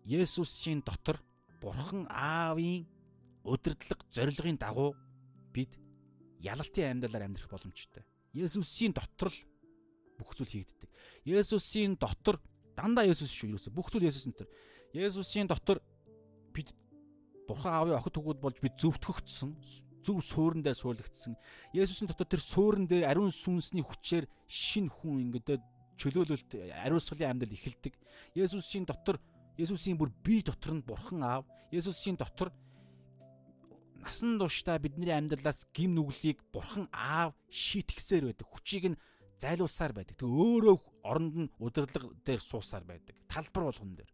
Speaker 1: Есүсийн дотор Бурхан Аавын удирдлага зорилгын дагуу бид ялалтын амьдралаар амьдрах боломжтой. Есүсийн дотор л бүх зүйл хийгддэг. Есүсийн дотор дандаа Есүс шүү юусе бүх зүйл Есүсийн дотор. Есүсийн дотор Бурхан Аавын охид хүүгүүд болж бид зөвтгөгдсөн зөв суурин дээр суулгагдсан. Есүсийн дотор тэр суурин дээр ариун сүнсний хүчээр шин хүн ингээд чөлөөлөлт ариусгалын амьдрал эхэлдэг. Есүсийн дотор Есүсийн бүр бие дотор нь Бурхан аав. Есүсийн дотор насан туршдаа бидний амьдралаас гим нүглийг Бурхан аав шийтгсээр байдаг. Хүчийг нь зайлуулсаар байдаг. Тэг өөрөө оронд нь удирдлага дээр суусаар байдаг. Талбар болгон дээр.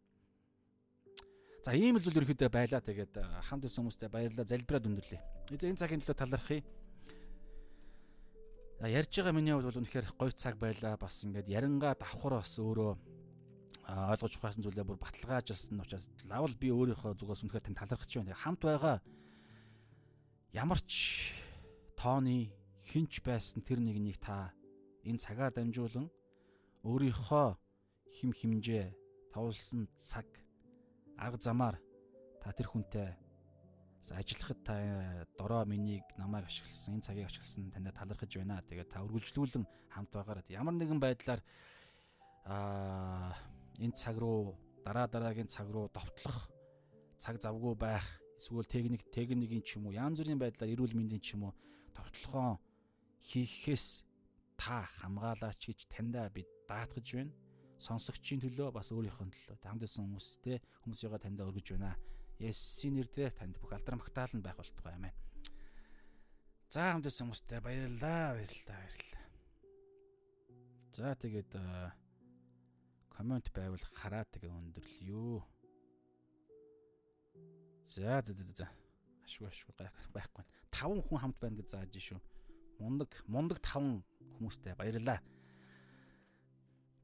Speaker 1: За ийм л зүйл ерөөхдөө байлаа. Тэгээд хамт исэн хүмүүстээ баярлалаа. Залбираад өндөрлөө. Энэ цагийн төлөө талархъя. Ярьж байгаа миний хувьд бол үнэхээр гоё цаг байлаа. Бас ингээд яринга давхар бас өөрөө ойлгож ухаасан зүйлээ бүр баталгаажсан учраас лавл би өөрийнхөө зүгээс үнэхээр тань талархаж байна. Хамт байгаа ямар ч тооны хинч байсан тэр нэгнийг та энэ цагаар дамжуулан өөрийнхөө хим химжээ тавлсан цаг арга замаар та тэр хүнтэй ажиллахад та дорой миний намайг ашигласан энэ цагийг ашигласан таньд талархаж байна. Тэгээд та үргэлжлүүлэн хамт байгаараа ямар нэгэн байдлаар аа энэ цаг руу дараа дараагийн цаг руу довтлох цаг завгүй байх эсвэл техник техникийн ч юм уу янз бүрийн байдлаар эрүүл мэндийн ч юм уу товтлогоо хийхээс та хамгаалаач гэж таньдаа бид даатгаж байна. Сонсогчийн төлөө бас өөрийнхөө төлөө хамтдсан хүмүүстэй хүмүүсийгээ таньдаа өргөж байна. Есүсийн нэрээр танд бүх алдар магтаал нь байх болтугай амин. За хамтдсан хүмүүстэй баярлалаа, баярлалаа, баярлалаа. За тэгээд коммент байвал хараа тэгээ өндөрлөё. За за за за. Ашгүй ашгүй байхгүй. Таван хүн хамт байна гэж зааж шүү. Мундаг мундаг таван хүмүүстэй баярлаа.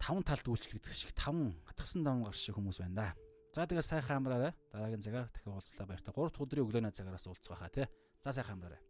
Speaker 1: Таван талд үйлчлэгдэх шиг таван хатгсан даван гар шиг хүмүүс байна да. За тэгээ сайхан амраарай. Дараагийн цагаар дахин уулзлаа баяртай. 3 дахь өдрийн өглөөний цагаараас уулзах байхаа тий. За сайхан амраарай.